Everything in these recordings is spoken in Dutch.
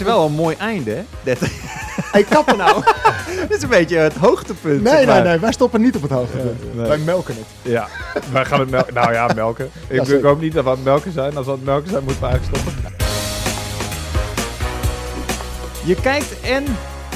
is wel een mooi einde, hè? Dit, Hey, kappen nou. dit is een beetje het hoogtepunt. Nee, zeg nee, maar. nee. Wij stoppen niet op het hoogtepunt. nee. Wij melken het. Ja, wij gaan het melken. Nou ja, melken. Ik, ik zeker. hoop niet dat we aan het melken zijn. Als we aan het melken zijn, moeten we eigenlijk stoppen. Je kijkt en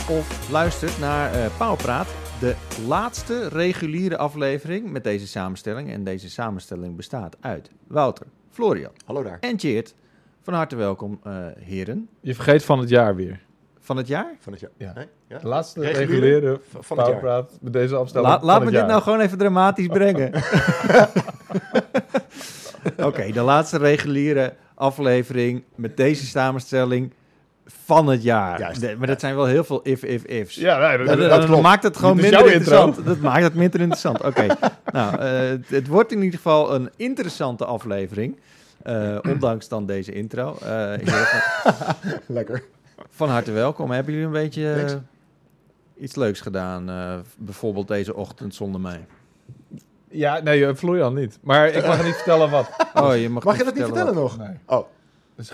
of luistert naar eh Pauwpraat, de laatste reguliere aflevering met deze samenstelling. En deze samenstelling bestaat uit Wouter, Florian Hallo daar. en Tjeerd. Van harte welkom, eh, heren. Je vergeet van het jaar weer. Van het jaar? Van het jaar. Ja. Nee? Ja? De laatste Reguliere van- van het jaar. Met deze afstelling La- van laat het me dit jaar. nou gewoon even dramatisch brengen. Oké, de laatste reguliere aflevering met deze samenstelling van het jaar. Juist. De- maar dat zijn wel heel veel if-if-ifs. Ja, nee, dat, Dat, dat dat klopt. maakt het gewoon minder intro. interessant. Dat maakt het minder interessant. Oké, nou, eh, het, het wordt in ieder geval een interessante aflevering. Eh, ondanks dan deze intro. Eh, heren, van, Lekker. van harte welkom. Hebben jullie een beetje eh, iets leuks gedaan? eh, bijvoorbeeld deze ochtend zonder mij. ja, nee, Florian niet. Maar ik mag niet vertellen wat. Oh, je mag, Mag je dat niet vertellen wat- nog? Nee. Oh, Dus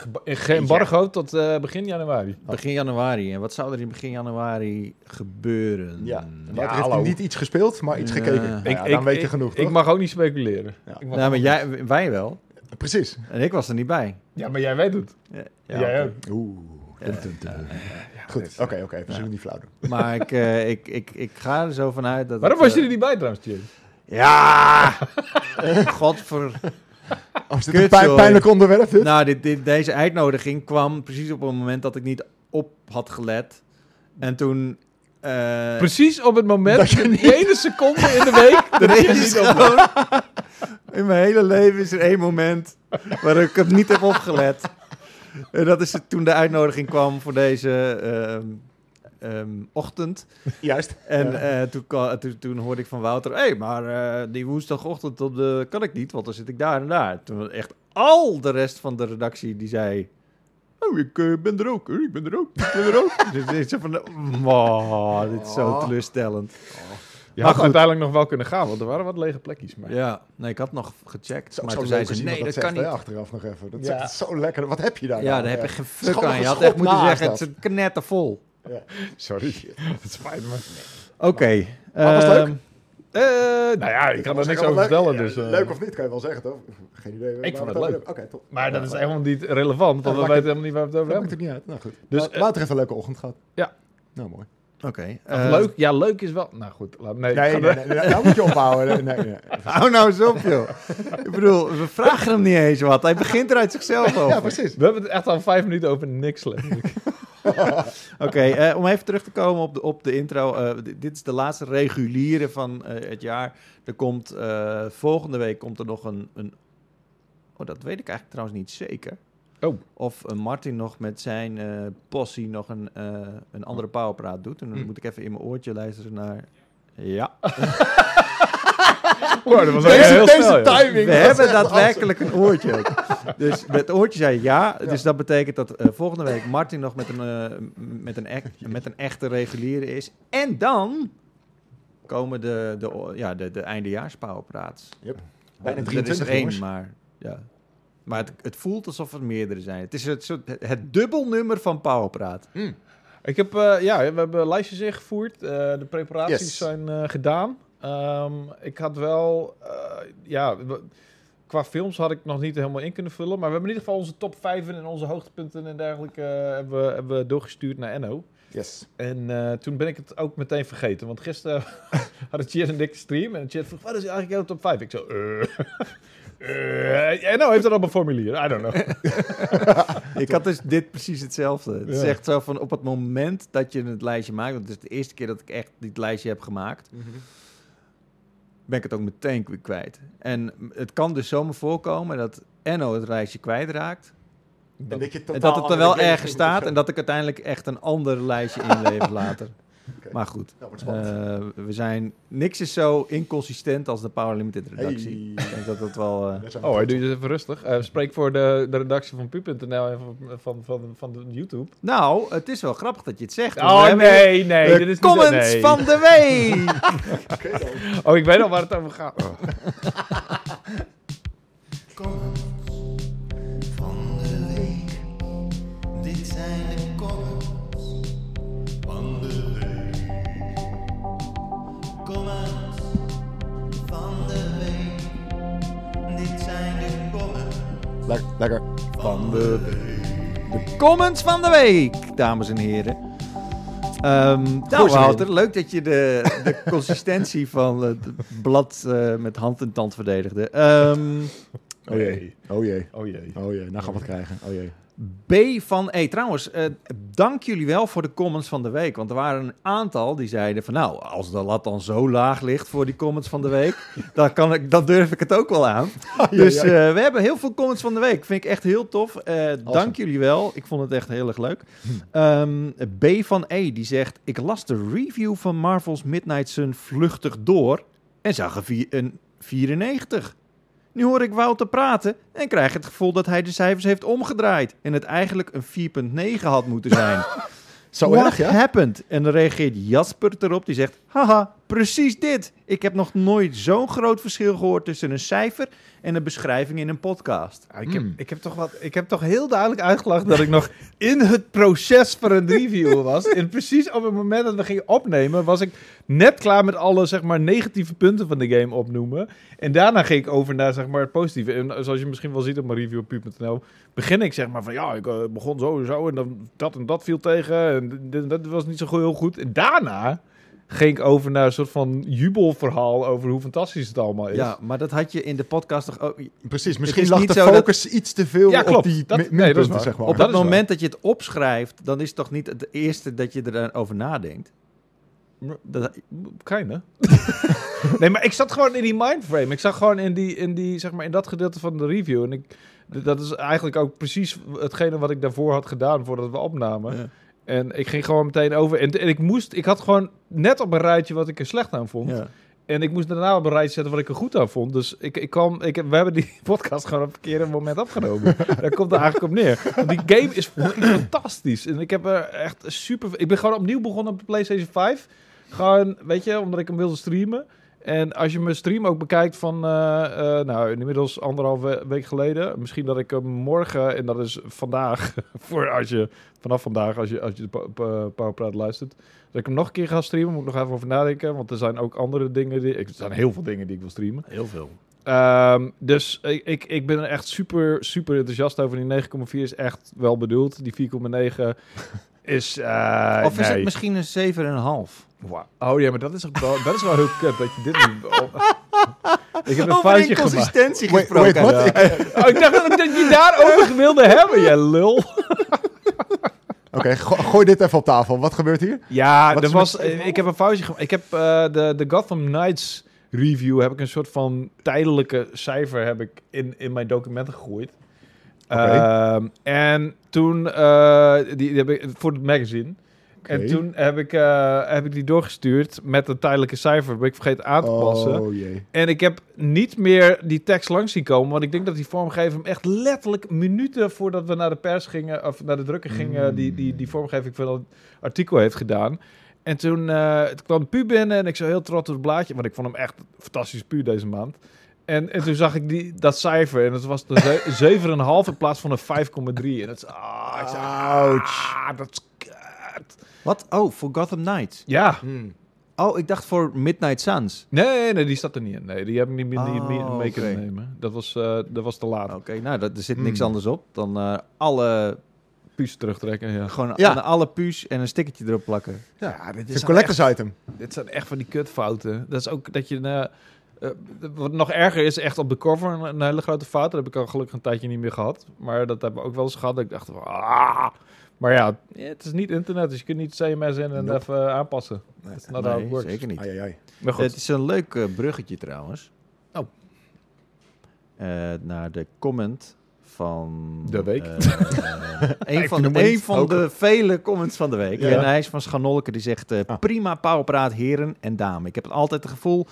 embargo tot eh, begin januari. Begin januari. En wat zou er in begin januari gebeuren? ja. Ja, heeft niet iets gespeeld, maar iets Ja. gekeken. Ik- Nou ja, dan weet je genoeg, ik toch? mag ook niet speculeren. Ja. Ik mag Nou, maar jij, wij wel. Precies. En ik was er niet bij. Ja, maar jij weet het. Ja, jij oké. ook. Oeh. Ja, Dun, dun, dun. Goed, oké, oké. We zullen niet flauw doen. Maar ik, eh, ik, ik, ik ga er zo vanuit dat... Waarom het, was je eh, er niet bij trouwens? Ja! Godver... Oh, is dit Kut, een pijn- pijnlijk onderwerp, dit? Nou, dit, dit, deze uitnodiging kwam precies op een moment dat ik niet op had gelet. En toen... eh, Precies op het moment, Dat je de niet- ene seconde in de week, dat er je is niet op gewoon... In mijn hele leven is er één moment waar ik het niet heb opgelet. En dat is het toen de uitnodiging kwam voor deze ehm, ehm, ochtend. Juist. En Ja. eh, toen, toen hoorde ik van Wouter... hé, hey, maar eh, die woensdagochtend op de, kan ik niet, want dan zit ik daar en daar. Toen echt al de rest van de redactie die zei... Oh, ik eh, ben er ook, hoor. ik ben er ook, ik ben er ook. dus ik zei van, wow, dit is zo Oh. teleurstellend. Je Maar had goed. uiteindelijk nog wel kunnen gaan, want er waren wat lege plekjes. Maar... Ja, nee, ik had nog gecheckt, Zo, maar zo toen leuk zei ze, nee, dat, zegt, kan niet. hè, achteraf nog even. Dat Ja. is zo lekker. Wat heb je daar Ja, nou? daar heb je Ja. geen Het is fuck aan. Je had echt moeten zeggen, het is knettervol. Sorry, het spijt me. Oké. Maar was het ehm, leuk? Eh, nou ja, ik kan er niks over leuk- vertellen. ja, Dus, eh, Leuk of niet, kan je wel zeggen, toch? Geen idee. Ik vond het leuk. hebben. Oké, top. Maar dat is helemaal niet relevant, want we weten helemaal niet waar we het over Dat maakt hebben. het niet uit. Nou goed. Dus, Dus eh, Wouter heeft een leuke ochtend gehad. Ja. Nou, mooi. Oké. Eh, leuk, ja, leuk is wel... Nou goed, laat, nee. Nee, nee, nee, nee, nou moet je ophouden. Nee, nee, nee. Hou nou eens op, joh. ik bedoel, we vragen hem niet eens wat. Hij begint er uit zichzelf over. Ja, precies. We hebben het echt al vijf minuten over niks letterlijk. Oké, eh, om even terug te komen op de, op de intro. eh, dit is de laatste reguliere van eh, het jaar. Er komt, volgende week komt er nog een, een... Oh, dat weet ik eigenlijk trouwens niet zeker. Oh. Of eh, Martin nog met zijn possie nog een, een andere powerpraat doet. En dan Hm. moet ik even in mijn oortje luisteren naar... Ja, Wow, dat was Deze, heel deze snel, joh. timing. we hebben daadwerkelijk een oortje. Dus met het oortje zei ja. Dus dat betekent dat eh, volgende week Martin nog met een, eh, met, een echt, met een echte reguliere is. En dan komen de, de, ja, de, de eindejaarspowerpraats. Yep. Bijna Er is 23, er één, maar ja. Maar het, het voelt alsof er meerdere zijn. Het is het, soort- het, het dubbelnummer van Powerpraat. Ik heb, eh, ja, we hebben lijstjes ingevoerd. eh, de preparaties Yes. zijn eh, gedaan. Ehm, ik had wel, eh, ja, qua films had ik nog niet helemaal in kunnen vullen. Maar we hebben in ieder geval onze top 5 en onze hoogtepunten en dergelijke eh, hebben, we, hebben we doorgestuurd naar Enno. Yes. En eh, toen ben ik het ook meteen vergeten. Want gisteren hadden Chad en dikke stream. En Chad vroeg, wat is eigenlijk jouw top 5? Ik zo, eh... eh, Enno heeft er al een formulier. I don't know. Ik had dus dit precies hetzelfde. Het is Ja. echt zo van op het moment dat je het lijstje maakt, want het is de eerste keer dat ik echt dit lijstje heb gemaakt, ben ik het ook meteen kwijt. En het kan dus zomaar voorkomen dat Enno het lijstje kwijtraakt. En dat, je En dat het er wel ergens staat en dat ik uiteindelijk echt een ander lijstje inlever later. Maar goed, spannend. eh, we zijn, niks is zo inconsistent als de Power Limited redactie. Hey. Ik denk dat dat wel... eh, Oh, hij trots doe je eens even rustig. Eh, spreek voor de, de redactie van pu.nl en van, van, van, van de YouTube. Nou, het is wel grappig dat je het zegt. Oh nee, nee. de dit is comments niet, nee. van de week! Oh, ik weet al waar het over gaat. Oh. comments van de week. Dit zijn Lekker. van de, de comments van de week, dames en heren. Ehm nou. Wouter, leuk dat je de, de consistentie van het blad eh, met hand en tand verdedigde. Ehm, Oh jee. Oh jee. Oh jee. Oh jee. Nou gaan we het krijgen. Oh jee. B van E. Trouwens, eh, dank jullie wel voor de comments van de week. Want er waren een aantal die zeiden van... nou, als de lat dan zo laag ligt voor die comments van de week... dan, kan ik, dan durf ik het ook wel aan. Dus eh, we hebben heel veel comments van de week. Vind ik echt heel tof. Eh, Dank jullie wel. Ik vond het echt heel erg leuk. Ehm, B van E die zegt... ik las de review van Marvel's Midnight Sun vluchtig door... en zag een, vier- een 94. Nu hoor ik Wouter praten en krijg het gevoel dat hij de cijfers heeft omgedraaid... en het eigenlijk een 4,9 had moeten zijn. Zo What erg, ja? happened? En dan reageert Jasper erop. Die zegt, haha, precies dit. Ik heb nog nooit zo'n groot verschil gehoord tussen een cijfer en een beschrijving in een podcast. Ik, heb, Hmm. ik, heb toch wat, ik heb toch heel duidelijk uitgelegd dat ik nog in het proces voor een review was. En precies op het moment dat we gingen opnemen, was ik net klaar met alle zeg maar, negatieve punten van de game opnoemen. En daarna ging ik over naar zeg maar, het positieve. En zoals je misschien wel ziet op mijn review op pu.nl, begin ik zeg maar van ja, ik eh, begon zo en zo en dan dat en dat viel tegen. En dit en dat was niet zo heel goed. En daarna ging ik over naar een soort van jubelverhaal over hoe fantastisch het allemaal is. Ja, maar dat had je in de podcast toch ook... Precies. Misschien is lag de dat- focus iets te veel Ja, op die Dat- nee, dat is zeg maar. Op dat moment dat je het opschrijft, dan is het toch niet het eerste dat je erover nadenkt? Dat, Keine. nee, maar ik zat gewoon in die mindframe. Ik zag gewoon in, die, in, die, zeg maar, in dat gedeelte van de review. En ik, dat is eigenlijk ook precies hetgene wat ik daarvoor had gedaan voordat we opnamen. Ja. En ik ging gewoon meteen over. En, en ik moest, ik had gewoon net op een rijtje wat ik er slecht aan vond. ja. En ik moest daarna op een rijtje zetten wat ik er goed aan vond. Dus ik, ik kwam, ik, we hebben die podcast gewoon op het verkeerde moment opgenomen. Daar komt het eigenlijk op neer. Want die game is fantastisch. En ik heb er echt super... Ik ben gewoon opnieuw begonnen op de PlayStation 5. Gewoon, weet je, omdat ik hem wilde streamen. En als je mijn stream ook bekijkt van, eh, eh, nou, inmiddels anderhalve week geleden. Misschien dat ik hem morgen, en dat is vandaag, voor als je, vanaf vandaag, als je, als je de Powerpraat luistert. Dat ik hem nog een keer ga streamen, moet ik nog even over nadenken. Want er zijn ook andere dingen, die, ik- er zijn heel veel dingen die ik wil streamen. Heel veel. Ehm, dus ik, ik, ik ben er echt super, super enthousiast over. Die 9,4 is echt wel bedoeld. Die 4,9 is... eh, Of is nee. het misschien een 7,5? Wauw. Oh ja, maar dat is, wel, dat is wel heel kut dat je dit niet... ik heb een Over foutje gemaakt. Wait, wait? Ja. Ik- Oh, ik dacht dat ik dat je daarover wilde hebben, jij lul. Oké, go- gooi dit even op tafel. Wat gebeurt hier? Ja, er was, met- ik heb een foutje gemaakt. Ik heb eh, de, de Gotham Knights review, heb ik een soort van tijdelijke cijfer heb ik in, in mijn documenten gegooid. Oké. Ehm, en toen, eh, die, die heb ik voor het magazine. En toen heb ik, eh, heb ik die doorgestuurd met een tijdelijke cijfer. Ben ik vergeten aan te passen. Oh jee. En ik heb niet meer die tekst langs zien komen. Want ik denk dat die vormgever hem echt letterlijk minuten voordat we naar de pers gingen, of naar de drukker gingen, Mm. die, die, die vormgeving van het artikel heeft gedaan. En toen, eh, toen kwam de pu binnen en ik zo heel trots op het blaadje, want ik vond hem echt een fantastisch pu deze maand. En, en toen zag ik die, dat cijfer en het was de ze- 7,5 in plaats van een 5,3. En dat is, ah, Ouch. ah, dat is. Wat? Oh, voor Gotham Knights. Ja, Hmm. Oh, ik dacht voor Midnight Suns. nee, nee, die staat er niet in. Nee, die heb ik niet, niet, niet Oh, mee kunnen nemen. Dat was, eh, dat was te laat. Oké, nou, dat, er zit niks Hmm. anders op dan eh, alle, Puus terugtrekken, ja. gewoon Ja. aan alle puus en een stickertje erop plakken. Ja, dit Het is een collectors item. Dit zijn echt van die kutfouten. Dat is ook dat je... eh, wat nog erger is, echt op de cover een, een hele grote fout. Dat heb ik al gelukkig een tijdje niet meer gehad. Maar dat hebben we ook wel eens gehad. Dat ik dacht, van, ah. Maar ja, het is niet internet, dus je kunt niet CMS in en Nope. even aanpassen. Dat how it Nee, works. zeker niet. Ai, ai, ai. Maar goed, Het is een leuk eh, bruggetje trouwens. Oh. Eh, naar de comment van... De week. eh, eh, een van, de, een van de vele comments van de week. Ja. En hij is van Schanolke, die zegt... eh, Ah. Prima powerpraat heren en dames. Ik heb altijd het gevoel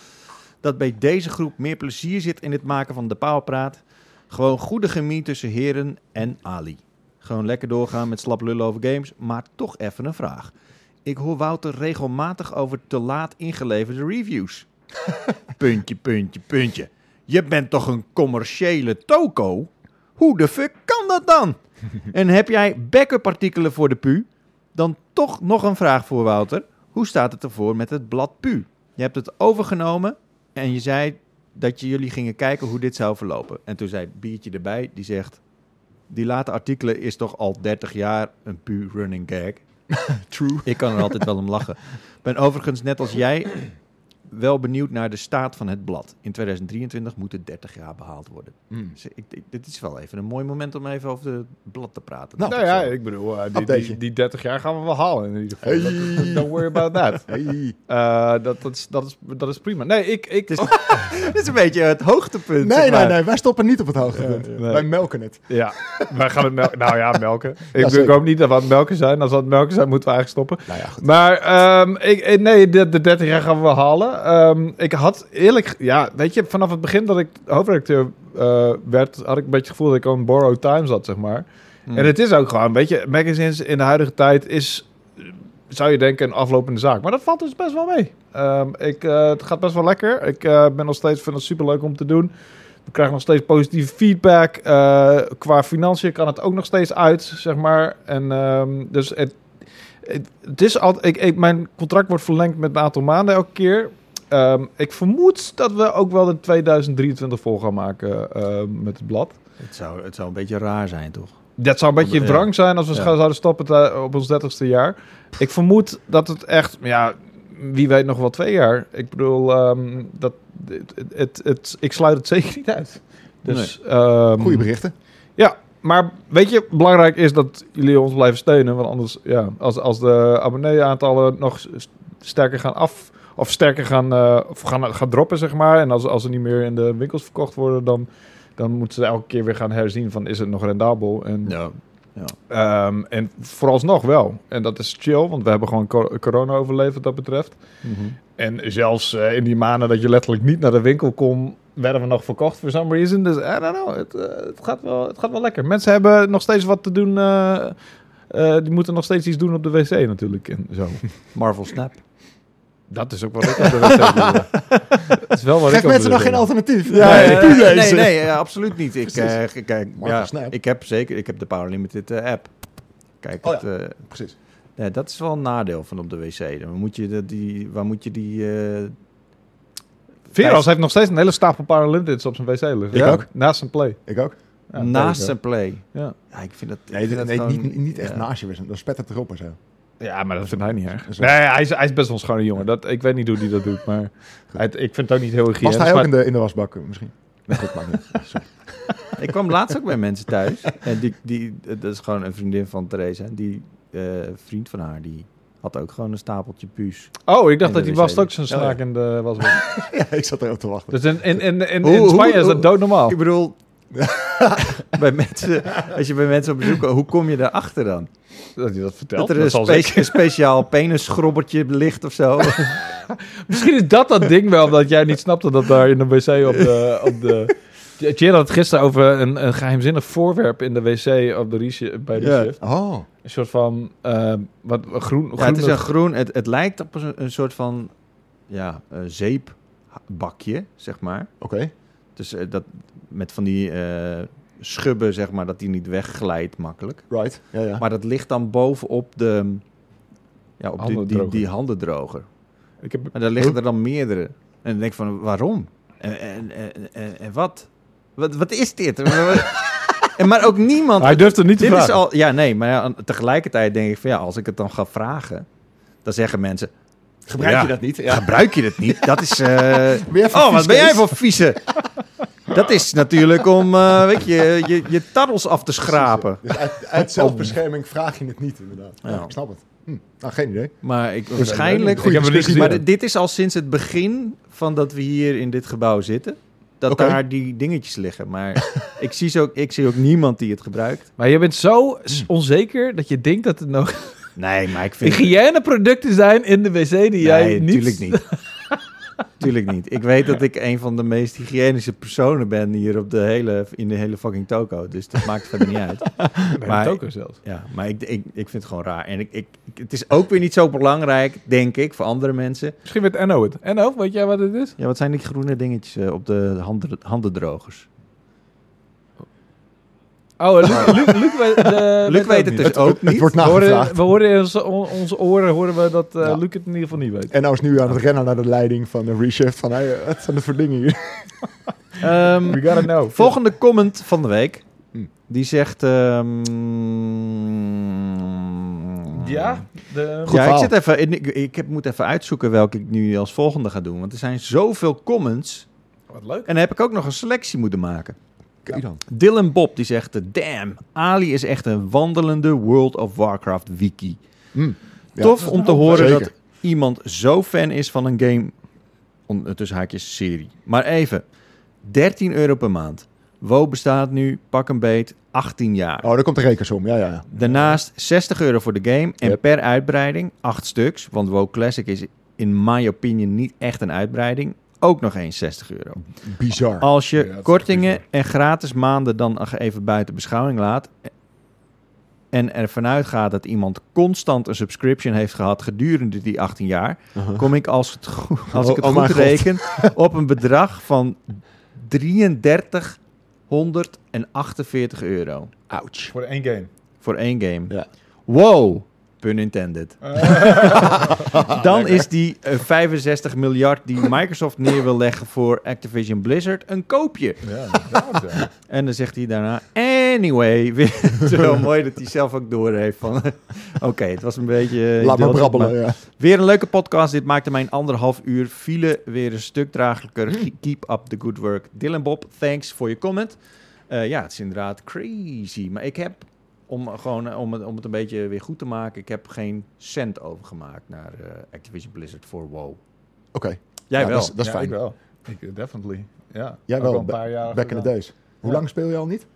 dat bij deze groep meer plezier zit in het maken van de powerpraat. Gewoon goede chemie tussen heren en Ali. Gewoon lekker doorgaan met slap lullen over games, maar toch even een vraag. Ik hoor Wouter regelmatig over te laat ingeleverde reviews. puntje, puntje, puntje. Je bent toch een commerciële toko? Hoe de fuck kan dat dan? en heb jij backup artikelen voor de pu? Dan toch nog een vraag voor Wouter. Hoe staat het ervoor met het blad pu? Je hebt het overgenomen en je zei dat je jullie gingen kijken hoe dit zou verlopen. En toen zei biertje erbij, die zegt... die late artikelen is toch al 30 jaar een puur running gag. True. Ik kan er altijd wel om lachen. Ben overigens, net als jij, wel benieuwd naar de staat van het blad. In 2023 moet het 30 jaar behaald worden. Mm. Dus ik, ik- dit is wel even een mooi moment om even over het blad te praten. Nou, Nou ja, ik bedoel, eh, die, die, Updateje. die 30 jaar gaan we wel halen in ieder geval. Hey. Dat- dat- don't worry about that. Hey. Eh, dat, dat, is, dat, is, dat is prima. Nee, ik... ik is, dit is een beetje het hoogtepunt. Nee, zeg nee, maar. nee, wij stoppen niet op het hoogtepunt. Ja. Wij melken het. Ja, wij gaan het melken. Nou ja, melken. Ik, Ja, ik hoop niet dat we aan het melken zijn. Als we aan het melken zijn, moeten we eigenlijk stoppen. Nou ja, goed. Maar ehm, ik, eh, nee, de, de 30 jaar gaan we wel halen. Ehm, ik had eerlijk... Ja, weet je, vanaf het begin dat ik hoofdredacteur eh, werd... had ik een beetje het gevoel dat ik on borrowed time zat, zeg maar. Hmm. En het is ook gewoon, weet je... Magazines in de huidige tijd is... Zou je denken een aflopende zaak. Maar dat valt dus best wel mee. Ehm, ik, eh, het gaat best wel lekker. Ik eh, ben nog steeds, vind het super leuk om te doen. We krijgen nog steeds positieve feedback. Qua financiën kan het ook nog steeds uit, zeg maar. En ehm, dus het, het, het is altijd. Ik, ik, mijn contract wordt verlengd met een aantal maanden elke keer. Ehm, ik vermoed dat we ook wel de 2023 vol gaan maken ehm, met het blad. Het, zou, het zou een beetje raar zijn, toch? Dat zou een beetje wrang zijn als we Ja. zouden stoppen op ons 30ste jaar. Ik vermoed dat het echt, ja, wie weet nog wel twee jaar. Ik bedoel, ehm, dat, het, het, het, het- ik sluit het zeker niet uit. Dus, ehm, Goede berichten. ja, maar weet je, belangrijk is dat jullie ons blijven steunen. Want anders, ja, als, als de abonnee-aantallen nog sterker gaan af... Of sterker gaan, eh, of gaan, gaan droppen, zeg maar. En als, als ze niet meer in de winkels verkocht worden... dan, dan moeten ze elke keer weer gaan herzien van... is het nog rendabel? En, Ja. ehm, en vooralsnog wel. En dat is chill, want we hebben gewoon co- corona overleefd wat dat betreft. En zelfs eh, in die maanden dat je letterlijk niet naar de winkel kon, werden we nog verkocht for some reason. Dus I don't know, het, eh, het, gaat wel, het gaat wel lekker. Mensen hebben nog steeds wat te doen. die moeten nog steeds iets doen op de wc natuurlijk. En zo. Marvel Snap. Dat is ook wat ik op de wc doe. Dat is wel wat Geef ik op mensen nog wc geen alternatief. Ja, nee, ja, nee, lezen. nee, eh, absoluut niet. Ik, Precies. eh, kijk, Marvel ja, Snap. ik heb zeker, ik heb de Power Limited eh, app. Kijk, Oh het, eh, Precies. ja, dat is wel een nadeel van op de wc. Dan moet je de, die, waar moet je die... eh, Veras heeft nog steeds een hele stapel Paralympics op zijn wc liggen. Ik ook. Naast zijn play. Ik ook. Ja, naast zijn play. Ja. Ja, ik vind dat... ik Nee, vind dat nee gewoon- niet, niet echt ja. naast je wezen. Dan spet het erop en zo. Ja, maar dat vindt hij niet erg. Nee, hij is, hij is best wel een schone jongen. Dat, ik weet niet hoe hij dat doet, maar hij, ik vind het ook niet heel hygiënisch. Was hij ook maar- in de, in de wasbak eh, misschien? Nee, maakt niet. Ik kwam laatst ook bij mensen thuis. En die, die, dat is gewoon een vriendin van Theresa. Die eh, vriend van haar, die had ook gewoon een stapeltje puus. Oh, ik dacht dat hij was ook zijn Ja, ja. snaak in de was. ja, ik zat erop te wachten. Dus in, in, in, in, Spanje is dat doodnormaal. Ik bedoel, bij mensen, als je bij mensen op bezoek hoe kom je daarachter dan? Dat hij dat vertelt. Dat er een, spe- speciaal penisschrobbertje ligt of zo. Misschien is dat dat ding wel, dat jij niet snapte dat daar in de wc op de... Op de had het gisteren over een, een geheimzinnig voorwerp in de wc op de bij de Ja. shift. Oh, Een soort van eh, wat, groen, Ja, het is een groen, het, het lijkt op een, een soort van ja, zeepbakje, zeg maar. oké. Dus eh, dat met van die eh, schubben, zeg maar, dat die niet wegglijdt makkelijk. Right. Ja, ja. Maar dat ligt dan bovenop de, ja, op die, die, Handendroger. die handendroger. Ik heb, En daar liggen er dan meerdere. En dan denk ik van, waarom? En, en, en, en, en wat? wat? Wat is dit? en maar ook niemand... hij durft er niet te dit is al... Ja, nee, maar ja, tegelijkertijd denk ik van, ja, als ik het dan ga vragen... Dan zeggen mensen, Gebruik Ja. je dat niet? Ja. gebruik je het niet? Dat is... eh, Oh, wat ben jij voor vieze? Dat is natuurlijk om, eh, weet je, je, je tarrels af te schrapen. Dus uit, uit zelfbescherming vraag je het niet, inderdaad. Ja, Ja. ik snap het. Hm. Nou, geen idee. Maar ik, waarschijnlijk... Ik heb het. Maar dit- is al sinds het begin van dat we hier in dit gebouw zitten. Dat daar die dingetjes liggen. Maar ik, zie zo, ik zie ook niemand die het gebruikt. Maar je bent zo s- onzeker dat je denkt dat het nog Nee, maar ik vind... hygiëneproducten zijn in de wc die jij nee, niet... tuurlijk niet. tuurlijk niet. Ik weet dat ik een van de meest hygiënische personen ben hier op de hele, in de hele fucking toko. Dus dat maakt verder niet uit. Bij Maar- de toko zelfs. Ja, maar ik, ik, ik vind het gewoon raar. En ik, ik, ik- het is ook weer niet zo belangrijk, denk ik, voor andere mensen. Misschien weet Enno het. Enno, weet jij wat het is? Ja, wat zijn die groene dingetjes eh, op de handen, handendrogers? Oh, Luc, Luc, Luc, weet- de, Luc weet het niet. dus ook Het niet. wordt We horen, we horen in onze, on- onze oren horen we dat eh Ja. Luc het in ieder geval niet weet. En nou is nu aan het rennen naar de leiding van de reshift. Van, hey, wat zijn de voor dingen hier? Ehm, We gotta know. volgende comment van de week. Hm. Die zegt... ehm, Ja, de, Goed ja, ik, zit even, ik, ik heb, moet even uitzoeken welke ik nu als volgende ga doen. Want er zijn zoveel comments. wat leuk. En dan heb ik ook nog een selectie moeten maken. Kijk dan. Dylan Bob die zegt... Damn, Ali is echt een wandelende World of Warcraft wiki. Hm. Ja. Tof om te horen Zeker. dat iemand zo fan is van een game... on- tussen haakjes serie. Maar even, 13 euro per maand. WoW bestaat nu, pak een beet, 18 jaar. Oh, daar komt de rekensom. Ja, ja, ja. Daarnaast 60 euro voor de game en Yep. per uitbreiding 8 stuks. Want WoW Classic is in my opinion niet echt een uitbreiding. Ook nog eens 60 euro. Bizar. Als je Ja, kortingen en gratis maanden dan even buiten beschouwing laat... en ervan uitgaat dat iemand constant een subscription heeft gehad gedurende die 18 jaar... Kom ik als, het als ik het Oh, oh goed reken op een bedrag van 3348 euro. Ouch. Voor één game. Voor één game. Ja. Wow, pun intended. Dan is die eh, 65 miljard die Microsoft neer wil leggen voor Activision Blizzard een koopje. Ja, inderdaad, ja. En dan zegt hij daarna, anyway. Het is wel mooi dat hij zelf ook door heeft van, oké, het was een beetje... eh, Laat idioot, brabbelen. Ja. Weer een leuke podcast. Dit maakte mijn anderhalf uur file weer een stuk draaglijker. Keep up the good work. Dylan Bob, thanks voor je comment. Eh, ja, het is inderdaad crazy. Maar ik heb, om, gewoon, eh, om, het, om het een beetje weer goed te maken... ik heb geen cent overgemaakt naar eh, Activision Blizzard voor WoW. Oké, Jij Ja, wel. dat is- dat is ja, fijn. Ik wel. Ik, eh, definitely. Ja. Jij Ook wel, een paar jaar. back in the days. Hoe Ja. lang speel je al niet?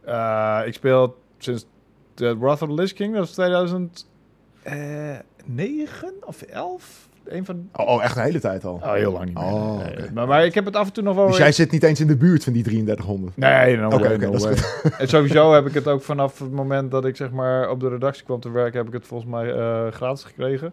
Eh, ik speel sinds de Wrath of the Lich King, dat is 2009 of 11? Een van... Oh, oh, echt een hele tijd al. Oh, heel lang niet meer. Oh, Nee. maar, maar ik heb het af en toe nog wel... Dus weer- jij zit niet eens in de buurt van die 3300. Nee, no Oké, no dat is. En sowieso heb ik het ook vanaf het moment dat ik zeg maar op de redactie kwam te werken, heb ik het volgens mij eh, gratis gekregen.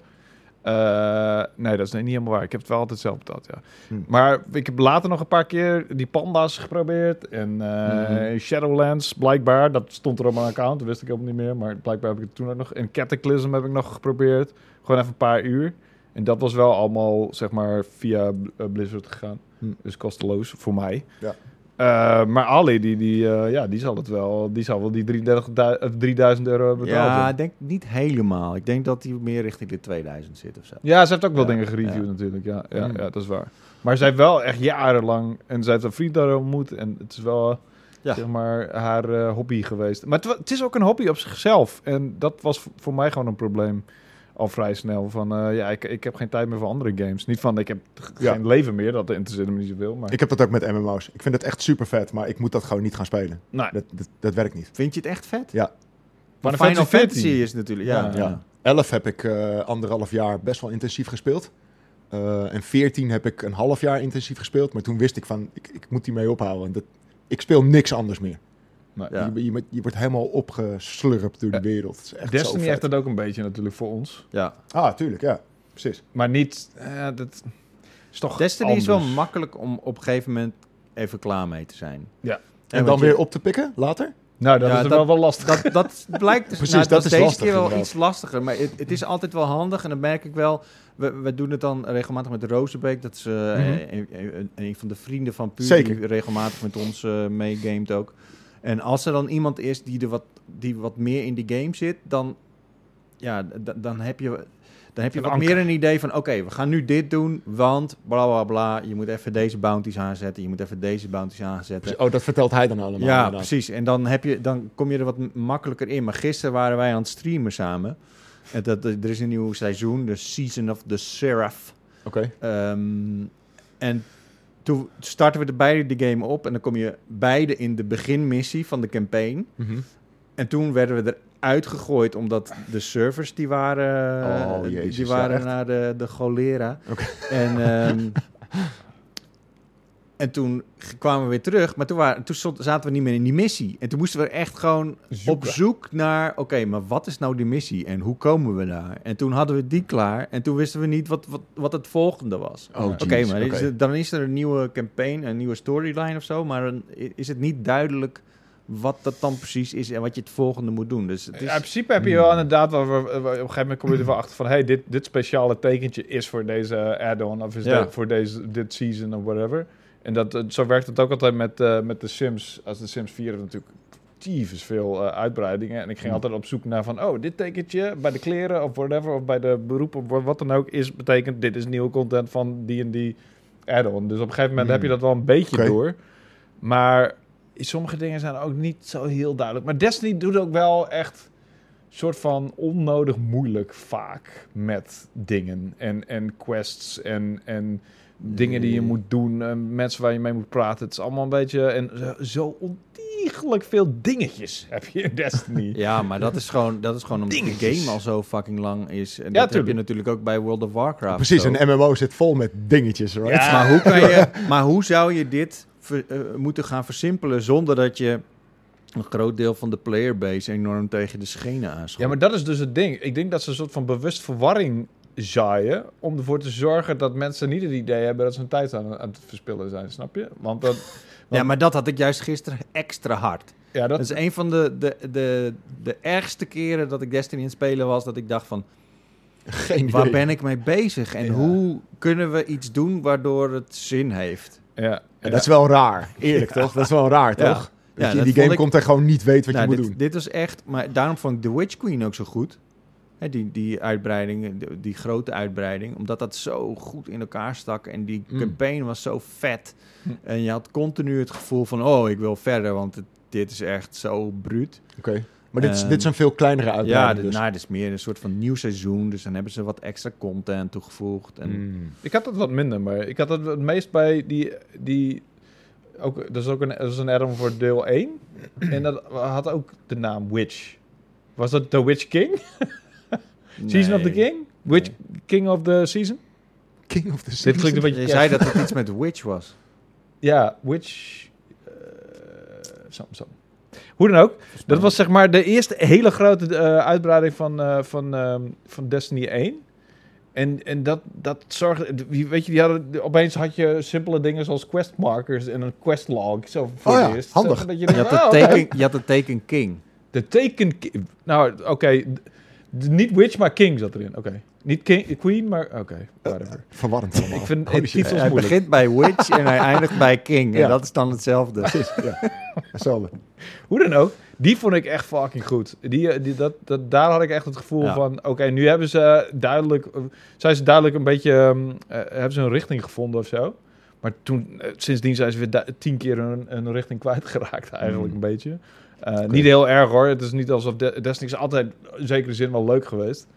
Eh, nee, dat is niet helemaal waar. Ik heb het wel altijd zelf betaald, ja. Hm. Maar ik heb later nog een paar keer die panda's geprobeerd. En eh, Mhm. Shadowlands, blijkbaar. Dat stond er op mijn account, dat wist ik helemaal niet meer. Maar blijkbaar heb ik het toen ook nog. En Cataclysm heb ik nog geprobeerd. Gewoon even een paar uur. En dat was wel allemaal, zeg maar, via eh, Blizzard gegaan. Hm. Dus kosteloos voor mij. Ja. Eh, maar Ali, die, die, eh, ja, die zal het wel, die zal wel die 33 du- eh, 3000 euro hebben betaald. Ja, ik denk niet helemaal. Ik denk dat hij meer richting de 2000 zit of zo. ja, ze heeft ook wel Ja, dingen gereviewd ja. natuurlijk. Ja, ja, Mm. ja, dat is waar. Maar zij heeft wel echt jarenlang, en zij heeft een vriend daar ontmoet. En het is wel, Ja. zeg maar, haar eh, hobby geweest. Maar het, is ook een hobby op zichzelf. En dat was voor mij gewoon een probleem al vrij snel. Van, eh, ja, ik, ik heb geen tijd meer voor andere games. Niet van, ik heb Ja. geen leven meer, dat interesseert me niet zoveel. Maar Ik heb dat ook met MMO's. Ik vind het echt super vet, maar ik moet dat gewoon niet gaan spelen. nee. Dat, dat, dat werkt niet. Vind je het echt vet? Ja. Maar Final Final Fantasy Fantasy is natuurlijk... Ja, Ja. ja. 11 heb ik eh, anderhalf jaar best wel intensief gespeeld. Eh, en 14 heb ik een half jaar intensief gespeeld. Maar toen wist ik van, ik, ik moet hiermee ophouden. want Dat, ik speel niks anders meer. Nee. Ja. Je, je, je wordt helemaal opgeslurpt door de wereld. Het is echt zo Destiny heeft dat ook een beetje natuurlijk voor ons. ja. Ah, tuurlijk, ja. Precies. Maar niet, eh, dat is toch Destiny is wel makkelijk om op een gegeven moment even klaar mee te zijn. Ja. En, dan je- weer op te pikken later? Nou, dat Ja, is dat- wel wel lastig. Dat, dat blijkt dus, Precies, nou, dat was is deze lastig keer wel inderdaad. iets lastiger. Maar het, het is altijd wel handig. En dan merk ik wel, we, we doen het dan regelmatig met de Rozenbeek. Dat is eh, Mhm. een, een- een van de vrienden van Puur, Zeker. die regelmatig met ons eh meegamet ook. En als er dan iemand is die, er wat, die wat meer in die game zit, dan, ja, dan heb je... Dan heb je wat meer een idee van, oké, we gaan nu dit doen, want bla bla bla. Je moet even deze bounties aanzetten, je moet even deze bounties aanzetten. Oh, dat vertelt hij dan allemaal. Ja, inderdaad. precies. En dan, heb je, dan kom je er wat makkelijker in. Maar gisteren waren wij aan het streamen samen. En dat, er is een nieuw seizoen, de Season of the Seraph. Oké. Ehm, en toen starten we de beide de game op. En dan kom je beide in de beginmissie van de campaign. Mhm. En toen werden we eruit gegooid omdat de servers die waren, Oh, die- jezus, die ja, waren naar de, de cholera. En, ehm, en toen kwamen we weer terug, maar toen, waren, toen stond- zaten we niet meer in die missie. En toen moesten we echt gewoon Zoeken. op zoek naar, oké, maar wat is nou die missie en hoe komen we daar? En toen hadden we die klaar en toen wisten we niet wat, wat, wat het volgende was. Oh, Oké, maar oké. is dan is er een nieuwe campaign, een nieuwe storyline of zo, maar dan is het niet duidelijk wat dat dan precies is en wat je het volgende moet doen. Dus het is, in principe heb je wel inderdaad, wel- wel- op een gegeven moment kom je er wel achter van, hey, dit, dit speciale tekentje is voor deze add-on of is Ja. dat voor deze, dit season of whatever. En dat, eh, zo werkt het ook altijd met, eh, met de Sims, als de Sims 4 natuurlijk tyfus veel eh, uitbreidingen. En ik ging Hmm. altijd op zoek naar van, oh, dit tekentje bij de kleren of whatever, of bij de beroep of wa- wat dan ook, is betekent dit is nieuwe content van die en die add-on. Dus op een gegeven moment Hmm. heb je dat wel een beetje door. Maar sommige dingen zijn ook niet zo heel duidelijk. Maar Destiny doet ook wel echt soort van onnodig moeilijk vaak met dingen en, en quests en, en dingen die je moet doen, en mensen waar je mee moet praten. Het is allemaal een beetje en zo, ontiegelijk veel dingetjes heb je in Destiny. Ja, maar dat is gewoon, dat is gewoon omdat de game al zo fucking lang is. En Ja, dat heb je tuurlijk. natuurlijk ook bij World of Warcraft. Precies, zo. een MMO zit vol met dingetjes, right? Ja. Maar hoe, kan je, maar hoe zou je dit ver- eh, moeten gaan versimpelen zonder dat je een groot deel van de playerbase enorm tegen de schenen aanschoot? Ja, maar dat is dus het ding. Ik denk dat ze een soort van bewust verwarring zaaien om ervoor te zorgen dat mensen niet het idee hebben dat ze hun tijd aan, aan het verspillen zijn, snap je? Want dat, ja, maar dat had ik juist gisteren extra hard. ja, dat, Dat is een van de, de, de, de ergste keren dat ik Destiny in het spelen was, dat ik dacht van, Geen waar idee. ben ik mee bezig? En Ja. hoe kunnen we iets doen waardoor het zin heeft? ja, En dat is wel raar, eerlijk toch? Dat is wel raar, Ja. toch? Ja, Dat je in die game ik- komt en gewoon niet weet wat Nou, je moet dit, doen. dit was echt, maar daarom vond ik The Witch Queen ook zo goed. Hè, die, die uitbreiding, die, die grote uitbreiding, omdat dat zo goed in elkaar stak en die Mm. campaign was zo vet. Hm. En je had continu het gevoel van, oh, ik wil verder, want het- dit is echt zo bruut. Oké. Maar dit, is- Ehm, dit is een veel kleinere Ja, uitbreiding dit, dus. nou, dit is meer een soort van nieuw seizoen, dus dan hebben ze wat extra content toegevoegd. En, Mm. Ik had het wat minder, maar ik had het het meest bij die... die ook, dat is ook een, dat is een voor deel 1. en dat had ook de naam Witch. Was dat The Witch King? Season of the. King? Witch King of the Season? King of the Dit klinkt een Season. beetje... Je zei dat het iets met Witch was. Ja, Witch... eh, zo, zo. Hoe dan ook. Dat was zeg maar de eerste hele grote eh, uitbreiding van, eh, van, ehm, van Destiny 1. En, en dat, dat zorgde... wie- Weet je, die hadden, opeens had je simpele dingen zoals questmarkers en een questlog. Zo voor Oh het ja, eerst. handig. Zo, dat je Je had, het oh, teken, je had het teken King. De teken... ki- Nou, oké. Niet Witch, maar King zat erin. Oké. Niet king, Queen, maar... Oké, whatever. Verwarrend allemaal. Ik vind het titels Hij moeilijk. begint bij Witch en hij eindigt bij King. En dat is dan hetzelfde. Precies, ja. Hetzelfde. Hoe dan ook, die vond ik echt fucking goed. Die, eh, die, dat, dat, daar had ik echt het gevoel Ja. van... Oké, nu hebben ze duidelijk... eh, zijn ze duidelijk een beetje... ehm, eh, hebben ze een richting gevonden of zo. Maar toen, eh, sindsdien zijn ze weer tien keer hun, hun richting kwijtgeraakt eigenlijk Hmm. een beetje. Eh, Niet heel erg hoor. Het is niet alsof De- Destiny is altijd in zekere zin wel leuk geweest.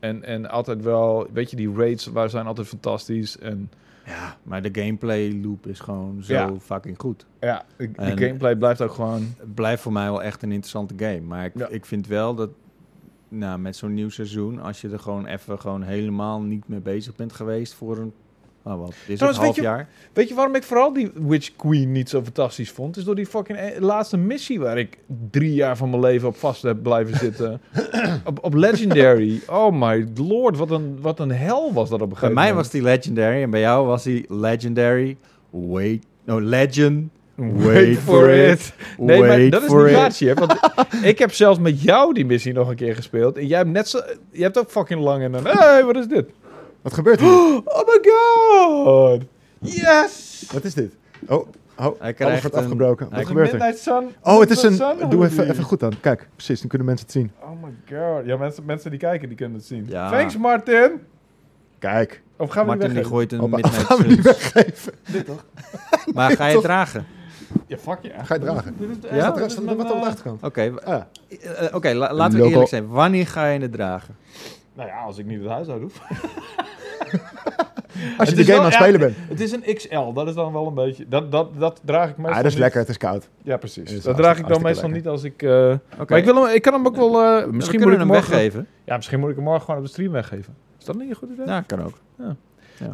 En, en altijd wel... Weet je, die raids waar zijn altijd fantastisch. En Ja, maar de gameplay loop is gewoon zo Ja. fucking goed. ja, de, gameplay blijft ook gewoon... Het blijft voor mij wel echt een interessante game. Maar ik, Ja. ik vind wel dat nou, met zo'n nieuw seizoen, als je er gewoon even gewoon helemaal niet mee bezig bent geweest voor een, oh wat, dit is een Trouwens, weet half je- jaar. Weet je waarom ik vooral die Witch Queen niet zo fantastisch vond? Is door die fucking e- laatste missie waar ik drie jaar van mijn leven op vast heb blijven zitten. op, op Legendary. Oh my lord, wat een, wat een hel was dat op een Bij gegeven mij was moment. die legendary en bij jou was die legendary. Wait, no, legend. Wait for it. Nee, maar Wait dat is niet waar, Chip, Want ik heb zelfs met jou die missie nog een keer gespeeld. En jij hebt net zo... Je hebt ook fucking lang en dan... Hé, hey, wat is dit? Wat gebeurt hier? Oh my god! Yes! Wat is dit? Oh, oh Hij alles krijgt wordt een- afgebroken. Wat gebeurt er? Midnight Sun? Oh, het is een... Sun Doe even, even goed dan. Kijk, precies, dan kunnen mensen het zien. Oh my god. Ja, mensen, mensen die kijken, die kunnen het zien. Ja. Thanks, Martin. Kijk. Of gaan we Martin die gooit een Midnight gaan we niet weggeven. Dit toch? Maar ga je het dragen? Ja, fuck ja. Ga je dragen? Dit is de- Ja? Staat is er- er wat op de achterkant? Oké, Ah, eh, oké, la- laten we eerlijk zijn. Wanneer ga je het dragen? Nou ja, als ik niet het huis uit hoef. als je de game aan het spelen ja, bent. Het is een XL, dat is dan wel een beetje... Dat, dat, dat draag ik meestal Ah, dat is niet. lekker, het is koud. Ja, precies. Dat draag ik dan meestal lekker. niet als ik... eh, Oké. Maar ik, wil hem, ik kan hem ook wel... eh, misschien kunnen moet ik hem morgen... weggeven. Ja, misschien moet ik hem morgen gewoon op de stream weggeven. Is dat niet een goed idee? Ja, kan ook.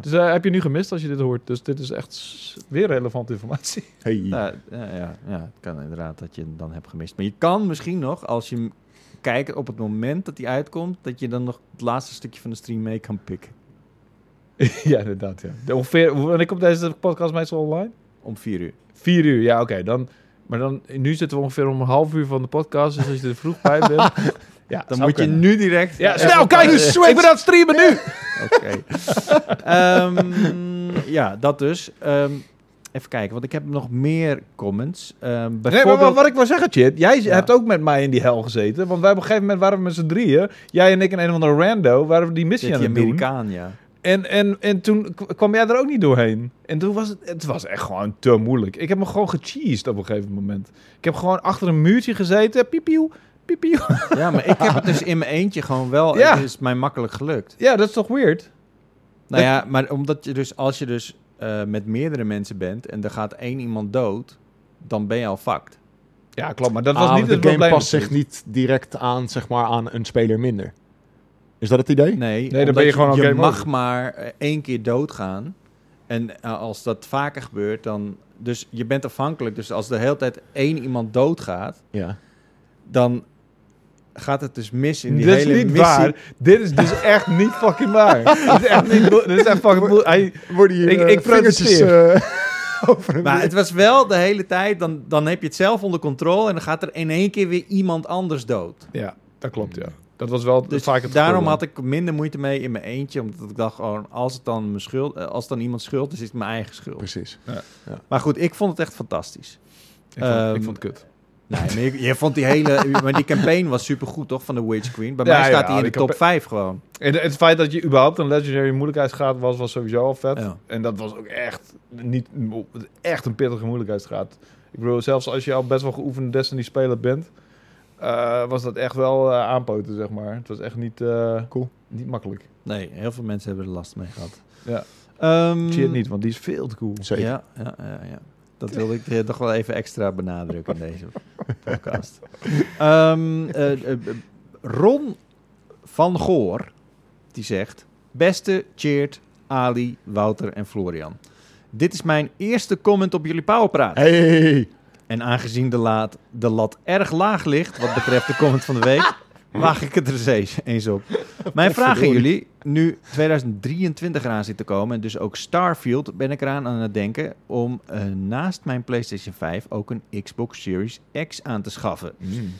Dus eh, heb je nu gemist als je dit hoort. Dus dit is echt weer relevante informatie. Hey. Ja, ja, ja, ja, het kan inderdaad dat je hem dan hebt gemist. Maar je kan misschien nog, als je hem kijkt op het moment dat hij uitkomt, dat je dan nog het laatste stukje van de stream mee kan pikken. ja, inderdaad. Ja. De ongeveer, wanneer komt deze podcast meestal online? Om vier uur. Vier uur, ja, oké. dan, maar dan, nu zitten we ongeveer om een half uur van de podcast. Dus als je er vroeg bij bent... ja, Dan moet je nu direct... Ja, even snel, op- kijk! eh, Ik ben aan het streamen nu! Oké. Ehm, ja, dat dus. Ehm, even kijken, want ik heb nog meer comments. Ehm, Nee, maar bijvoorbeeld... wat, wat ik wil zeggen, Chit, jij Ja. hebt ook met mij in die hel gezeten. Want wij op een gegeven moment waren we met z'n drieën. Jij en ik en een van de rando, waren we die missie Zit aan het doen. Amerikaan, ja. En, en, en toen kwam jij er ook niet doorheen. En toen was het, het was echt gewoon te moeilijk. Ik heb me gewoon gecheesed op een gegeven moment. Ik heb gewoon achter een muurtje gezeten. Pipieuw, pipieuw. Ja, maar ik heb het dus in mijn eentje gewoon wel... Ja. Het is mij makkelijk gelukt. Ja, dat is toch weird? Nou ja, maar omdat je dus... Als je dus eh, met meerdere mensen bent en er gaat één iemand dood... dan ben je al fucked. Ja, klopt. Maar dat was Ah, niet het de game probleem. past zich niet direct aan, zeg maar, aan een speler minder. Is dat het idee? Nee, dan omdat ben je gewoon al Je game mag over. maar eh, één keer doodgaan. En eh, als dat vaker gebeurt, dan... Dus je bent afhankelijk. Dus als de hele tijd één iemand doodgaat... Ja. dan gaat het dus mis in die Dit is hele niet missie. waar. Dit is dus echt niet fucking waar. Dit is echt niet... Dit is echt fucking... Hij, Worden hier Ik- eh, ik protesteer. over Maar het was wel de hele tijd, dan, dan heb je het zelf onder controle... en dan gaat er in één keer weer iemand anders dood. ja, dat klopt, ja. Dat was wel Dus vaak het daarom gevoel. had ik minder moeite mee in mijn eentje. Omdat ik dacht gewoon, als het dan, mijn schuld, eh, als het dan iemand schuld is, is het mijn eigen schuld. Precies. Maar goed, ik vond het echt fantastisch. Ik vond, Ehm, ik vond het kut. Nee, maar je, je vond die hele... maar die campaign was supergoed, toch? Van de Witch Queen. Bij Ja, mij staat ja, hij in de die top campa- 5 gewoon. En het feit dat je überhaupt een legendary moeilijkheidsgraad was, was sowieso al vet. Ja. En dat was ook echt, niet, echt een pittige moeilijkheidsgraad. Ik bedoel, zelfs als je al best wel geoefende Destiny-speler bent, eh, was dat echt wel eh, aanpoten, zeg maar. Het was echt niet, eh, Cool. niet makkelijk. Nee, heel veel mensen hebben er last mee gehad. Ja. Ehm, Zie je het niet, want die is veel te cool. Zeker. Ja, ja, ja, ja. Dat wilde ik toch wel even extra benadrukken in deze podcast. Ehm, eh, eh, eh, Ron van Goor, die zegt... Beste Cheert, Ali, Wouter en Florian. Dit is mijn eerste comment op jullie Powerpraat. Hey! En aangezien de, laat, de lat erg laag ligt wat betreft de comment van de week, waag ik het er eens, eens op. Mijn vraag aan jullie, nu 2023 eraan zit te komen en dus ook Starfield, ben ik eraan aan het denken om eh, naast mijn PlayStation 5 ook een Xbox Series X aan te schaffen. Mm.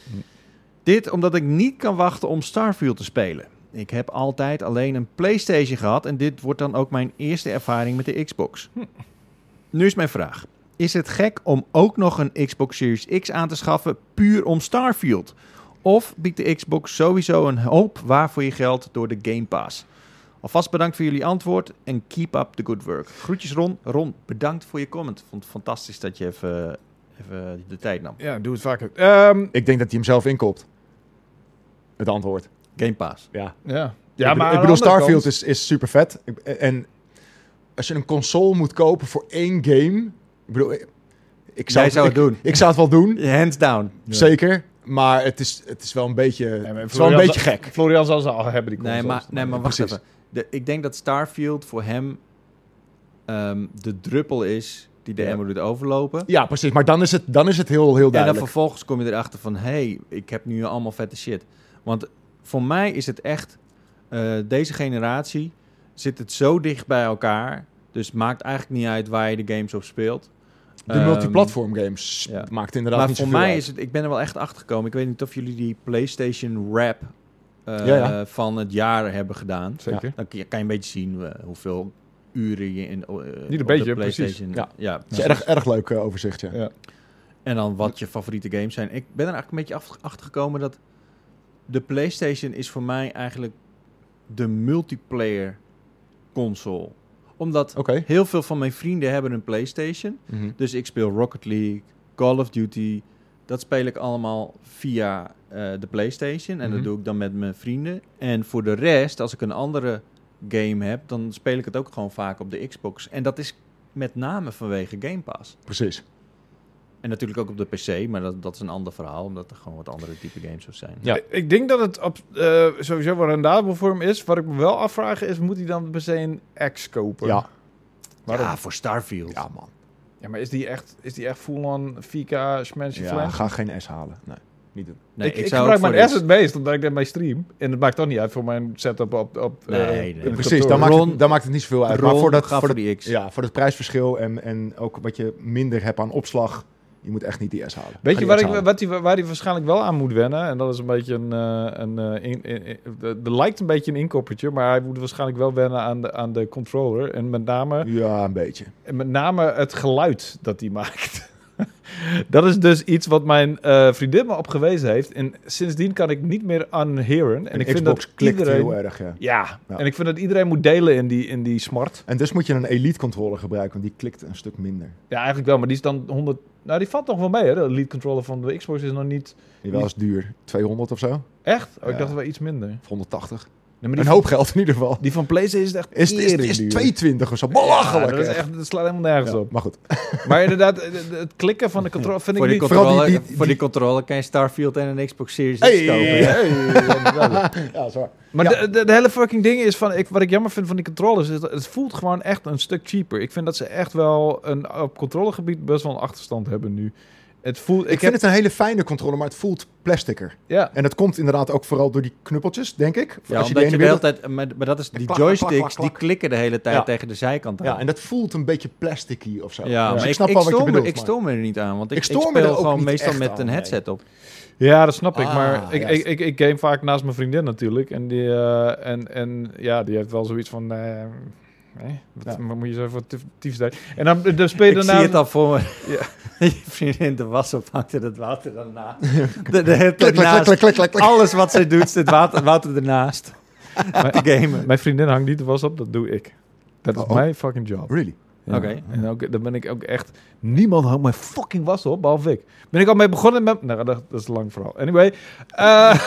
Dit omdat ik niet kan wachten om Starfield te spelen. Ik heb altijd alleen een PlayStation gehad en dit wordt dan ook mijn eerste ervaring met de Xbox. Nu is mijn vraag. Is het gek om ook nog een Xbox Series X aan te schaffen puur om Starfield? Of biedt de Xbox sowieso een hoop waar voor je geld door de Game Pass? Alvast bedankt voor jullie antwoord en keep up the good work. Groetjes Ron. Ron, bedankt voor je comment. Vond het fantastisch dat je even, even de tijd nam. Ja, doe het vaker. Ehm, Ik denk dat hij hem zelf inkoopt. Het antwoord. Game Pass. Ja. ja. Ja, ik, bedoel- ik bedoel, Starfield is, is super vet. En als je een console moet kopen voor één game... Ik bedoel, ik, zou, Jij zou het ik, doen. Ik zou het wel doen, Hands down. Ja. zeker. Maar het is, het is wel een beetje, Nee, maar het is wel een beetje gek. Florian zal ze al hebben, die Nee, maar, nee, maar wacht precies. even. De, ik denk dat Starfield voor hem ehm, de druppel is die de Ja. emmer doet overlopen. Ja, precies. Maar dan is het, dan is het heel, heel En dan duidelijk. vervolgens kom je erachter van... hé, hey, ik heb nu allemaal vette shit. Want voor mij is het echt... eh, deze generatie zit het zo dicht bij elkaar... dus maakt eigenlijk niet uit waar je de games op speelt. De Ehm, multiplatform games ja. maakt inderdaad Maar niet voor mij uit. is het... Ik ben er wel echt achter gekomen. Ik weet niet of jullie die PlayStation Rap... eh, Ja, ja. van het jaar hebben gedaan. Zeker. Dan kan je een beetje zien eh, hoeveel uren je in eh, een op beetje, de precies. PlayStation. Ja. ja Het is precies. een erg, erg leuk eh, overzicht, ja. Ja. En dan wat je favoriete games zijn. Ik ben er eigenlijk een beetje af, achter gekomen dat de PlayStation is voor mij eigenlijk de multiplayer console. Omdat heel veel van mijn vrienden hebben een PlayStation. Mhm. Dus ik speel Rocket League, Call of Duty. Dat speel ik allemaal via eh, de PlayStation. En Mhm. dat doe ik dan met mijn vrienden. En voor de rest, als ik een andere game heb, dan speel ik het ook gewoon vaak op de Xbox. En dat is met name vanwege Game Pass. Precies. En natuurlijk ook op de PC, maar dat, dat is een ander verhaal, omdat er gewoon wat andere type games zo zijn. Ja. Ik- Ik denk dat het op, eh, sowieso wel rendabel voor hem is. Wat ik me wel afvraag is, moet hij dan per se een X kopen? Ja. Waarom? Ja, voor Starfield. Ja, man. Ja, maar is die echt, is die echt full-on 4K smash Ja, ga geen S halen. Nee, niet doen. Nee, ik, ik, zou gebruik ook mijn S het meest, omdat ik dat mee stream. En het maakt toch niet uit voor mijn setup op, op Nee, eh, nee. Precies, dan maakt, Ron- het, dan maakt het niet zoveel uit. Ron, maar voor dat, voor die X. ja, voor het prijsverschil en, en ook wat je minder hebt aan opslag, Je moet echt niet die S halen. Weet je waar, ik, wat die, waar hij waarschijnlijk wel aan moet wennen? En dat is een beetje een... eh, een eh, er lijkt een beetje een inkoppertje, maar hij moet waarschijnlijk wel wennen aan de, aan de controller. En met name, Ja, een beetje. en met name het geluid dat hij maakt. dat is dus iets wat mijn eh, vriendin me op gewezen heeft. En sindsdien kan ik niet meer unhearen. En En ik vind Xbox dat klikt iedereen... heel erg, ja. Ja. Ja. en ik vind dat iedereen moet delen in die, in die smart. En dus moet je een Elite controller gebruiken, want die klikt een stuk minder. Ja, eigenlijk wel, maar die is dan 100... Nou, die valt nog wel mee, hè? De elite controller van de Xbox is nog niet... Die wel eens duur. 200 of zo? Echt? Oh, ik Ja. dacht wel iets minder. Of 180. Nee, Een hoop geld in ieder geval. die van PlayStation is echt Is, is, is, tering duur. 220 of zo. Ja, Belachelijk. dat, is echt. dat slaat helemaal nergens Ja, op. maar goed. Maar inderdaad, het, het klikken van de controle vind ik Voor die, niet... Vooral controle, die- die- voor die die- controle kan je Starfield en een Xbox Series X Hey, kopen. hey, ja, zwaar. Maar Ja. de, de, de hele fucking ding is van... Ik, wat ik jammer vind van die controllers... is dat het voelt gewoon echt een stuk cheaper. Ik vind dat ze echt wel een, op controlegebied best wel een achterstand hebben nu. Het voelt... Ik, Ik, vind heb, het een hele fijne controller, maar het voelt plasticer. Ja, En dat komt inderdaad ook vooral door die knuppeltjes, denk ik. Ja, Als omdat je ene de hele tijd... Maar, maar dat is die klak, joysticks, klak, klak. die klikken de hele tijd Ja. tegen de zijkant aan. Ja, en dat voelt een beetje plasticky of zo. Ja, maar Dus ik, ik snap ik wel wat je stoor me-. Ik stoor me er niet aan, want ik, Ik ik, stoor me er speel ook gewoon meestal met aan, een nee. headset op. ja dat snap ik. Ah, Maar ik, juist. ik, ik, ik game vaak naast mijn vriendin natuurlijk. En, die, eh, en, en ja, die heeft wel zoiets van... eh, nee, wat Ja. moet je zo voor tief zijn? En dan, speel je Ik daarna... zie het al voor me. Ja. Je vriendin de was oppakt en het water daarna. De, de Klik, tijd klik, naast. klik, klik, klik, klik. Alles wat zij doet, zit water, water ernaast. Gamen. Mijn vriendin hangt niet de was op, dat doe ik. Dat is Oh, oh. mijn fucking job. Really? Ja. Oké. En ook, dan ben ik ook echt... Niemand hangt mijn fucking was op, behalve ik. Ben ik al mee begonnen met... Nou, dat, dat is lang verhaal. Anyway. eh,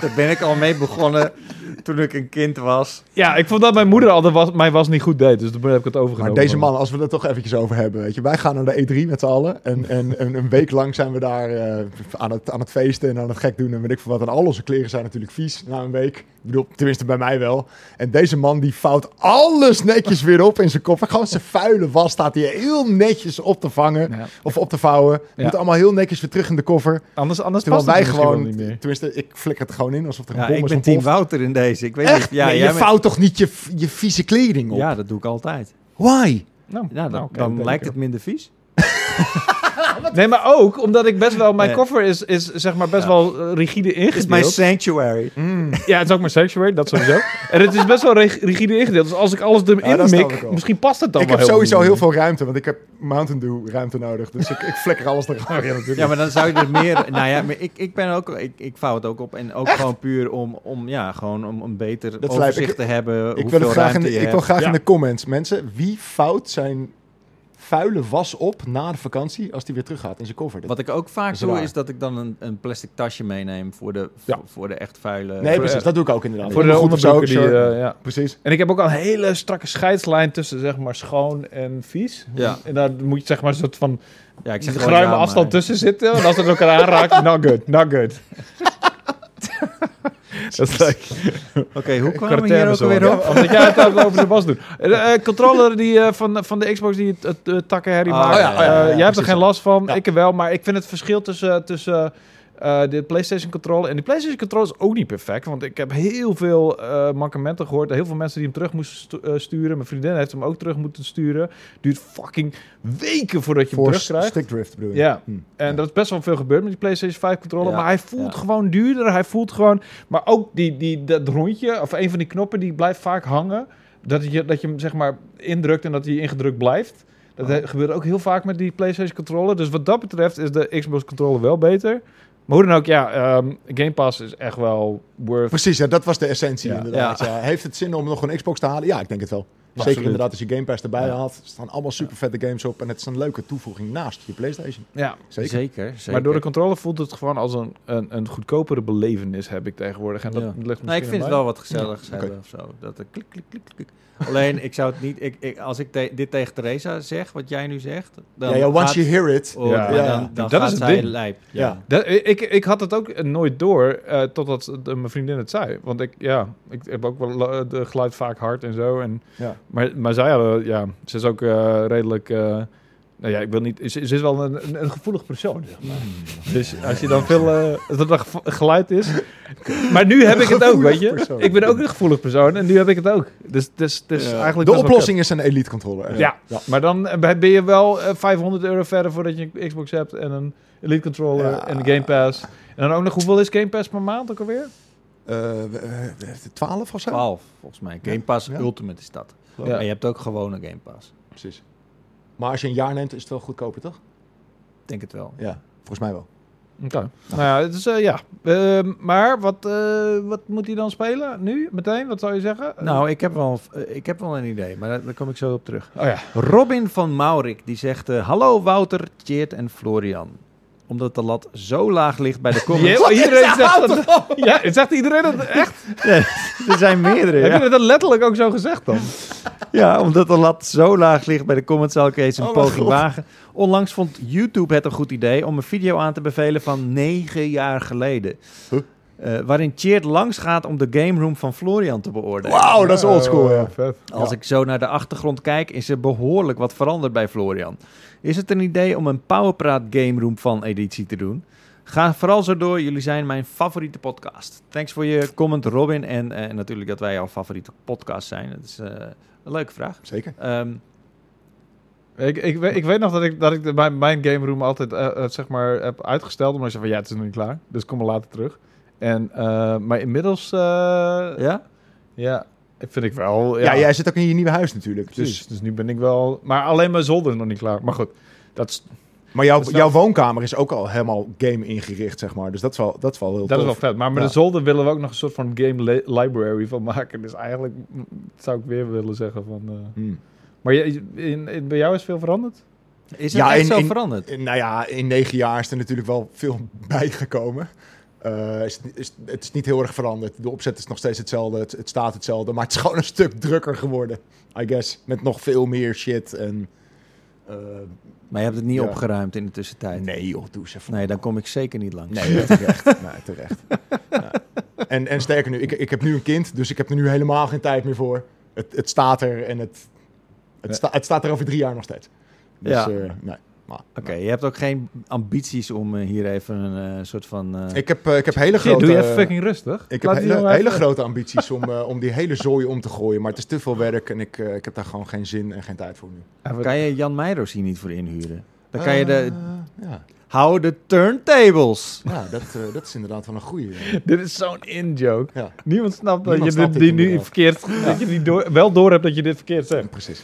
Daar ben ik al mee begonnen toen ik een kind was. ja, ik vond dat mijn moeder al de was, mijn was niet goed deed. Dus toen heb ik het overgenomen. Maar deze man, als we het toch eventjes over hebben, weet je, wij gaan naar de E3 met z'n allen en, en, en een week lang zijn we daar eh, aan, het, aan het feesten en aan het gek doen en weet ik veel wat. En al onze kleren zijn natuurlijk vies na een week. Ik bedoel, tenminste bij mij wel. En deze man die vouwt alles netjes weer op in zijn koffer. Gewoon zijn vuile was staat hij heel netjes op te vangen Ja. of op te vouwen. Ja. Moet allemaal heel netjes weer terug in de koffer. Anders, anders Terwijl past het wij gewoon, niet meer. tenminste ik flikker het gewoon in alsof er een Ja, bom ik is ben team ontploft. Wouter in deze. Ik weet Echt? niet. Ja, Nee, jij je vouwt toch niet je, je vieze kleding op? Ja, dat doe ik altijd. Why? Nou, Ja, dan, nou, dan denk lijkt het minder vies. Nee, maar ook omdat ik best wel... Mijn Nee. koffer is, is zeg maar best Ja. wel eh, rigide Het is mijn ingedeeld. sanctuary. Mm. Ja, het is ook mijn sanctuary, dat sowieso. en het is best wel rig- rigide ingedeeld. Dus als ik alles erin ik mik, wel. misschien past het dan Ik wel heb sowieso heel veel ruimte, want ik heb Mountain Dew ruimte nodig. Dus ik, ik flikker alles eruit. Ja, natuurlijk. Ja, maar dan zou je er meer... Nou ja, maar ik, ik ben ook... Ik, ik vouw het ook op. En ook gewoon puur om, om, ja, gewoon om een beter Dat overzicht Ik- te hebben. Ik wil, graag in ik wil graag Ja. in de comments, mensen. Wie fout zijn vuile was op na de vakantie als die weer terug gaat in zijn koffer? Wat ik ook vaak is doe, is dat ik dan een, een plastic tasje meeneem voor de, Ja. voor, de echt vuile... nee, voor- precies. Dat doe ik ook inderdaad. Voor de onderbroeken die... shirt. eh, ja. Precies. En ik heb ook al een hele strakke scheidslijn tussen zeg maar schoon en vies. Ja. En daar moet je zeg maar een soort van ja, ik zeg gewoon geruime ja, afstand maar- tussen zitten. En als het elkaar aanraakt, not good, not good. Dat is leuk. Oké, hoe kwamen we hier ook alweer Ja, op? Omdat jij het ook over de was doet. De eh, controller die, eh, van, van de Xbox die het, het takkenherrie Oh, maakt. ja, ja, ja, eh, ja, jij hebt er geen last van, Ja. ik er wel. Maar ik vind het verschil tussen, tussen eh, de PlayStation controller en die PlayStation controller is ook niet perfect. Want ik heb heel veel eh mankementen gehoord. Heel veel mensen die hem terug moesten stu- eh, sturen. Mijn vriendin heeft hem ook terug moeten sturen. Duurt fucking weken voordat je hem Force terugkrijgt. stick drift bedoel je? Ja. Hm. En dat is best wel veel gebeurd met die PlayStation 5 controller. Ja, Maar hij voelt ja. gewoon duurder. Hij voelt gewoon. Maar ook die, die, dat rondje, of een van die knoppen, die blijft vaak hangen. Dat je, dat je hem zeg maar indrukt en dat hij ingedrukt blijft. Dat Oh. gebeurt ook heel vaak met die PlayStation controller. Dus wat dat betreft is de Xbox controller wel beter. Maar hoe dan ook, ja, ehm, Game Pass is echt wel worth. Precies, ja, dat was de essentie Ja. inderdaad. Ja. Ja. Heeft het zin om nog een Xbox te halen? Ja, ik denk het wel. Zeker Absoluut. inderdaad als je Game Pass erbij Ja. haalt. Er staan allemaal super vette games op. En het is een leuke toevoeging naast je PlayStation. Ja, Zeker. Zeker, zeker. maar door de controller voelt het gewoon als een, een, een goedkopere belevenis heb ik tegenwoordig. En dat Ja. ligt misschien Nou, ik vind het wel wat gezelligs Ja, oké. hebben of zo. Dat er klik, klik, klik, klik. Alleen, ik zou het niet... Ik, ik, als ik te- dit tegen Theresa zeg, wat jij nu zegt... Dan Ja, ja, once gaat- you hear it. Oh, Ja. dan, dan Dat gaat is het ding. lijp. Ja. Ja. Dat, ik, ik had het ook nooit door eh, totdat de, mijn vriendin het zei. Want ik, ja, ik heb ook wel de geluid vaak hard en zo. En, Ja. maar, maar zij hadden, ja, ze is ook eh, redelijk eh, Nou ja, ik wil niet... Ze, ze is wel een, een, een gevoelig persoon, zeg maar. Dus als je dan veel... eh, dat er ge- geluid is... Maar nu heb ik het ook, weet je. persoon. Ik ben ook een gevoelig persoon en nu heb ik het ook. Dus, dus, dus Ja. eigenlijk De oplossing is een elite controller. Ja, maar dan eh, ben je wel eh, 500 euro verder voordat je een Xbox hebt en een Elite Controller Ja. en een Game Pass. En dan ook nog, hoeveel is Game Pass per maand ook alweer? Eh, eh, 12 of zo? 12, volgens mij. Game Pass Ja. Ultimate is dat. Ja. Maar je hebt ook gewone Game Pass. Precies. Maar als je een jaar neemt, is het wel goedkoper, toch? Ik denk het wel. Ja, volgens mij wel. Oké. Nou ja, het is, eh, ja. Ehm, maar wat, eh, wat moet hij dan spelen nu? Meteen? Wat zou je zeggen? Nou, ik heb wel, eh, ik heb wel een idee, maar daar, daar kom ik zo op terug. Oh ja. Robin van Maurik die zegt: eh, Hallo Wouter, Tjeerd en Florian. Omdat de lat zo laag ligt bij de comments. Je- iedereen zegt dat. Ja, zegt iedereen dat echt? er zijn meerdere. Heb Ja. je dat letterlijk ook zo gezegd dan? ja, omdat de lat zo laag ligt bij de comments, zal ik eens een Oh poging God. wagen. Onlangs vond YouTube het een goed idee om een video aan te bevelen van negen jaar geleden. Huh? Eh, waarin Tjeerd langs gaat om de game room van Florian te beoordelen. Wauw, dat is oldschool, Oh, ja. Als ik zo naar de achtergrond kijk, is er behoorlijk wat veranderd bij Florian. Is het een idee om een Powerpraat Game Room van editie te doen? Ga vooral zo door, jullie zijn mijn favoriete podcast. Thanks voor je comment, Robin. En eh, natuurlijk dat wij jouw favoriete podcast zijn. Dat is eh, een leuke vraag. Zeker. Ehm, Ik, ik, weet- ik weet nog dat ik, dat ik de, mijn, mijn game room altijd eh, zeg maar, heb uitgesteld. Omdat ik zei van ja, het is nog niet klaar. Dus kom maar later terug. En, eh, maar inmiddels, eh, ja. ja? Vind ik wel. Ja. Ja, jij zit ook in je nieuwe huis natuurlijk. precies. Dus, Dus nu ben ik wel. Maar alleen mijn zolder is nog niet klaar. Maar goed, dat is, maar jouw, Dat is wel- jouw woonkamer is ook al helemaal game ingericht, zeg maar. Dus dat is wel, dat is wel heel dat is wel vet. Maar met Ja. de zolder willen we ook nog een soort van game li- library van maken. Dus eigenlijk zou ik weer willen zeggen van. eh, Hmm. Maar je, in, in- bij jou is veel veranderd? Is het Ja, echt in- zo in- veranderd? Nou ja, in negen jaar is er natuurlijk wel veel bijgekomen. Eh, is, is, het is niet heel erg veranderd. De opzet is nog steeds hetzelfde. Het, het staat hetzelfde. Maar het is gewoon een stuk drukker geworden. I guess. Met nog veel meer shit. En, eh, Maar je hebt het niet Ja. opgeruimd in de tussentijd. nee joh, doe even. Nee, dan kom ik zeker niet langs. Nee, terecht. nee, terecht. Ja. En, en sterker nu, ik, ik heb nu een kind. Dus ik heb er nu helemaal geen tijd meer voor. Het, het staat er en het, het, Ja. sta- het staat er over drie jaar nog steeds. Dus, Ja. eh, nee. Maar, Oké, je hebt ook geen ambities om eh, hier even een eh, soort van... eh, Ik heb, ik heb hele grote... doe je even fucking rustig. Ik heb Laat hele, jongen hele even- grote ambities om, om die hele zooi om te gooien. Maar het is te veel werk en ik, ik heb daar gewoon geen zin en geen tijd voor nu. Even- Kan je Jan Meijers hier niet voor inhuren? Dan kan je de... Ja, Hou de turntables! ja dat, eh, dat is inderdaad wel een goede. Dit is zo'n in-joke. Ja, Niemand snapt dat Niemand je dit, die nu verkeerd... Dat je die door, wel door hebt dat je dit verkeerd zegt. precies.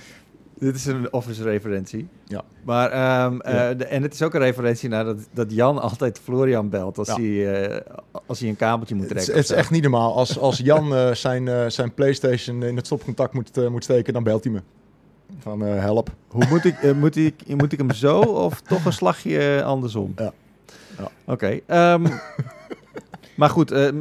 Dit is een Office-referentie. Ja. Maar, ehm, eh, de- en het is ook een referentie naar dat, dat Jan altijd Florian belt als, Ja. hij, eh, als hij een kabeltje moet trekken. het is echt niet normaal. Als, als Jan eh, zijn, zijn PlayStation in het stopcontact moet, moet steken, dan belt hij me. Van help. Hoe moet ik, moet, ik, moet ik hem zo of toch een slagje andersom? Ja. Ja. Oké. ehm, maar goed, eh, eh,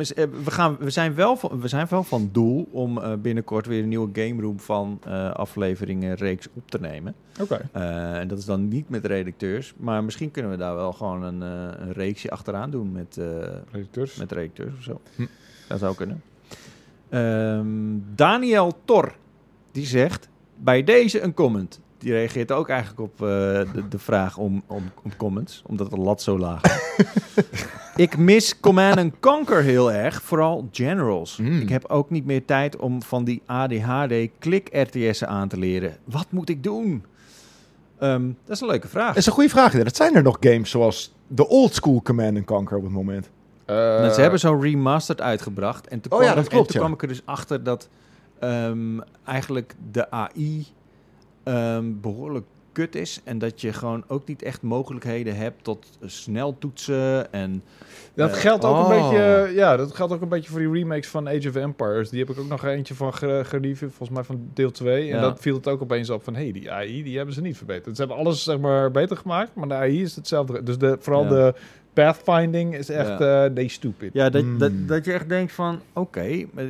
we, gaan, we, zijn wel van, we zijn wel van doel om eh, binnenkort weer een nieuwe game room van eh, afleveringen reeks op te nemen. Oké. En dat is dan niet met redacteurs, maar misschien kunnen we daar wel gewoon een, een reeksje achteraan doen met, Redacteurs. met redacteurs of zo. Hm. Dat zou kunnen. Ehm, Daniel Tor, die zegt bij deze een comment. Die reageert ook eigenlijk op eh, de, de vraag om, om, om comments, omdat de lat zo laag is. Ik mis Command and Conquer heel erg, vooral Generals. Mm. Ik heb ook niet meer tijd om van die ADHD klik RTS'en aan te leren. Wat moet ik doen? Ehm, dat is een leuke vraag. Dat is een goede vraag. Dat zijn er nog games zoals de old school Command Conquer op het moment. Eh, ze hebben zo'n remastered uitgebracht. En toen, Oh kwam, ja, dat en klopt, toen ja. kwam ik er dus achter dat ehm, eigenlijk de AI ehm, behoorlijk kut is. En dat je gewoon ook niet echt mogelijkheden hebt tot snel toetsen. En Dat Eh, geldt ook oh. een beetje. Ja, dat geldt ook een beetje voor die remakes van Age of Empires. Die heb ik ook nog eentje van ge- gereviewd, volgens mij van deel 2. Ja. En dat viel het ook opeens op van, hé, hey, die AI, die hebben ze niet verbeterd. Ze hebben alles, zeg maar, beter gemaakt, maar de AI is hetzelfde. Dus de, vooral Ja. de pathfinding is echt, Ja. eh they stupid. ja, dat, Hmm. dat, dat je echt denkt van, oké, maar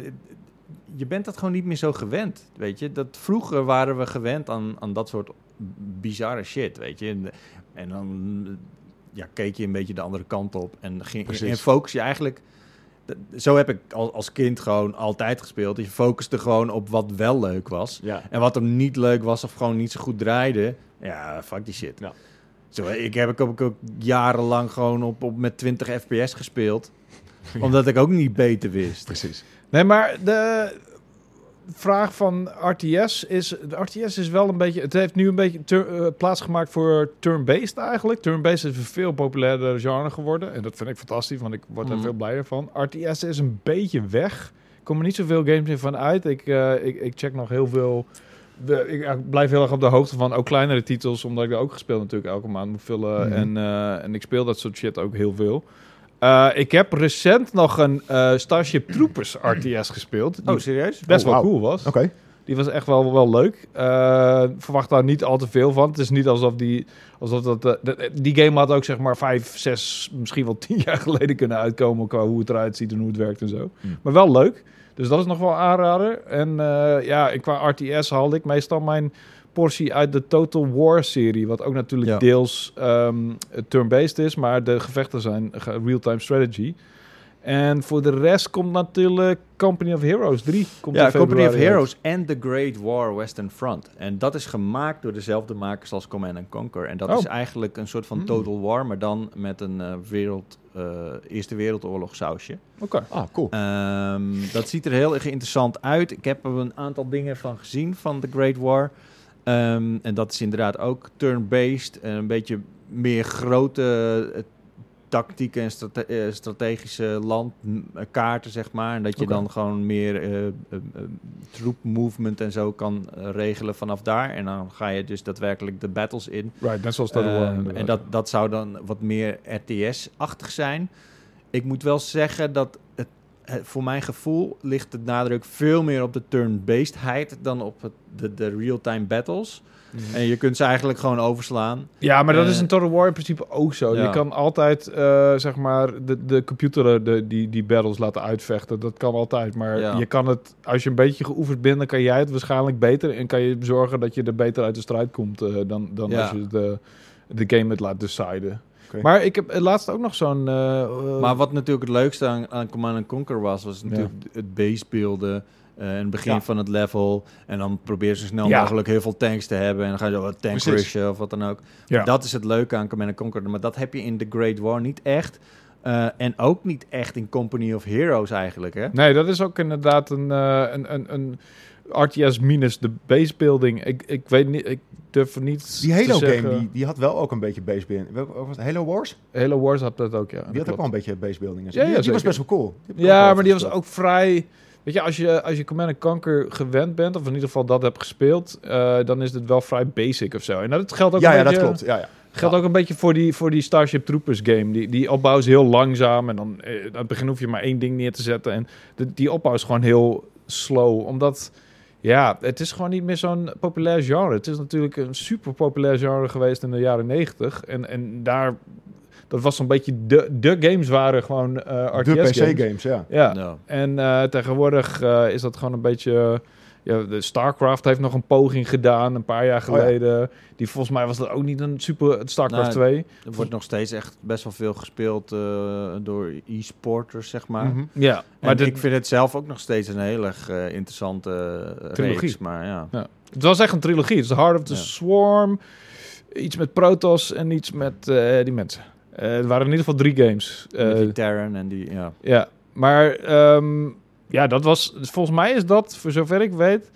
je bent dat gewoon niet meer zo gewend, weet je. Dat vroeger waren we gewend aan, aan dat soort bizarre shit, weet je. En, en dan ja, keek je een beetje de andere kant op en, ging, Precies. en focus je eigenlijk zo heb ik al, als kind gewoon altijd gespeeld. Je focuste gewoon op wat wel leuk was. Ja. En wat hem niet leuk was of gewoon niet zo goed draaide, ja, fuck die shit. Ja. Zo, ik heb ik ook, ook jarenlang gewoon op, op met 20 fps gespeeld. Omdat ik ook niet beter wist. Precies. Nee, maar de vraag van RTS is... De RTS is wel een beetje... Het heeft nu een beetje tur- eh, plaatsgemaakt voor turn-based eigenlijk. Turn-based is een veel populairder genre geworden. En dat vind ik fantastisch, want ik word er Mhm. veel blijer van. RTS is een beetje weg. Er komen niet zoveel games in van uit. Ik, eh, ik, ik check nog heel veel... De, ik, ik blijf heel erg op de hoogte van ook kleinere titels, omdat ik daar ook gespeeld natuurlijk elke maand moet vullen. Mhm. En, eh, en ik speel dat soort shit ook heel veel. Eh, ik heb recent nog een eh, Starship Troopers RTS gespeeld. Die Oh, serieus? best Oh, wel cool was. Oké. Die was echt wel, wel leuk. Eh, verwacht daar niet al te veel van. Het is niet alsof die... Alsof dat, de- die game had ook zeg maar vijf, zes, misschien wel tien jaar geleden kunnen uitkomen... qua hoe het eruit ziet en hoe het werkt en zo. Hmm. Maar wel leuk. Dus dat is nog wel aanrader. En ja, qua RTS haalde ik meestal mijn portie uit de Total War serie. Wat ook natuurlijk Ja. deels ehm, turn-based is. Maar de gevechten zijn real-time strategy. En voor de rest komt natuurlijk Company of Heroes 3. Komt Ja, Company of. Heroes en The Great War Western Front. En dat is gemaakt door dezelfde makers als Command and Conquer. En dat Oh. is eigenlijk een soort van Hmm. Total War, maar dan met een eh, wereld, eh, Eerste Wereldoorlog sausje. Oké. Ah, cool. Ehm, dat ziet er heel erg interessant uit. Ik heb er een aantal dingen van gezien van The Great War. Ehm, en dat is inderdaad ook turn-based. en Een beetje meer grote eh, tactieke en strate- eh, strategische landkaarten, zeg maar. En dat je dan gewoon meer eh, eh, eh, troepmovement en zo kan eh, regelen vanaf daar. En dan ga je dus daadwerkelijk de battles in. Right, net zoals inderdaad. en dat, dat zou dan wat meer RTS-achtig zijn. Ik moet wel zeggen dat het- voor mijn gevoel ligt de nadruk veel meer op de turn-basedheid dan op het, de, de real-time battles. Mhm. En je kunt ze eigenlijk gewoon overslaan. Ja, maar dat is Eh, in Total War in principe ook zo. ja. Je kan altijd, eh, zeg maar, de, de computer eh, de, die, die battles laten uitvechten. Dat kan altijd. Maar Ja. je kan het, als je een beetje geoefend bent, dan kan jij het waarschijnlijk beter. En kan je zorgen dat je er beter uit de strijd komt eh, dan, dan Ja. als je de, de game het laat deciden. Maar ik heb laatst ook nog zo'n... eh, eh, Maar wat natuurlijk het leukste aan, aan Command Conquer was, was natuurlijk het basebeelden. eh in het begin Ja. van het level. En dan probeer je zo snel Ja. mogelijk heel veel tanks te hebben. En dan ga je wat tank Precies. rushen of wat dan ook. Ja. Dat is het leuke aan Command Conquer. Maar dat heb je in The Great War niet echt. Eh, en ook niet echt in Company of Heroes eigenlijk, hè? Nee, dat is ook inderdaad een, eh, een, een, een RTS minus de base building. Ik, ik weet niet, ik durf niet Die te Halo zeggen- game, die, die had wel ook een beetje basebuilding. Welke wat was het? Halo Wars? Halo Wars had dat ook, ja. Die dat had ook wel een beetje basebuilding. en zo. Ja, die, ja, die was best wel cool. Ja, maar die was ook vrij... Weet je, als je, als je Command Conquer gewend bent, of in ieder geval dat hebt gespeeld, eh, dan is het wel vrij basic of zo. En dat geldt ook Ja, een ja, dat beetje, klopt. Ja, ja. Geldt ook een beetje voor die, voor die Starship Troopers game. Die, die opbouw is heel langzaam en dan eh, aan het begin hoef je maar één ding neer te zetten. En de, die opbouw is gewoon heel slow, omdat... Ja, het is gewoon niet meer zo'n populair genre. Het is natuurlijk een super populair genre geweest in de jaren negentig. En, en daar... Dat was zo'n beetje... De, de games waren gewoon eh RTS De games. PC-games, ja. Ja, Ja. en eh, tegenwoordig eh, is dat gewoon een beetje... ja, de StarCraft heeft nog een poging gedaan een paar jaar Oh ja. geleden. Die volgens mij was dat ook niet een super StarCraft Nou, 2. Er wordt nog steeds echt best wel veel gespeeld eh, door e-sporters, zeg maar. Mhm. Ja, Maar maar dit, ik vind het zelf ook nog steeds een heel erg eh, interessante uh, Trilogie. reeks. Maar ja. het was echt een trilogie. Het is Heart of the Ja. Swarm, iets met Protoss en iets met eh, die mensen. Eh, er waren in ieder geval drie games. Met Eh, die Terran en die, ja. Ja, maar ehm, ja, dat was. Volgens mij is dat, voor zover ik weet,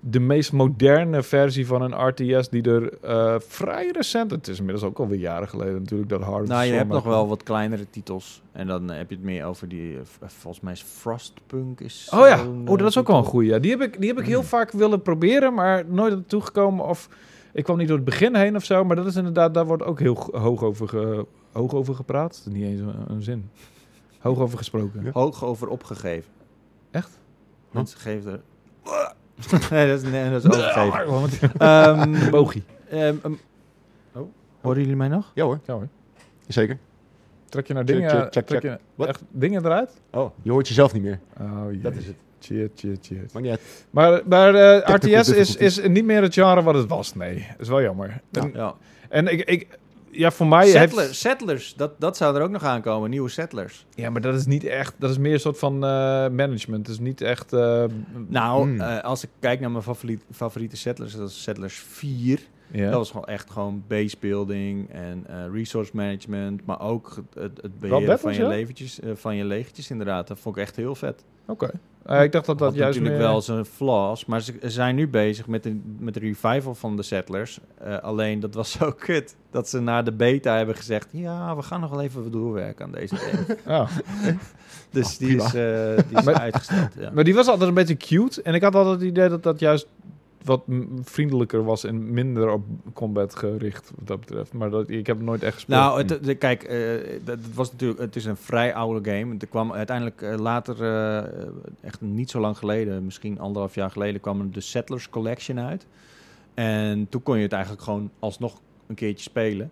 de meest moderne versie van een RTS die er eh, vrij recent. Het is inmiddels ook alweer jaren geleden natuurlijk dat Hard. Nou, je hebt nog wel wat kleinere titels. En dan eh, heb je het meer over die, eh, v- volgens mij is Frostpunk is Oh ja, oh, dat is eh, ook wel een goeie. Ja. Die heb ik, die heb ik heel vaak willen proberen, maar nooit naartoe gekomen. Of ik kwam niet door het begin heen of zo. Maar dat is inderdaad, daar wordt ook heel hoog over, ge- hoog over gepraat. Niet eens een, een zin. Hoog over gesproken. Ja. Hoog over opgegeven. Echt? Mensen geven er... nee, dat is, nee, dat is overgeven. Met- Ehm Bogie. ehm, ehm, oh, horen jullie mij nog? Ja hoor, Ja hoor. zeker. Trek je nou dingen, check, check, trek je Wat? echt dingen eruit? Oh, je hoort jezelf niet meer. Oh, jee. Dat is het. Shit. Maakt niet uit. Maar, maar eh, RTS is, is niet meer het genre wat het was. Nee, dat is wel jammer. En, Ja. en ik, ik, ja, voor mij heeft... Settlers, settlers dat, dat zou er ook nog aankomen. Nieuwe settlers. Ja, maar dat is niet echt... Dat is meer een soort van eh, management. Dat is niet echt... eh, Nou, Hmm. eh, als ik kijk naar mijn favoriete, favoriete settlers, dat is Settlers 4. ja. Dat was gewoon echt gewoon base building en eh, resource management, maar ook het, het beheren van je, ja? leventjes, van je legertjes inderdaad. Dat vond ik echt heel vet. Oké. Eh, ik dacht dat dat Had juist natuurlijk meer... wel zijn flaws, maar ze zijn nu bezig met de, met de revival van de Settlers. Eh, alleen dat was zo kut dat ze na de beta hebben gezegd: ja, we gaan nog wel even doorwerken aan deze game. Oh. dus Oh, die is, eh, die is Maar- uitgesteld. Ja. Maar die was altijd een beetje cute. En ik had altijd het idee dat dat juist wat vriendelijker was en minder op combat gericht wat dat betreft. Maar dat, ik heb het nooit echt gespeeld. Nou, het, de- kijk, eh, dat het was natuurlijk, het is een vrij oude game. Er kwam uiteindelijk eh, later, eh, echt niet zo lang geleden, misschien anderhalf jaar geleden, kwam de Settlers Collection uit. En toen kon je het eigenlijk gewoon alsnog een keertje spelen.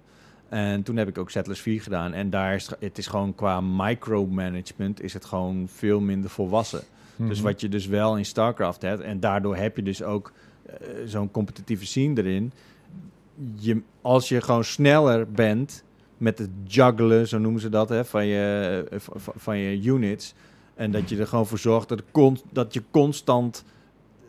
En toen heb ik ook Settlers 4 gedaan. En daar is het is gewoon qua micromanagement is het gewoon veel minder volwassen. Mhm. Dus wat je dus wel in StarCraft hebt, en daardoor heb je dus ook eh, zo'n competitieve scene erin. Je, als je gewoon sneller bent met het juggelen, zo noemen ze dat, hè, van, je, eh, van je units. En dat je er gewoon voor zorgt dat, dat je constant eh, eh,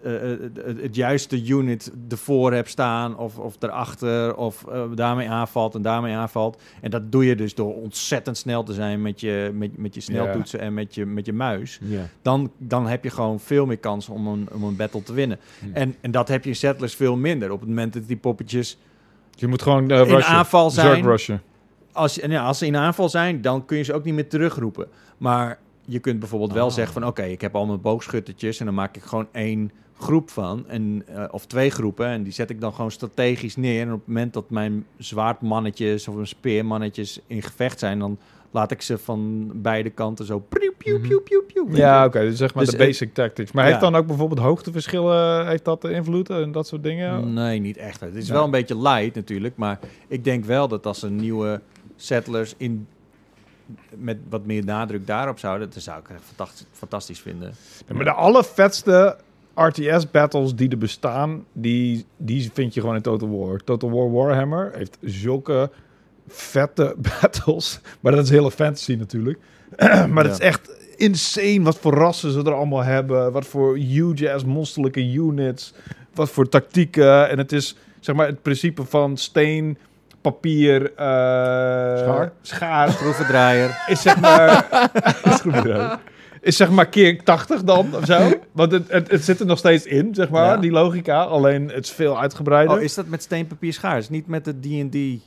het, het juiste unit ervoor hebt staan of, of erachter of eh, daarmee aanvalt en daarmee aanvalt. En dat doe je dus door ontzettend snel te zijn met je, met, met je sneltoetsen en met je, met je muis Ja. dan, dan heb je gewoon veel meer kans om een, om een battle te winnen. Hmm. En, en dat heb je in Settlers veel minder. Op het moment dat die poppetjes je moet gewoon uh, in aanval zijn, als, en ja, als ze in aanval zijn, dan kun je ze ook niet meer terugroepen. Maar je kunt bijvoorbeeld wel Ah. zeggen van... oké, ik heb al mijn boogschuttertjes... en dan maak ik gewoon één groep van. En, eh, of twee groepen. En die zet ik dan gewoon strategisch neer. En op het moment dat mijn zwaardmannetjes... of mijn speermannetjes in gevecht zijn... dan laat ik ze van beide kanten zo... Piu, piu, piu, piu, piu, Ja, oké. dus zeg maar Dus, de eh, basic tactics. Maar ja. heeft dan ook bijvoorbeeld hoogteverschillen... Heeft dat invloed en dat soort dingen? Nee, niet echt. Het is Ja. wel een beetje light natuurlijk, maar ik denk wel dat als er nieuwe settlers in met wat meer nadruk daarop zouden, dat zou ik echt fantastisch, fantastisch vinden. Ja, maar de allervetste RTS-battles die er bestaan, die, die vind je gewoon in Total War. Total War Warhammer heeft zulke vette battles. Maar dat is hele fantasy natuurlijk. maar het is echt insane wat voor rassen ze er allemaal hebben. Wat voor huge-ass monsterlijke units. Wat voor tactieken. En het is zeg maar het principe van steen, papier, eh, Schaar? schaar Schroevendraaier. is zeg maar... schroevendraaier. is zeg maar keer 80 dan, of zo. Want het, het, het zit er nog steeds in, zeg maar, Ja. die logica. Alleen het is veel uitgebreider. Oh, is dat met steen, papier, schaar? Is niet met de D&D...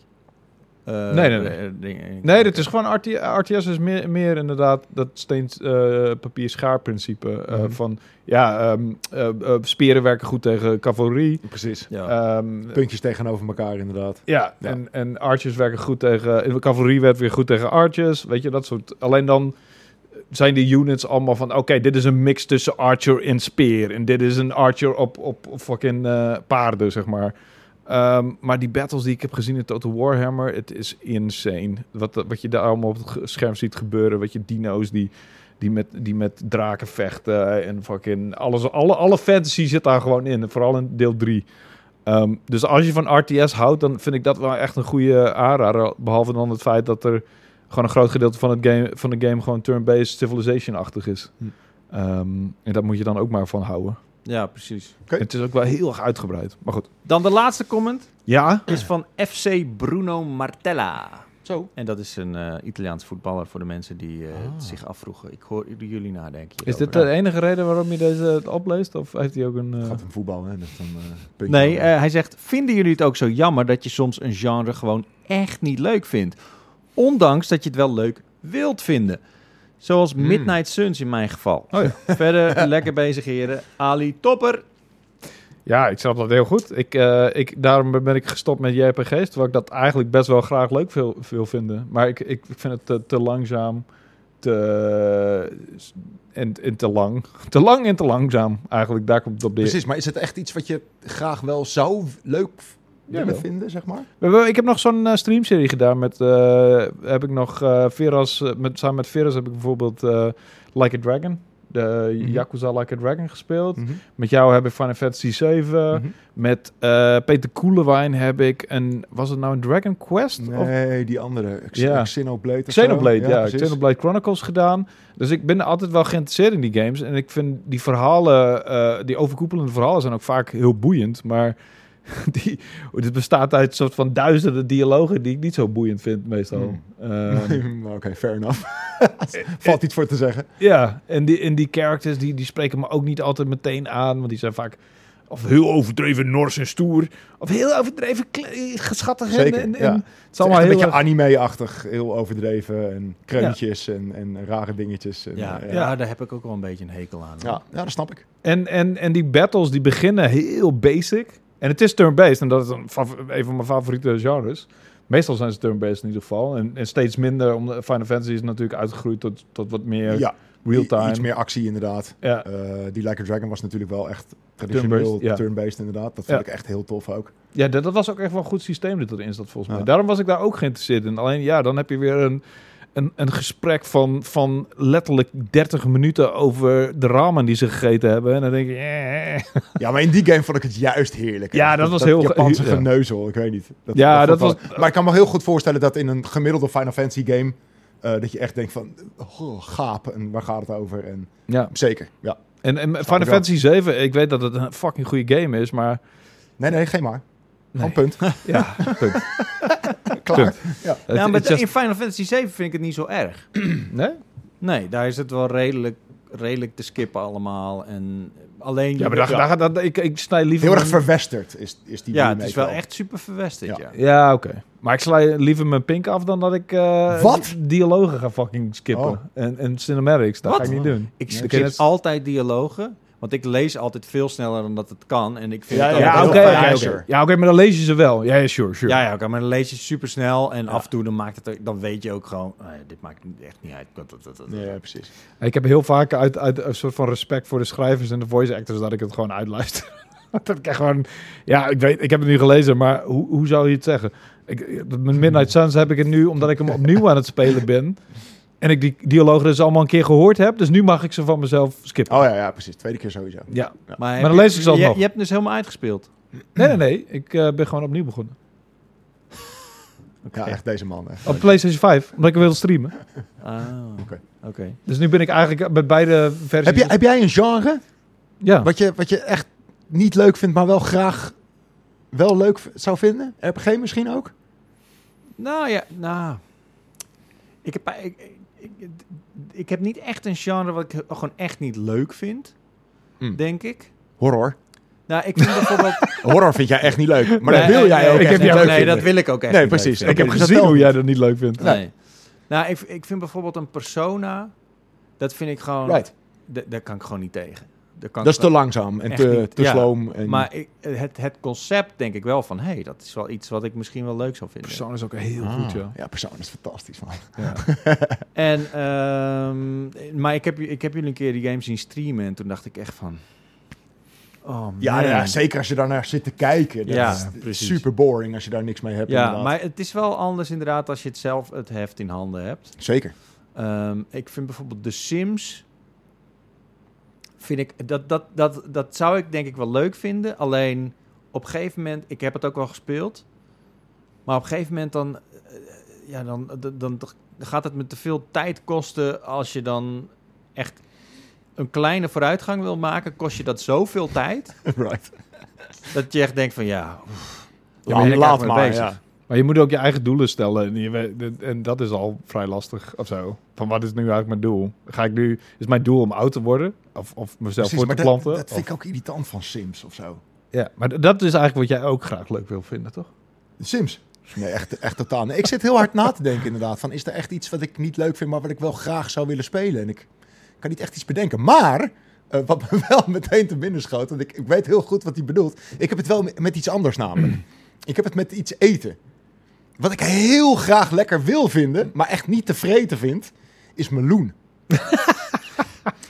eh, Nee, nee, nee. eh, dingen? Nee, dit is gewoon RT, RTS is meer, meer inderdaad dat steen, eh, papier, schaar principe. eh, Mhm. Van, ja, ehm, eh, eh, speren werken goed tegen cavalerie. Precies. Ja. Ehm, Puntjes tegenover elkaar, inderdaad. Ja, Ja. En, en archers werken goed tegen... Cavalerie werkt weer goed tegen archers. Weet je, dat soort... Alleen dan zijn de units allemaal van... Oké, dit is een mix tussen archer en speer. En dit is een archer op, op, op fucking eh, paarden, zeg maar. Ehm, maar die battles die ik heb gezien in Total Warhammer... Het is insane. Wat, wat je daar allemaal op het scherm ziet gebeuren. Wat je dino's die... Die met, die met draken vechten en fucking alles. Alle, alle fantasy zit daar gewoon in. Vooral in deel 3. Ehm, dus als je van RTS houdt, dan vind ik dat wel echt een goede aanrader. Behalve dan het feit dat er gewoon een groot gedeelte van, het game, van de game gewoon turn-based civilization-achtig is. Hm. Ehm, en daar moet je dan ook maar van houden. Ja, precies. Het is ook wel heel erg uitgebreid. Maar goed. Dan de laatste comment Ja? is van FC Bruno Martella. Zo. En dat is een eh, Italiaans voetballer voor de mensen die eh, Ah. zich afvroegen. Ik hoor jullie nadenken. Is dit de enige reden waarom je deze opleest? Of heeft hij ook een... Het eh, gaat om voetbal, hè. Dus dan, eh, puntje Nee, eh, hij zegt: Vinden jullie het ook zo jammer dat je soms een genre gewoon echt niet leuk vindt? Ondanks dat je het wel leuk wilt vinden. Zoals Hmm. Midnight Suns in mijn geval. Oh ja. Verder lekker bezig, heren. Ali Topper. Ja, ik snap dat heel goed. Ik, eh, ik, daarom ben ik gestopt met JRPG's, terwijl ik dat eigenlijk best wel graag leuk wil, wil vinden. Maar ik, ik vind het te, te langzaam, te, en, en te lang. Te lang en te langzaam, eigenlijk. Daar komt het op neer. Precies, maar is het echt iets wat je graag wel zou leuk willen Jawel. vinden, zeg maar? Ik heb nog zo'n eh, streamserie gedaan met, eh, heb ik nog eh Veras, met, samen met Veras heb ik bijvoorbeeld Like a Dragon. de Mhm. Yakuza Like a Dragon gespeeld. Mhm. Met jou heb ik Final Fantasy 7. Mhm. Met Peter Koelewijn heb ik een... Was het nou een Dragon Quest? Of Nee, die andere. X- Ja. Xenoblade. Xenoblade, ja. precies. Xenoblade Chronicles gedaan. Dus ik ben altijd wel geïnteresseerd in die games. En ik vind die verhalen, die overkoepelende verhalen zijn ook vaak heel boeiend. Maar die, het bestaat uit een soort van duizenden dialogen die ik niet zo boeiend vind meestal. Ehm, Oké, fair enough. Valt iets voor te zeggen. ja, en die, en die characters die, die spreken me ook niet altijd meteen aan. Want die zijn vaak of heel overdreven nors en stoer. Of heel overdreven kle- schattig. en- Zeker, en, en, ja. Het is Het is allemaal een beetje erg- anime-achtig. Heel overdreven. En kreuntjes en, en rare dingetjes. En, Ja, eh, ja. daar heb ik ook wel een beetje een hekel aan. ja. ja, dat snap ik. En, en, en die battles die beginnen heel basic. En het is turn-based. En dat is een, een van mijn favoriete genres. Meestal zijn ze turn-based in ieder geval. En, en steeds minder. Omdat Final Fantasy is natuurlijk uitgegroeid tot, tot wat meer Ja, real-time. Iets meer actie inderdaad. Ja. Eh, die Like a Dragon was natuurlijk wel echt traditioneel Turn-based, turn-based inderdaad. Dat vond Ja. ik echt heel tof ook. Ja, dat, dat was ook echt wel een goed systeem dat erin zat volgens mij. Daarom was ik daar ook geïnteresseerd in. Alleen ja, dan heb je weer een, een, een gesprek van, van letterlijk 30 minuten over de ramen die ze gegeten hebben. En dan denk je... eh. Ja, maar in die game vond ik het juist heerlijk. Ja, dat was heel Japanse ja. geneuzel, ik weet niet. Dat, Ja, dat was- wel- Maar ik kan me heel goed voorstellen dat in een gemiddelde Final Fantasy game... eh, dat je echt denkt van, oh, gaap, en waar gaat het over? En Ja. zeker, ja. En, en Final. Fantasy 7, ik weet dat het een fucking goede game is, maar... Nee, nee, geen maar. Nee. Punt. Ja, punt. Klaar. Punt. Ja. Maar in Final Fantasy 7 vind ik het niet zo erg. Nee? Nee, daar is het wel redelijk, redelijk te skippen allemaal. En alleen... Ja, maar daar, daar, gaat dat ik, ik snij liever... Heel erg mijn- verwesterd is, is die ja, het is wel echt super verwesterd, Ja. ja. Ja, oké. Maar ik sla liever mijn pink af dan dat ik eh, Wat? dialogen ga fucking skippen. Oh. En, en cinematics, dat Wat? ga ik niet doen. Ik skip ken het- altijd dialogen, want ik lees altijd veel sneller dan dat het kan. En ik vind Ja, het ja, oké. ja, oké. Maar dan lees je ze wel. Ja, ja, sure, sure. Ja, ja, oké, maar dan lees je super snel en Ja. af en toe dan maakt het, dan weet je ook gewoon, ja, dit maakt echt niet uit. Ja, precies. Ik heb heel vaak uit, uit een soort van respect voor de schrijvers en de voice actors dat ik het gewoon uitluister. dat ik echt gewoon... Ja, ik weet, ik heb het nu gelezen, maar hoe, hoe zou je het zeggen? Ik, met Midnight Suns heb ik het nu, omdat ik hem opnieuw aan het spelen ben. En ik die dialogen dus allemaal een keer gehoord heb. Dus nu mag ik ze van mezelf skippen. Oh ja, ja, precies. Tweede keer sowieso. Ja. Maar, dan lees ik ze je, alsnog. je hebt dus helemaal uitgespeeld. Nee, nee, nee. Ik eh, ben gewoon opnieuw begonnen. Ja, echt deze man. Echt. Op PlayStation 5, omdat ik wilde streamen. Ah, Oké. oké. Dus nu ben ik eigenlijk met beide versies... Heb, jij, heb jij een genre Ja. wat je, wat je echt niet leuk vindt, maar wel graag wel leuk zou vinden? RPG misschien ook? Nou ja, nou... Ik heb, ik, ik, ik, heb niet echt een genre wat ik gewoon echt niet leuk vind, Hmm. denk ik. Horror. Nou, ik vind bijvoorbeeld... Horror vind jij echt niet leuk. Maar Nee, dat wil nee, jij nee, ook ik echt heb niet jou- leuk Nee, vinden. dat wil ik ook echt Nee, precies. ik heb gezien hoe jij dat niet leuk vindt. Nee. Nou, ik, ik vind bijvoorbeeld een persona... Dat vind ik gewoon... Right. Daar kan ik gewoon niet tegen. Dat is te langzaam en te, niet. te Ja, sloom. En, Maar ik, het, het concept denk ik wel van... Hé, hey, dat is wel iets wat ik misschien wel leuk zou vinden. Persoon is ook heel Ah, goed, ja. Ja, persoon is fantastisch, man. ja. En, ehm, maar ik heb, ik heb jullie een keer die game zien streamen... En toen dacht ik echt van... Oh, Ja, ja, zeker als je daar naar zit te kijken. Dat Ja, is precies. super boring als je daar niks mee hebt. Ja, inderdaad. maar het is wel anders inderdaad als je het zelf het heft in handen hebt. Zeker. Ehm, ik vind bijvoorbeeld The Sims. Vind ik, dat, dat, dat, dat zou ik denk ik wel leuk vinden. Alleen op een gegeven moment, ik heb het ook wel gespeeld. Maar op een gegeven moment dan, eh, ja, dan, dan, dan gaat het me te veel tijd kosten als je dan echt een kleine vooruitgang wil maken. Kost je dat zoveel tijd right. dat je echt denkt van ja. oef, Ja, laat maar. bezig? Ja. Maar je moet ook je eigen doelen stellen. En, je en dat is al vrij lastig of zo. Van wat is nu eigenlijk mijn doel? Ga ik nu, is mijn doel om oud te worden? Of, of mezelf Precies, voor te dat, planten? dat vind Of- ik ook irritant van Sims of zo. ja, maar dat is eigenlijk wat jij ook graag leuk wil vinden, toch? Sims? Nee, echt, echt totaal. Nee, ik zit heel hard na te denken inderdaad. Van, is er echt iets wat ik niet leuk vind, maar wat ik wel graag zou willen spelen? En ik kan niet echt iets bedenken. Maar, eh, wat me wel meteen te binnen schoot, want ik, ik weet heel goed wat hij bedoelt. Ik heb het wel met iets anders namelijk. ik heb het met iets eten. Wat ik heel graag lekker wil vinden, maar echt niet tevreden vind, is meloen.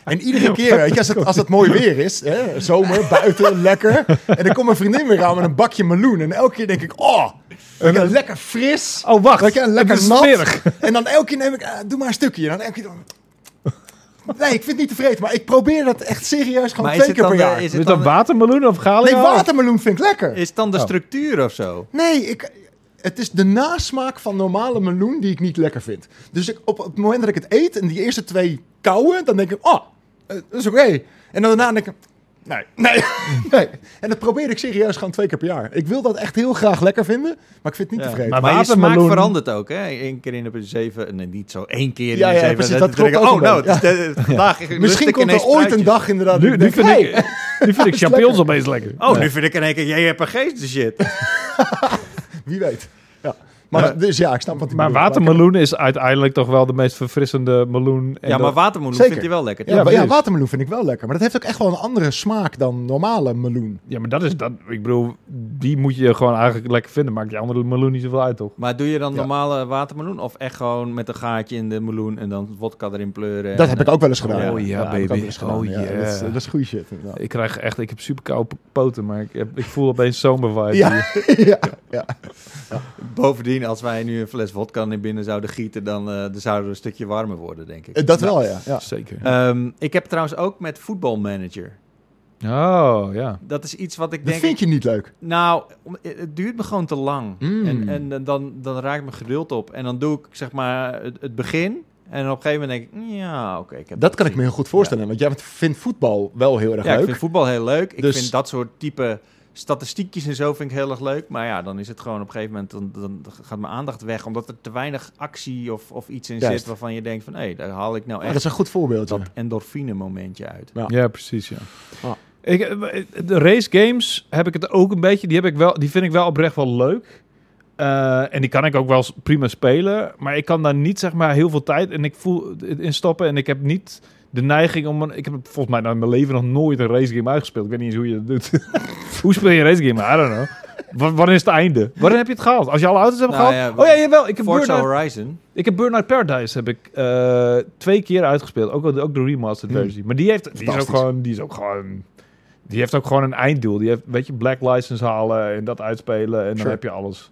En iedere keer, weet je, als het, als het mooi weer is, hè, zomer, buiten, lekker. En dan komt mijn vriendin weer aan met een bakje meloen. En elke keer denk ik, oh, lekker fris. Oh, wacht. Weet je, lekker Het is nat. smerig. En dan elke keer neem ik, eh, doe maar een stukje. En dan elke keer, dan- Nee, ik vind het niet tevreden, maar ik probeer dat echt serieus gewoon Maar twee het keer per jaar. is Is het het dan, watermeloen of galia? Nee, watermeloen vind ik lekker. is het dan de Oh. structuur of zo? Nee, ik, het is de nasmaak van normale meloen die ik niet lekker vind. Dus ik, op, het moment dat ik het eet en die eerste twee kauwen, dan denk ik, oh, eh, dat is oké. En dan daarna denk ik, nee, nee, nee. En dat probeer ik serieus gewoon twee keer per jaar. Ik wil dat echt heel graag lekker vinden, maar ik vind het niet Ja. tevreden. Maar Maar je smaak verandert ook, hè? Eén keer in de zeven, nee, niet zo één keer in Ja, de ja, zeven. precies, dat klopt Oh, nou, de- vandaag Misschien komt er ooit een dag inderdaad. Nu, dat nu, ik denk, vind hey, ik, nu vind ik champignons lekker. opeens lekker. Oh, Ja. nu vind ik in één keer, jij hebt een geest de shit. wie weet. Ja. Maar Ja. dus ja, ik snap wat hij Maar bedoelt. watermeloen is uiteindelijk toch wel de meest verfrissende meloen. En Ja, maar dat- watermeloen Zeker. vindt hij wel lekker. Ja, Ja, watermeloen vind ik wel lekker. Maar dat heeft ook echt wel een andere smaak dan normale meloen. ja, maar dat is dat. Ik bedoel, die moet je gewoon eigenlijk lekker vinden. Maakt die andere meloen niet zoveel uit, toch? Maar doe je dan Ja. normale watermeloen of echt gewoon met een gaatje in de meloen en dan vodka erin pleuren? Dat en, heb ik ook wel eens Oh, gedaan. Oh ja, ook baby. eens gedaan, Oh ja. Dat, is, dat is goede shit. Ik krijg echt, ik heb super koude poten, maar ik, heb, ik voel opeens zomervibe. Ja, ja, ja. Als wij nu een fles vodka naar binnen zouden gieten, dan, eh, dan zouden we een stukje warmer worden, denk ik. Eh, Dat wel, ja. ja. Zeker. Ehm, ik heb trouwens ook met voetbalmanager. Oh, ja. Dat is iets wat ik Dat denk... vind je niet leuk. Nou, om- het duurt me gewoon te lang. Mm. En, en, dan, dan raakt mijn geduld op. En dan doe ik zeg maar het, het begin. En op een gegeven moment denk ik, ja, oké. ik heb Dat het kan ik me heel goed voorstellen. Want jij vindt voetbal wel heel erg Ja, ik leuk. vind voetbal heel leuk. Ik Dus- vind dat soort type statistiekjes en zo vind ik heel erg leuk. Maar ja, dan is het gewoon op een gegeven moment, dan, dan gaat mijn aandacht weg. Omdat er te weinig actie of, of iets in Juist. zit waarvan je denkt van, hé, daar haal ik nou Ja, dat echt is een goed voorbeeldje. dat endorfine momentje uit. Ja. Ja, precies, ja. Ah. Ik, eh, de race games heb ik het ook een beetje. Die, heb ik wel, die vind ik wel oprecht wel leuk. Eh, en die kan ik ook wel prima spelen. Maar ik kan daar niet zeg maar heel veel tijd en ik voel in stoppen. En ik heb niet de neiging om... Een, ik heb volgens mij nou in mijn leven nog nooit een race game uitgespeeld. Ik weet niet eens hoe je dat doet. hoe speel je een race game? I don't know. Wa- Wanneer is het einde? Wanneer heb je het gehaald? Als je alle auto's hebt Nou gehaald? ja, oh ja, jawel. Ik heb Forza Burnout, Horizon. ik heb Burnout Paradise heb ik eh, twee keer uitgespeeld. Ook, ook de remastered Hmm. versie. Maar die, heeft, die, is ook gewoon, die is ook gewoon... Die heeft ook gewoon een einddoel. Die heeft, weet je, Black License halen en dat uitspelen. En dan heb je alles.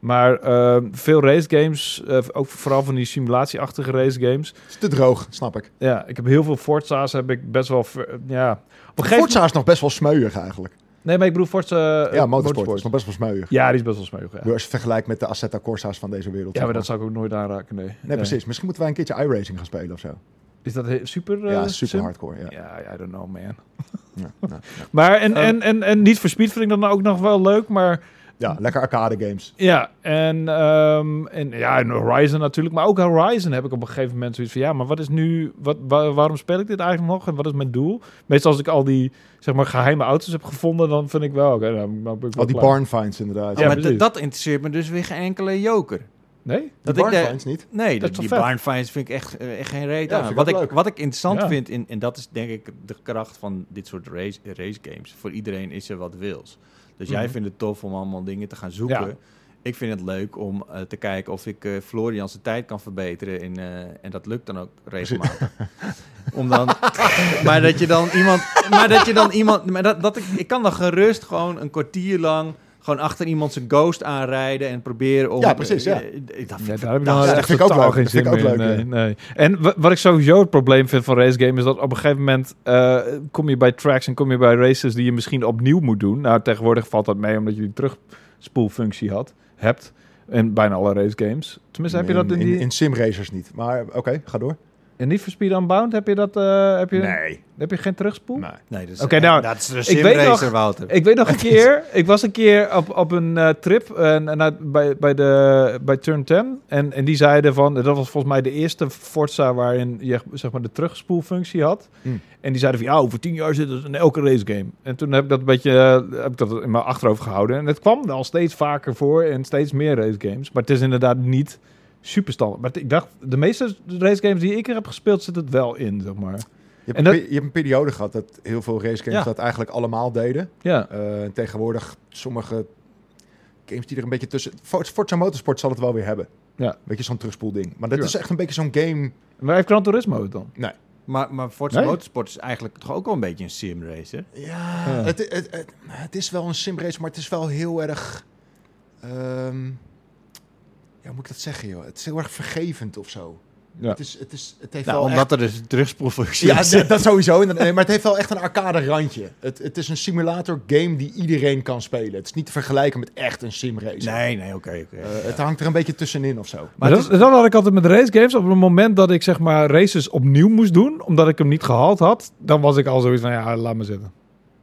Maar ehm, veel race games, eh, ook vooral van die simulatieachtige race games. Het is te droog, snap ik. Ja, ik heb heel veel Forza's, heb ik best wel... ja, op Forza is nog best wel smeuig eigenlijk. Nee, maar ik bedoel Forza... eh, ja, motorsport, is nog best wel smeuig. Ja, die is best wel smeuig, ja. Als je vergelijkt met de Assetto Corsa's van deze wereld. Ja, maar dat zou ik ook nooit aanraken, nee. Nee, precies. Misschien moeten wij een keertje iRacing gaan spelen of zo. Is dat super... eh, ja, super sim? hardcore. Ja. I don't know, man. Ja, ja. Maar en, Ehm. en, en, en niet for Speed vind ik dan ook nog wel leuk, maar ja, lekker arcade games. ja, en, ehm, en ja, en Horizon natuurlijk, maar ook Horizon heb ik op een gegeven moment zoiets van, ja, maar wat is nu, wat, wa- waarom speel ik dit eigenlijk nog en wat is mijn doel? Meestal als ik al die, zeg maar, geheime auto's heb gevonden, dan vind ik wel, oké, nou, ben ik wel Al die barn finds inderdaad. Ja, maar precies. d- dat interesseert me dus weer geen enkele joker. Nee? Dat die barn finds niet. Nee, Dat die barn finds vind ik echt, eh, echt geen reet Ja, aan. vind ik Wat ik, leuk. wat ik interessant Ja. vind, in, en dat is denk ik de kracht van dit soort race, race games. Voor iedereen is er wat wils. Dus jij Mhm. vindt het tof om allemaal dingen te gaan zoeken. Ja. Ik vind het leuk om eh, te kijken of ik eh Florian zijn tijd kan verbeteren. In, eh, en dat lukt dan ook regelmatig. om dan, maar dat je dan iemand... Maar dat je dan iemand... Maar dat, dat ik, ik kan dan gerust gewoon een kwartier lang... Gewoon achter iemand zijn ghost aanrijden en proberen om... Ja, precies, ja. eh, eh, dat vind Ja, ik daar heb ik dan Ja, dat echt vind ik ook leuk. geen vind zin ik ook meer leuk, in. Nee, nee. En wa- wat ik sowieso het probleem vind van race game is dat op een gegeven moment eh, kom je bij tracks en kom je bij races die je misschien opnieuw moet doen. Nou, tegenwoordig valt dat mee omdat je die terugspoelfunctie had, hebt. In bijna alle race games. Tenminste, heb je dat in, die... in, simracers niet. Maar oké, ga door. In Need for Speed Unbound heb je dat... eh, heb, je, Nee. heb je geen terugspoel? nee. Is, Oké, nou, dat is de ik weet nog- Wouter. Ik weet nog een keer, ik was een keer op, op een eh, trip en, en uit- bij, bij, de, bij Turn 10. En, en die zeiden van, dat was volgens mij de eerste Forza waarin je zeg maar de terugspoelfunctie had. Hmm. En die zeiden van, ja, over tien jaar zit het in elke race game. En toen heb ik dat een beetje eh, heb ik dat in mijn achterhoofd gehouden. En het kwam wel steeds vaker voor en steeds meer race games. Maar het is inderdaad niet super standaard. Maar ik dacht, de meeste race games die ik er heb gespeeld, zit het wel in, zeg maar. Je hebt, En dat- je hebt een periode gehad dat heel veel race games Ja. dat eigenlijk allemaal deden. Ja, Eh, en tegenwoordig sommige games die er een beetje tussen... For- Forza Motorsport zal het wel weer hebben. Ja. Weet je, zo'n terugspoelding. Maar dat is echt een beetje zo'n game... maar heeft Gran Turismo het dan? Maar, maar Forza Nee? Motorsport is eigenlijk toch ook wel een beetje een simracer? Ja, Ja. Het, het, het, het is wel een simrace, maar het is wel heel erg... ehm, ja, hoe moet ik dat zeggen, joh? Het is heel erg vergevend of zo. Ja. Het, is, het, is, het heeft Nou, wel omdat echt... er dus een terugspoelfunctie Ja, zit. d- dat sowieso. Maar het heeft wel echt een arcade randje. Het, het is een simulator game die iedereen kan spelen. Het is niet te vergelijken met echt een simracer. Nee, nee, oké, oké. Eh, het hangt er een beetje tussenin of zo. Maar Maar dat, het dat had ik altijd met race games. Op het moment dat ik zeg maar races opnieuw moest doen, omdat ik hem niet gehaald had, dan was ik al zoiets van ja, laat me zitten.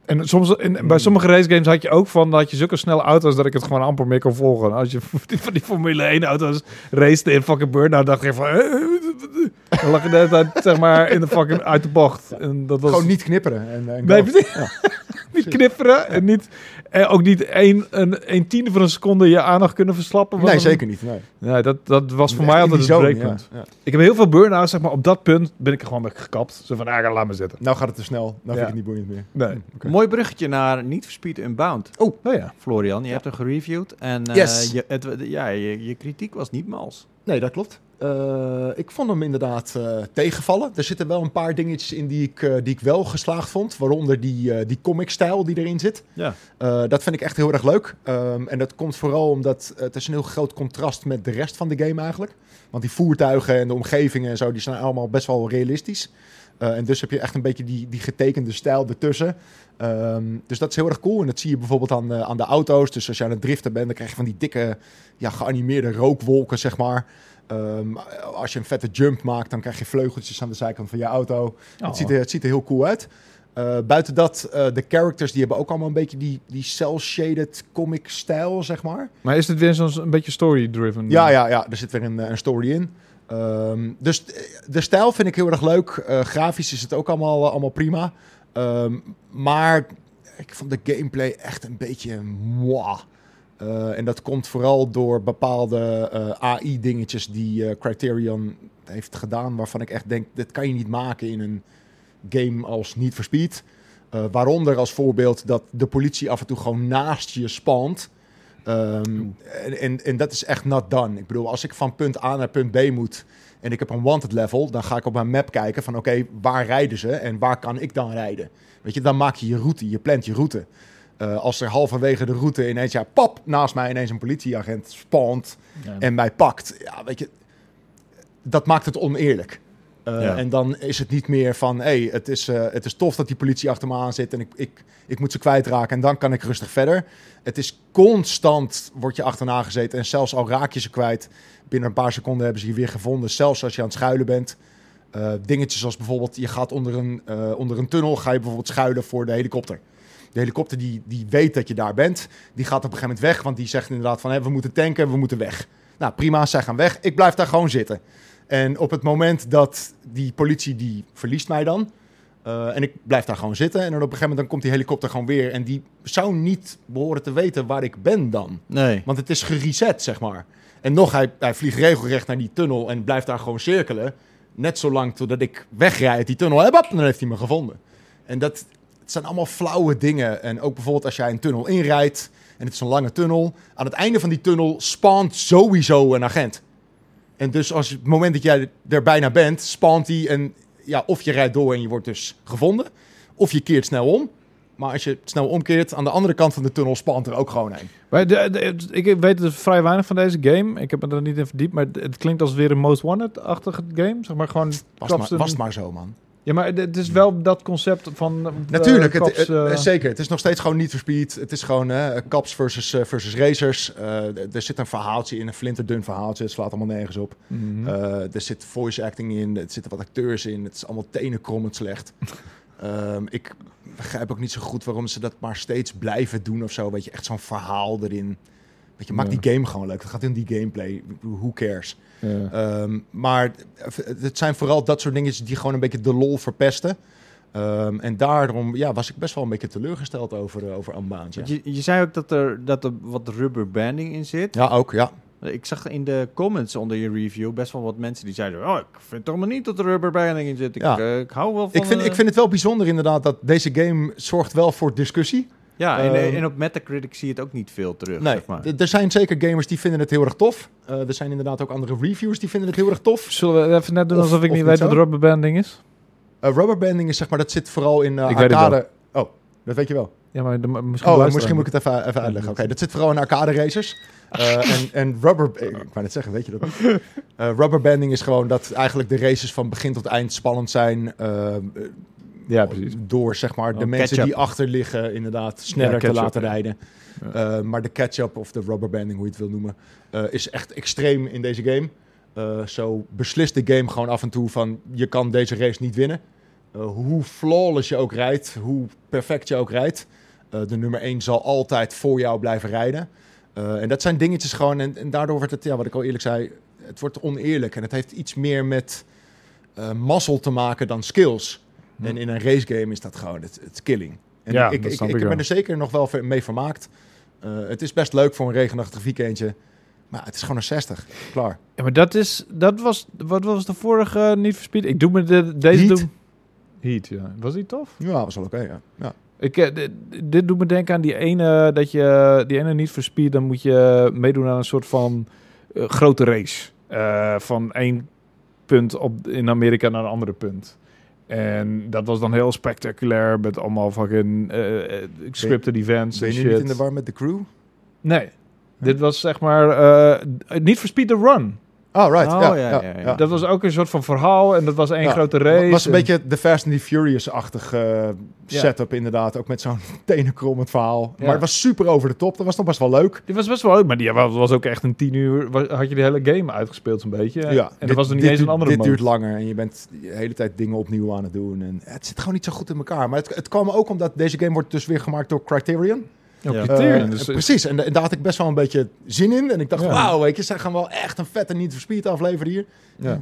En soms, in, Hmm. bij sommige race games had je ook van dat je zulke snelle auto's dat ik het gewoon amper meer kon volgen. Als je van die Formule 1 auto's racete in fucking burn-out, dacht je van. eh, Dan lag je tijd zeg maar in de fucking uit de bocht. En dat was Gewoon niet knipperen. En, en Nee, niet knipperen en niet, eh, ook niet één, een, een tiende van een seconde je aandacht kunnen verslappen. nee zeker niet. Nee. Nee, dat, dat was voor Echt mij altijd het breekpunt. ja. Ja. Ik heb heel veel burn-outs, zeg maar, op dat punt ben ik er gewoon mee gekapt. Zo van, ah, laat me zitten. Nou gaat het te snel. Nou Ja. vind ik het niet boeiend meer. Nee. Hm. Mooi bruggetje naar Need for Speed Unbound. Oh ja. Florian, je hebt hem gereviewd en eh, Yes. je, het, ja, je, je kritiek was niet mals. Nee, dat klopt. Eh, ik vond hem inderdaad eh, tegenvallen. Er zitten wel een paar dingetjes in die ik, eh, die ik wel geslaagd vond. Waaronder die, die comic-stijl die erin zit. Ja. Dat vind ik echt heel erg leuk. Ehm, en dat komt vooral omdat het is een heel groot contrast met de rest van de game eigenlijk. Want die voertuigen en de omgevingen en zo, die zijn allemaal best wel realistisch. Eh, en dus heb je echt een beetje die, die getekende stijl ertussen. Ehm, dus dat is heel erg cool. En dat zie je bijvoorbeeld aan, eh, aan de auto's. Dus als je aan het driften bent, dan krijg je van die dikke, ja, geanimeerde rookwolken, zeg maar. Ehm, als je een vette jump maakt, dan krijg je vleugeltjes aan de zijkant van je auto. Oh. Het, ziet er, het ziet er heel cool uit. Eh, buiten dat, de characters die hebben ook allemaal een beetje die, die cel-shaded comic stijl, zeg maar. Maar is het weer zo'n een beetje story-driven? Ja, ja, ja, er zit weer een, een story in. Ehm, dus de stijl vind ik heel erg leuk. Eh, grafisch is het ook allemaal, eh, allemaal prima. Ehm, maar ik vond de gameplay echt een beetje moi. Eh, en dat komt vooral door bepaalde AI-dingetjes die Criterion heeft gedaan. Waarvan ik echt denk, dit kan je niet maken in een game als Speed. Eh, waaronder als voorbeeld dat de politie af en toe gewoon naast je spant. Ehm, en, en, en dat is echt not done. Ik bedoel, als ik van punt A naar punt B moet en ik heb een wanted level, dan ga ik op mijn map kijken van oké, waar rijden ze en waar kan ik dan rijden? Weet je, dan maak je je route, je plant je route. Eh, als er halverwege de route ineens, ja, pap, naast mij ineens een politieagent spant Ja. en mij pakt. Ja, weet je, dat maakt het oneerlijk. Eh, Ja. En dan is het niet meer van, hé, hey, het, is, eh, het is tof dat die politie achter me aan zit en ik, ik, ik moet ze kwijtraken en dan kan ik rustig verder. Het is constant, word je achterna gezeten en zelfs al raak je ze kwijt, binnen een paar seconden hebben ze je weer gevonden, zelfs als je aan het schuilen bent. Eh, dingetjes als bijvoorbeeld, je gaat onder een, onder een tunnel, ga je bijvoorbeeld schuilen voor de helikopter. De helikopter die, die weet dat je daar bent, die gaat op een gegeven moment weg, want die zegt inderdaad van, hé, we moeten tanken, we moeten weg. Nou, prima, zij gaan weg. Ik blijf daar gewoon zitten. En op het moment dat die politie, die verliest mij dan. eh, en ik blijf daar gewoon zitten. En dan op een gegeven moment dan komt die helikopter gewoon weer. En die zou niet behoren te weten waar ik ben dan. Nee. Want het is gereset, zeg maar. En nog, hij, hij vliegt regelrecht naar die tunnel en blijft daar gewoon cirkelen. Net zolang totdat ik wegrij uit die tunnel. En dan heeft hij me gevonden. En dat het zijn allemaal flauwe dingen. En ook bijvoorbeeld als jij een tunnel inrijdt en het is een lange tunnel. Aan het einde van die tunnel spant sowieso een agent. En dus als het moment dat jij er bijna bent, spant hij en ja, of je rijdt door en je wordt dus gevonden. Of je keert snel om. Maar als je snel omkeert, aan de andere kant van de tunnel spant er ook gewoon een. Maar de, de- ik weet dus vrij weinig van deze game. Ik heb me er niet in verdiept, maar het klinkt als weer een Most Wanted-achtige game. Zeg maar gewoon... Maar, was het maar zo, man. Ja, maar het is wel dat concept van... eh, Natuurlijk, het, het- eh, zeker. Het is nog steeds gewoon niet for speed. Het is gewoon eh caps versus, eh, versus racers. Eh, er zit een verhaaltje in, een flinterdun verhaaltje. Het slaat allemaal nergens op. mhm. Eh, er zit voice acting in, er zitten wat acteurs in. Het is allemaal tenenkrommend slecht. Ehm, ik begrijp ook niet zo goed waarom ze dat maar steeds blijven doen of zo. Weet je, echt zo'n verhaal erin. Weet je, maak Ja. die game gewoon leuk. Het gaat in die gameplay. Who cares? ja. Ehm, maar het zijn vooral dat soort dingetjes die gewoon een beetje de lol verpesten. Ehm, en daarom ja, was ik best wel een beetje teleurgesteld over, eh, over Unbound. Ja. Je, je zei ook dat er, dat er wat rubber banding in zit. ja, ook, ja. Ik zag in de comments onder je review best wel wat mensen die zeiden... Oh, ik vind toch maar niet dat er rubber banding in zit. Ik, Ja. eh, ik hou wel van... Ik vind, eh, ik vind het wel bijzonder inderdaad dat deze game zorgt wel voor discussie. Ja, en, Ehm, en op Metacritic zie je het ook niet veel terug, Nee, zeg maar. er zijn zeker gamers die vinden het heel erg tof. Eh, er zijn inderdaad ook andere reviewers die vinden het heel erg tof. Zullen we even net doen Of- alsof ik niet weet wat rubberbanding is? Uh, rubberbanding is zeg maar, dat zit vooral in uh, Ik weet het arcade... Oh, Dat weet je wel. Ja, maar de, misschien, Oh, misschien moet ik het even, even uitleggen. Oké, dat zit vooral in arcade racers. Eh, en, en rubber... Ik wou net zeggen, weet je dat niet? Eh, rubberbanding is gewoon dat eigenlijk de races van begin tot eind spannend zijn. eh. Ja, precies. Door zeg maar de Oh, mensen die achter liggen inderdaad sneller Ja, te laten ja. rijden. Eh, maar de catch-up of de rubberbanding, hoe je het wil noemen, eh, is echt extreem in deze game. Eh, zo beslist de game gewoon af en toe van je kan deze race niet winnen. Hoe flawless je ook rijdt, hoe perfect je ook rijdt. de nummer 1 zal altijd voor jou blijven rijden. En dat zijn dingetjes gewoon. En, en daardoor wordt het, ja, wat ik al eerlijk zei, het wordt oneerlijk. En het heeft iets meer met eh mazzel te maken dan skills. Hm. En in een racegame is dat gewoon het, het killing. En Ja, ik, ik, ik, ik ben er zeker nog wel mee vermaakt. Eh, het is best leuk voor een regenachtig weekendje. Maar het is gewoon een 60. Klaar. Ja, maar dat is, dat was, wat was de vorige niet Speed? Ik doe me de, deze Heat? doen. Heat, ja. Was die tof? Ja, was wel oké, ja. ja. Ik, eh, dit, dit doet me denken aan die ene, dat je, die ene niet Speed, dan moet je meedoen aan een soort van eh, grote race. Eh, van één punt op, in Amerika naar een andere punt. En dat was dan heel spectaculair met allemaal fucking eh, eh, scripted events Ben en je shit. nu niet in de war met de crew? Nee. Dit was zeg maar eh niet voor Speed the Run. Oh, right. Oh, ja, ja, ja, ja, ja. ja. Dat was ook een soort van verhaal en dat was één grote race. Het was een En- beetje de Fast and the Furious-achtige eh, setup inderdaad. Ook met zo'n tenenkrommend verhaal. Maar het was super over de top. Dat was nog best wel leuk. Die was best wel leuk, maar die was, ook echt een tien uur. Had je de hele game uitgespeeld, zo'n beetje. Ja, en dit- er was er niet dit eens een andere Dit mode. duurt langer en je bent de hele tijd dingen opnieuw aan het doen. En het zit gewoon niet zo goed in elkaar. Maar het, het kwam ook omdat deze game wordt dus weer gemaakt door Criterion. Ja, Eh, dus- precies, en, en daar had ik best wel een beetje zin in. En ik dacht, Ja. wauw, weet je, ze gaan wel echt een vette niet verspied afleveren hier. ja.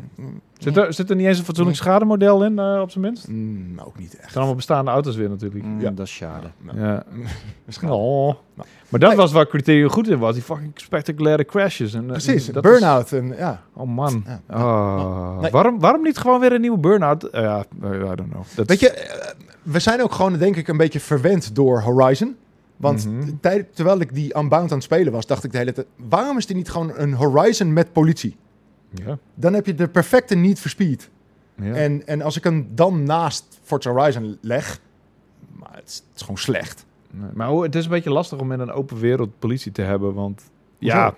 Zit, er, zit er niet eens een fatsoenlijk schademodel in, eh, op zijn minst? Mm, ook niet Het echt. zijn allemaal bestaande auto's weer natuurlijk. Mm, Ja. Dat is schade. Nou, Ja. waarschijnlijk. Oh. Nou. Maar dat Nee. was waar Criterion goed in was. Die fucking spectaculaire crashes. En, eh, Precies, dat burn-out. En, ja. oh man. Ja. Ah. Nee. waarom, waarom niet gewoon weer een nieuwe burn-out? Eh, ja, I don't know. Dat Weet je, eh, we zijn ook gewoon denk ik een beetje verwend door Horizon. Want Mhm. terwijl ik die Unbound aan het spelen was, dacht ik de hele tijd... waarom is die niet gewoon een Horizon met politie? Ja. Dan heb je de perfecte niet verspied. Ja. En, en als ik hem dan naast Forza Horizon leg... Maar het is, het is gewoon slecht. Nee, maar het is een beetje lastig om in een open wereld politie te hebben, want Hoezo? ja,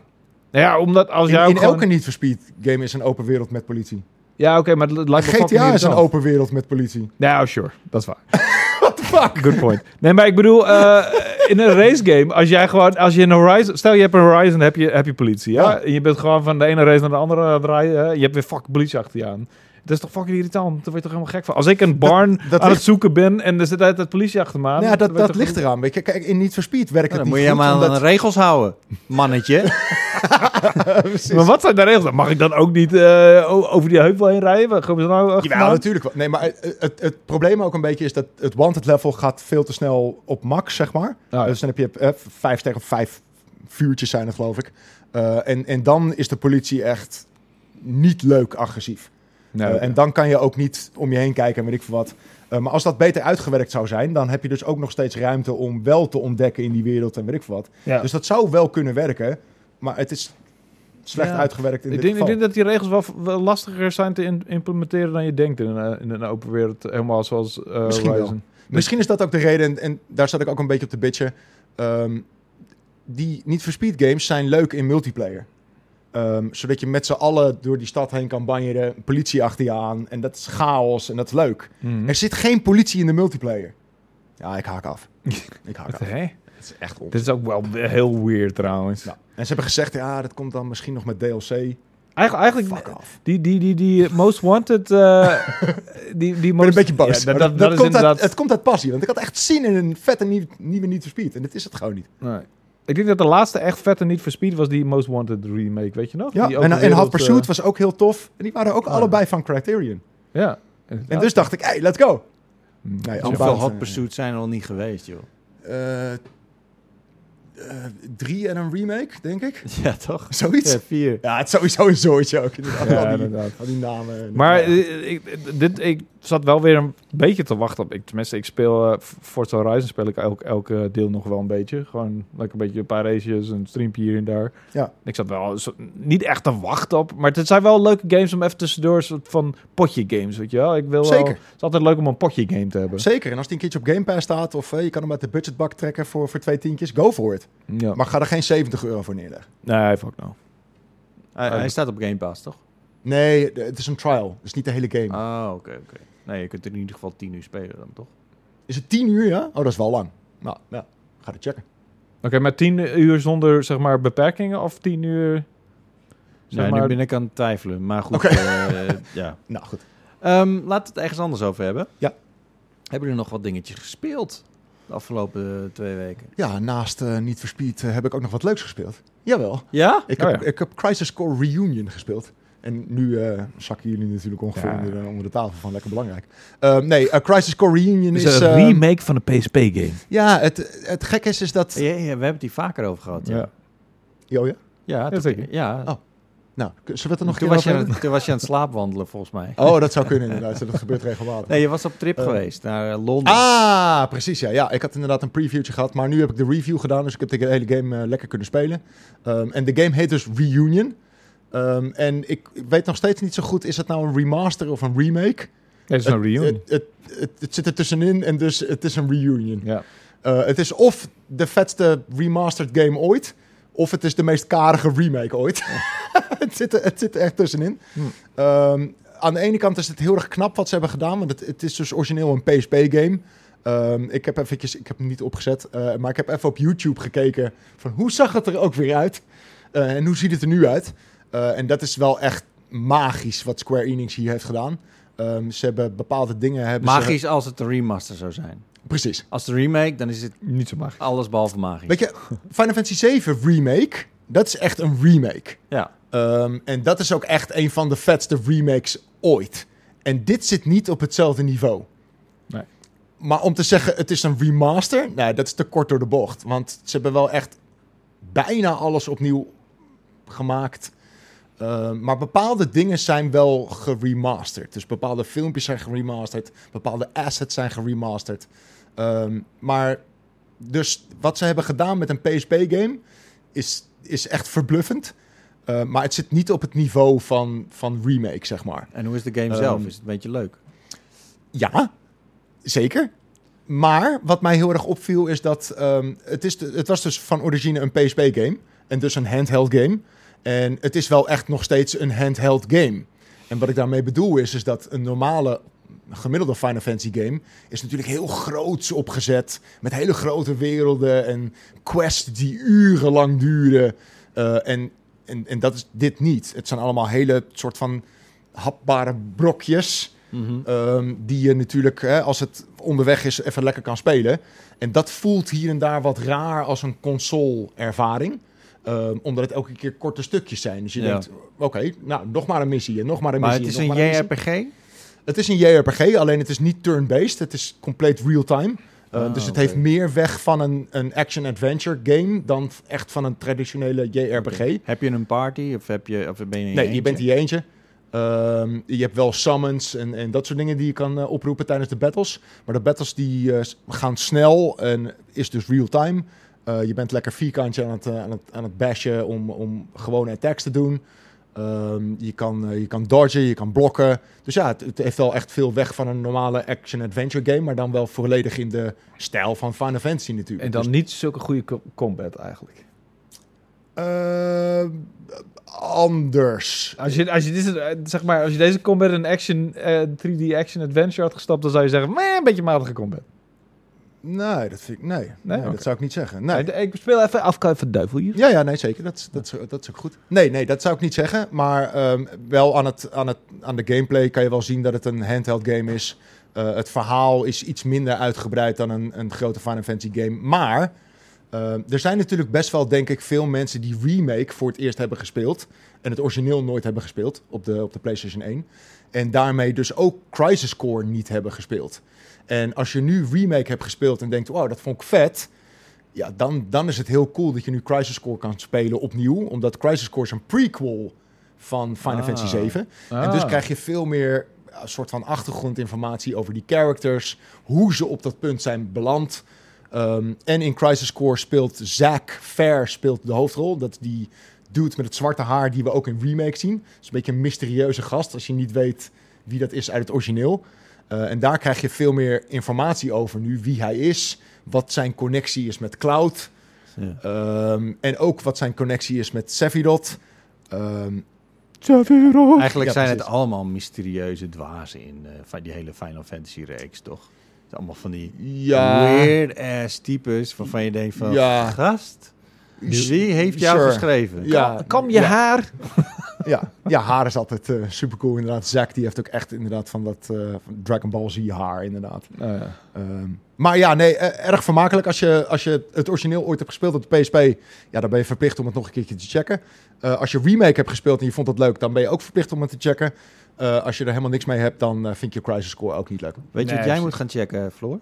nou ja, omdat als In, jij in gewoon- elke niet verspied game is een open wereld met politie. ja, oké, maar het lijkt me fucking GTA is een open wereld met politie. Nou, sure, dat is waar. What the fuck? Good point. Nee, maar ik bedoel, eh, in een race game, als jij gewoon, als je een Horizon, stel je hebt een Horizon, heb je, heb je politie, ja? Ja. En je bent gewoon van de ene race naar de andere hè? je hebt weer fucking politie achter je aan. Dat is toch fucking irritant? Daar word je toch helemaal gek van. Als ik een barn dat aan ligt- het zoeken ben en er zit altijd politie achter me aan. Ja, dat, dat toch- ligt eraan. Weet je, kijk, in niet verspied werkt Nou, het dan niet moet je maar aan de regels houden, mannetje. Maar wat zijn de regels? dan? Mag ik dan ook niet eh, over die heuvel heen rijden? Gaan we nou Ja, natuurlijk wel. Nee, maar het, het, het probleem ook een beetje is dat het wanted level gaat veel te snel op max, zeg maar. Ah, ja. Dus dan heb je eh, vijf sterren, vijf vuurtjes zijn het, geloof ik. Eh, en, en dan is de politie echt niet leuk agressief. Nee, Eh, en dan kan je ook niet om je heen kijken en weet ik veel wat. Eh, maar als dat beter uitgewerkt zou zijn, dan heb je dus ook nog steeds ruimte om wel te ontdekken in die wereld en weet ik veel wat. ja. Dus dat zou wel kunnen werken, maar het is slecht Ja. uitgewerkt in ik, dit denk, ik denk dat die regels wel, wel lastiger zijn te in- implementeren dan je denkt in een, eh, in een open wereld. Helemaal zoals eh Misschien. Horizon. Misschien is dat ook de reden, en, en daar zat ik ook een beetje op te bitchen. Ehm, die niet for speed games zijn leuk in multiplayer. Ehm, zodat je met z'n allen door die stad heen kan banjeren, politie achter je aan. En dat is chaos en dat is leuk. Mhm. Er zit geen politie in de multiplayer. Ja, ik haak af. ik haak Wat, af. hè? Het is echt on. Dit is ook wel heel weird trouwens. Ja. En ze hebben gezegd, ja, dat komt dan misschien nog met DLC. Eigenlijk, eigenlijk Fuck off. die, die, die, die Most Wanted... eh, die, die Ik ben most, een beetje boos. Ja, dat, dat, dat, komt inderdaad... uit, het komt uit passie. Want ik had echt zin in een vette nieuwe, nieuwe Need for Speed. En dit is het gewoon niet. Nee. Ik denk dat de laatste echt vette niet for speed was die Most Wanted remake, weet je nog? Ja, Die en, open en Hot Pursuit eh, was ook heel tof. En die waren ook Ah. allebei van Criterion. Ja. En dus dacht ik, hey, let's go. Mm. Nee, Zoveel Hot eh, Pursuit zijn er al niet geweest, joh. eh, eh, drie en een remake, denk ik. Ja, toch? Zoiets. Ja, Ja, vier. het is sowieso een zooitje ook. Inderdaad. Ja, al, die, inderdaad. al die namen. en- Maar ja. eh, ik, dit, ik, zat wel weer een beetje te wachten op. Ik, tenminste, ik speel eh, Forza Horizon speel ik elk, elke deel nog wel een beetje. Gewoon lekker een beetje een paar races, een streampje hier en daar. Ja. Ik zat wel zo- niet echt te wachten op. Maar het zijn wel leuke games om even tussendoor een soort van potje games, weet je wel. Ik wil wel- Zeker. het is altijd leuk om een potje game te hebben. Zeker. En als die een keertje op Game Pass staat of eh, je kan hem uit de budgetbak trekken voor, voor twee tientjes, go for it. Ja. Maar ga er geen 70 euro voor neerleggen. Nee, fuck no. Hij, hij staat op Game Pass, toch? Nee, het is een trial. Dus niet de hele game. Ah, oké, oké. Nee, je kunt er in ieder geval 10 uur spelen dan, toch? Is het 10 uur, ja? Oh, dat is wel lang. Nou, ja. Ga het checken. Oké, maar tien uur zonder, zeg maar, beperkingen of tien uur... Zeg Nee, maar, nu ben ik aan het twijfelen. Maar goed, Oké. eh, ja. Nou, goed. Ehm, laten we het ergens anders over hebben. Ja. Hebben jullie nog wat dingetjes gespeeld de afgelopen eh, twee weken? Ja, naast eh, Niet Verspied heb ik ook nog wat leuks gespeeld. Jawel. Ja? Ik Oh, heb, ja. ik heb Crisis Core Reunion gespeeld. En nu eh, zakken jullie natuurlijk ongeveer Ja. onder, de, onder de tafel van. Lekker belangrijk. Eh, nee, eh, Crisis Core Reunion Het is... is een eh, remake van een PSP-game. Ja, het, het gek is, is dat... Ja, ja, we hebben het hier vaker over gehad. Ja, Ja. Jo, ja? ja, dat- zeker. Ja. Oh, Nou, k- zullen we het er nog toen, keer was je aan, toen was je aan het slaapwandelen, volgens mij. Oh, dat zou kunnen inderdaad. Dat gebeurt regelmatig. Nee, je was op trip Eh. geweest naar Londen. Ah, precies. Ja. ja, ik had inderdaad een previewtje gehad, maar nu heb ik de review gedaan, dus ik heb de hele game lekker kunnen spelen. Ehm, en de game heet dus Reunion. Ehm, en ik weet nog steeds niet zo goed, is het nou een remaster of een remake? Het is een reunion. Het, het, het, het zit er tussenin en dus het is een reunion. ja. Eh, het is of de vetste remastered game ooit, of het is de meest karige remake ooit. het, zit er, het zit er echt tussenin. Hm. Ehm, aan de ene kant is het heel erg knap wat ze hebben gedaan, want het, het is dus origineel een PSP-game. Ehm, ik heb eventjes, ik heb hem niet opgezet, eh, maar ik heb even op YouTube gekeken van hoe zag het er ook weer uit Eh, en hoe ziet het er nu uit. Eh, en dat is wel echt magisch wat Square Enix hier heeft gedaan. Ehm, ze hebben bepaalde dingen hebben ze- Magisch als het een remaster zou zijn. Precies. Als de remake, dan is het Niet zo magisch. alles behalve magisch. Weet je, Final Fantasy 7 remake, dat is echt een remake. Ja. Ehm, en dat is ook echt een van de vetste remakes ooit. En dit zit niet op hetzelfde niveau. Nee. Maar om te zeggen, het is een remaster, nee, dat is te kort door de bocht. Want ze hebben wel echt bijna alles opnieuw gemaakt. Ehm, maar bepaalde dingen zijn wel geremasterd. Dus bepaalde filmpjes zijn geremasterd. Bepaalde assets zijn geremasterd. Ehm, maar dus wat ze hebben gedaan met een PSP-game is, is echt verbluffend. Eh, maar het zit niet op het niveau van, van remake, zeg maar. En hoe is de game Ehm, zelf? Is het een beetje leuk? Ja, zeker. Maar wat mij heel erg opviel is dat ehm, het, is de- het was dus van origine een PSP-game. En dus een handheld game. En het is wel echt nog steeds een handheld game. En wat ik daarmee bedoel is, is dat een normale gemiddelde Final Fantasy game is natuurlijk heel groots opgezet. Met hele grote werelden en quests die urenlang duren. Eh, en, en, en dat is dit niet. Het zijn allemaal hele soort van hapbare brokjes. Mhm. Ehm, die je natuurlijk, hè, als het onderweg is, even lekker kan spelen. En dat voelt hier en daar wat raar als een console-ervaring. Ehm, omdat het elke keer korte stukjes zijn. Dus je Ja. denkt, oké, nou, nog maar een missie en nog maar een Maar missie. het is en een maar. JRPG? Het is een JRPG, alleen het is niet turn-based. Het is compleet real-time. Uh, Ah, dus het heeft meer weg van een, een action-adventure game dan echt van een traditionele JRPG. Heb je een party of, heb je, of ben je Nee, je je bent in je eentje. Ehm, je hebt wel summons en, en dat soort dingen die je kan eh, oproepen tijdens de battles. Maar de battles die eh, gaan snel en is dus real-time. Eh, je bent lekker vierkantje aan het, eh, aan het, aan het bashen om, om gewone attacks te doen. Ehm, je, kan, eh, je kan dodgen, je kan blokken. Dus ja, het, het heeft wel echt veel weg van een normale action-adventure game. Maar dan wel volledig in de stijl van Final Fantasy natuurlijk. En dan Dus, niet zulke goede co- combat eigenlijk. eh, anders. Als je, als je, deze, zeg maar, als je deze combat in action, eh, 3D action adventure had gestapt, dan zou je zeggen, een beetje matige combat. Nee, dat vind ik, nee, nee, dat zou ik niet zeggen. Nee. Nee, ik speel even af van duivel hier. Ja, ja, nee, zeker. Dat is ook goed. Nee, nee, dat zou ik niet zeggen. Maar ehm, wel aan, het, aan, het, aan de gameplay kan je wel zien dat het een handheld game is. Eh, het verhaal is iets minder uitgebreid dan een, een grote Final Fantasy game. Maar ehm, er zijn natuurlijk best wel, denk ik, veel mensen die remake voor het eerst hebben gespeeld. En het origineel nooit hebben gespeeld op de, op de PlayStation 1. En daarmee dus ook Crisis Core niet hebben gespeeld. En als je nu remake hebt gespeeld en denkt, wow, dat vond ik vet. Ja, dan, dan is het heel cool dat je nu Crisis Core kan spelen opnieuw. Omdat Crisis Core is een prequel van Final Ah. Fantasy 7. En Ah. dus krijg je veel meer een soort van achtergrondinformatie over die characters, hoe ze op dat punt zijn beland. Ehm, en in Crisis Core speelt Zack Fair speelt de hoofdrol. Dat is die dude met het zwarte haar die we ook in remake zien. Dat is een beetje een mysterieuze gast als je niet weet wie dat is uit het origineel. Uh, en daar krijg je veel meer informatie over nu, wie hij is, wat zijn connectie is met Cloud. Ja. Um, en ook wat zijn connectie is met Sephiroth. Um, Eigenlijk Ja, zijn het allemaal mysterieuze dwazen in eh, van die hele Final Fantasy reeks, toch? Het is allemaal van die ja, weird ass types waarvan je denkt van, Ja. gast, wie heeft jou Sure. geschreven? Ja, Kam je ja. haar. Ja, ja, haar is altijd super cool inderdaad. Zack die heeft ook echt inderdaad van dat eh, van Dragon Ball Z haar inderdaad. Ja. Ehm, maar ja, nee, eh, erg vermakelijk. Als je, als je het origineel ooit hebt gespeeld op de PSP, ja, dan ben je verplicht om het nog een keertje te checken. Eh, als je remake hebt gespeeld en je vond het leuk, dan ben je ook verplicht om het te checken. Eh, als je er helemaal niks mee hebt, dan eh, vind je Crisis Core ook niet leuk. Weet je Nee, wat jij precies. moet gaan checken, Floor?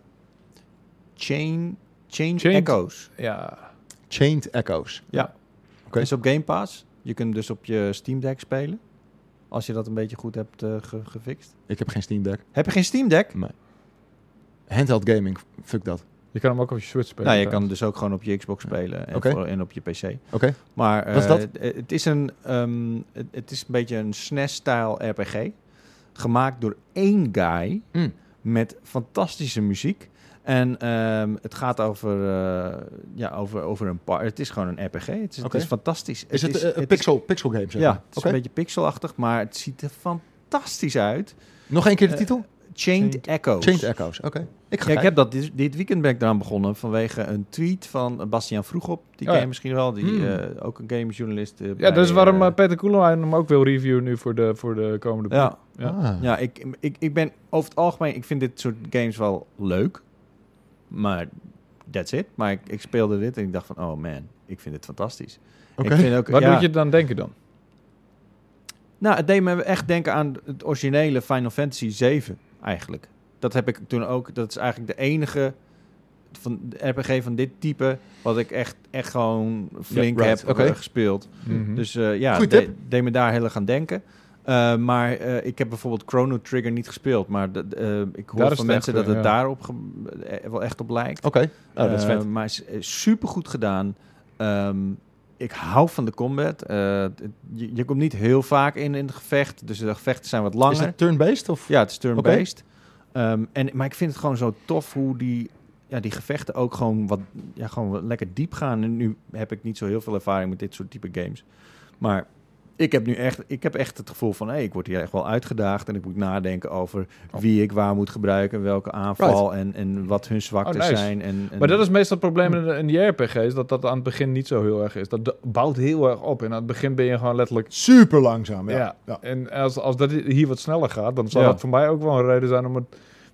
Chain, Chain Echoes. ja. Chained Echoes. Ja. Oké. Is op Game Pass. Je kunt dus op je Steam Deck spelen. Als je dat een beetje goed hebt eh, ge- gefixt. Ik heb geen Steam Deck. Heb je geen Steam Deck? Handheld gaming, fuck dat. Je kan hem ook op je Switch spelen. Nou, je kan dus ook gewoon op je Xbox spelen en, voor- en op je PC. Oké. Maar Wat is dat? eh, het is een, ehm, het, het is een beetje een SNES-stijl RPG. Gemaakt door één guy Mm. met fantastische muziek. En ehm, het gaat over, eh, ja, over, over een paar. Het is gewoon een RPG. Het is, het is fantastisch. Is het, eh, een is- pixel, pixel game, zeg ja, maar? het is een beetje pixelachtig, maar het ziet er fantastisch uit. Nog één keer de Eh, titel? Chained, Chained- Echoes. Chained Echoes, oké. Ik ga Ja, ik heb dat dit, dit weekend ben ik eraan begonnen vanwege een tweet van Bastiaan Vroegop. Die Oh ken je ja. misschien wel, die Hmm. eh, ook een gamejournalist. eh, Ja, bij, dat is waarom Peter Koelenheim hem ook wil reviewen nu voor de, voor de komende ja, Ja. Ah. ja ik, ik, ik ben over het algemeen, ik vind dit soort games wel leuk. Maar that's it. Maar ik, ik speelde dit en ik dacht van, oh man, ik vind dit fantastisch. Oké. Waar ja, doet je dan denken dan? Nou, het deed me echt denken aan het originele Final Fantasy 7 eigenlijk. Dat heb ik toen ook. Dat is eigenlijk de enige van de RPG van dit type wat ik echt, echt gewoon flink right. heb eh, gespeeld. Mhm. Dus eh, ja, de- deed me daar heel erg aan denken. Uh, maar uh, ik heb bijvoorbeeld Chrono Trigger niet gespeeld. Maar de, uh, ik hoor Daar is van mensen echt, dat het ja. daarop wel echt op lijkt. Oké, oh, dat is vet. Maar is super goed gedaan. Um, ik hou van de combat. Je, je, komt niet heel vaak in in het gevecht. Dus de gevechten zijn wat langer. Is het turn-based? Of? Ja, het is turn-based. Okay. Um, en, maar ik vind het gewoon zo tof hoe die, ja, die gevechten ook gewoon wat, ja, gewoon wat lekker diep gaan. En nu heb ik niet zo heel veel ervaring met dit soort type games. Maar ik heb nu echt, ik heb echt het gevoel van, hé, hey, ik word hier echt wel uitgedaagd. En ik moet nadenken over wie ik waar moet gebruiken, welke aanval Right. en, en wat hun zwaktes Oh, nice. zijn. En, en Maar dat is meestal het probleem in, de- in die RPG's, dat dat aan het begin niet zo heel erg is. Dat bouwt heel erg op en aan het begin ben je gewoon letterlijk... Super langzaam, ja. Ja, ja. en als, als dat hier wat sneller gaat, dan zal Ja. dat voor mij ook wel een reden zijn om het...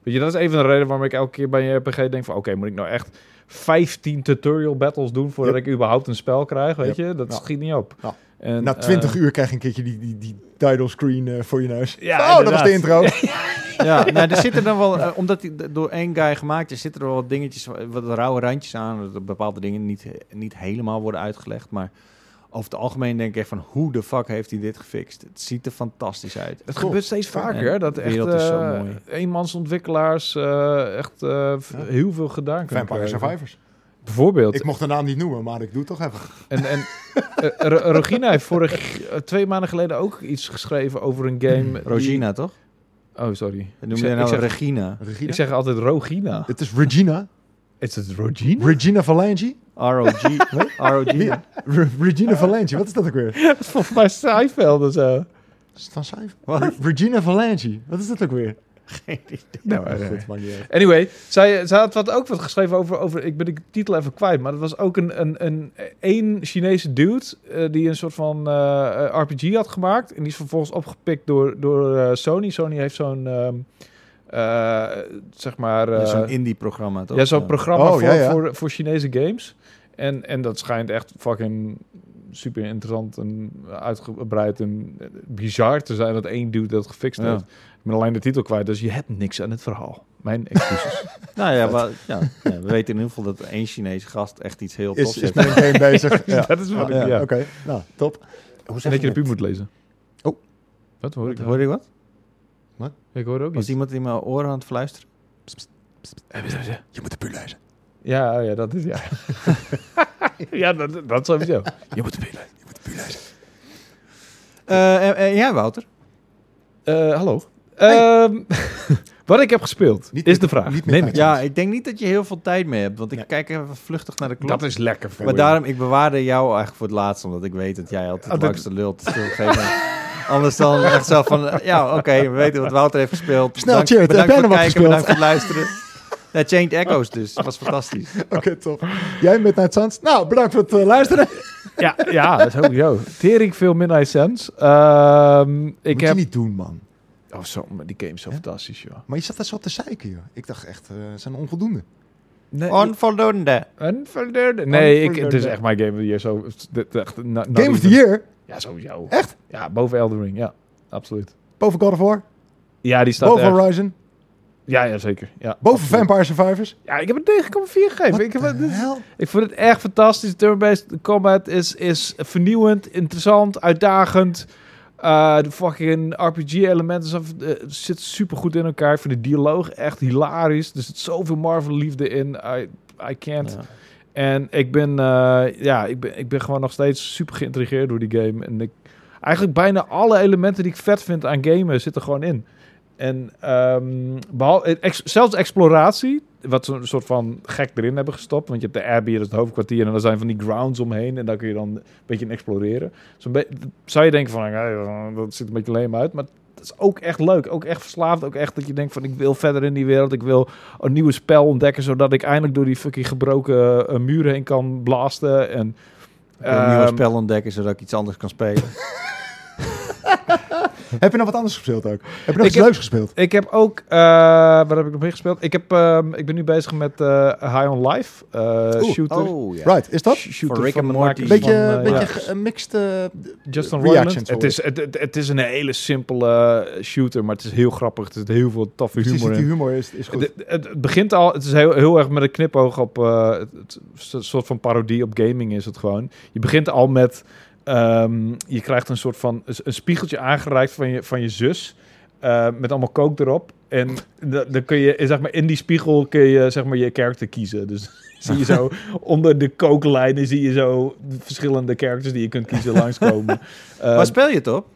Weet je, dat is een van de redenen waarom ik elke keer bij een RPG denk van... Oké, moet ik nou echt 15 tutorial battles doen voordat Yep. ik überhaupt een spel krijg, weet Yep. je? Dat schiet niet op. En, Na 20 eh, uur krijg je een keertje die, die, die title screen eh, voor je neus. Ja, oh, dat was de intro. Ja, nou, er zitten dan wel, eh, omdat die door één guy gemaakt is, zitten er wel wat dingetjes, wat rauwe randjes aan. Dat er bepaalde dingen niet, niet helemaal worden uitgelegd. Maar over het algemeen denk ik echt van, hoe de fuck heeft hij dit gefixt? Het ziet er fantastisch uit. Het gebeurt steeds vaker, En dat echt wereld is zo mooi. eenmansontwikkelaars eh, echt eh, Ja. heel veel gedaan kunnen Vampire. Survivors. Bijvoorbeeld. Ik mocht de naam niet noemen, maar ik doe het toch even. En, en eh, Ro- Rogina heeft vorig, eh, twee maanden geleden ook iets geschreven over een game. die- Rogina, toch? Oh, sorry. Noem zeg, je nou zeg, Regina. Regina? ik zeg altijd Rogina. Het is Regina. Is het Rogina? Regina Valangi. ROG. ROG. Regina Valangi, wat is dat ook weer? Dat is volgens mij Seinfeld en zo. Is het van? Re- Regina Valangi, wat is dat ook weer? Geen idee. Nou, eh, goed, niet. Anyway, zij, zij had wat, ook wat geschreven over, over... Ik ben de titel even kwijt, maar dat was ook een, een, een, een Chinese dude... eh, die een soort van eh, RPG had gemaakt. En die is vervolgens opgepikt door, door eh, Sony. Sony heeft zo'n... ehm, eh, zeg maar... Ja, Zo'n indie-programma, toch? Ja, zo'n programma Oh, voor, ja, ja. Voor, voor Chinese games. En, en dat schijnt echt fucking super interessant en uitgebreid en bizar te zijn dat één dude dat gefixt Ja. heeft. Ik ben alleen de titel kwijt, dus je hebt niks aan het verhaal. Mijn excuses. Nou ja, maar, ja, ja, we weten in ieder geval dat één Chinese gast echt iets heel Is, tofs is heeft. met game bezig. Ja. dat is wat ik... Ja, Ja. Oké, nou, top. Hoe En dat je de pub moet lezen. Oh. Wat hoor ik? Hoor je wat? Ik hoor ook Was iets. iemand in mijn oren aan het fluisteren? Je moet de puur lezen. Ja, ja, dat is ja. ja, dat, dat sowieso. Je moet de lezen. Je moet de lezen. Eh, en, en jij, Wouter? Eh, hallo. Ehm, wat ik heb gespeeld, Niet is met- de vraag. niet Neem ik. Ja, ik denk niet dat je heel veel tijd mee hebt. Want ik kijk even vluchtig naar de klok. Dat is lekker voor maar je. daarom, ik bewaarde jou eigenlijk voor het laatst. Omdat ik weet dat jij altijd dit- langste lult. Anders dan echt zo van... eh, Ja, oké, we weten wat Wouter heeft gespeeld. Snel, Bedankt- bedankt voor nog het kijken, bedankt voor het luisteren. Ja, Chained Echoes dus. Dat was fantastisch. Oké, top. Jij Midnight Suns? Nou, bedankt voor het eh, luisteren. Ja, ja, sowieso. Tering veel Midnight Suns. Ehm, ik Moet heb... je niet doen, man. Oh, zo, maar die game is zo Ja? fantastisch, joh. Maar je zat daar zo te zeiken, joh. Ik dacht echt, eh zijn onvoldoende. Nee, Onvoldoende. Unverdeerde. Nee, ik, het is echt mijn game of the year. Zo, echt, na- Game of the Year? Ja, sowieso. Echt? Ja, boven Elden Ring, ja. Absoluut. Boven God of War? Ja, die staat Boven echt- Horizon? Ja, ja, zeker. Ja, Boven absoluut. Vampire Survivors? Ja, ik heb het 9,4 gegeven. What Ik, heb dit hell? ik vond het echt fantastisch. Turn-based combat is, is vernieuwend, interessant, uitdagend. Eh, de fucking RPG-elementen zitten uh, zitten super goed in elkaar. Ik vind de dialoog echt hilarisch. Er zit zoveel Marvel-liefde in. I, I can't. Ja. En ik ben, eh, ja, ik ben, ik ben gewoon nog steeds super geïntrigeerd door die game. En ik, eigenlijk bijna alle elementen die ik vet vind aan gamen zitten gewoon in. En ehm, behal- ex- zelfs exploratie, wat ze een soort van gek erin hebben gestopt. Want je hebt de Abbey, dat is het hoofdkwartier. En er zijn van die grounds omheen. En daar kun je dan een beetje in exploreren. Be- zou je denken van, dat ziet een beetje leem uit. Maar dat is ook echt leuk. Ook echt verslaafd. Ook echt dat je denkt van, ik wil verder in die wereld. Ik wil een nieuwe spel ontdekken. Zodat ik eindelijk door die fucking gebroken eh, muren heen kan blasten. En, een nieuwe ehm, spel ontdekken, zodat ik iets anders kan spelen. Heb je nog wat anders gespeeld ook? Heb je nog Ik iets heb- leuks gespeeld? Ik heb ook, eh waar heb ik nog mee gespeeld? Ik, heb, ehm, ik ben nu bezig met eh, High on Life, eh, Oeh, shooter. Oh. Right, is dat? Sh- shooter Rick and Morty. Beetje, van, eh, beetje een mixed eh, Justin reactions, Het is, het, het, het is een hele simpele shooter, maar het is heel grappig. Er zit heel veel toffe Precies, humor die humor is, is goed. Het, het, het begint al, het is heel, heel erg met een knipoog op, eh, het, het- een soort van parodie op gaming is het gewoon. Je begint al met, ehm, je krijgt een soort van, een, spiegeltje aangereikt van je, van je zus, eh, met allemaal kook erop. En da- dan kun je, zeg maar, in die spiegel kun je, zeg maar, je character kiezen. Dus zie je zo, onder de kooklijnen zie je zo de verschillende characters die je kunt kiezen langskomen. Eh, Waar speel je het op?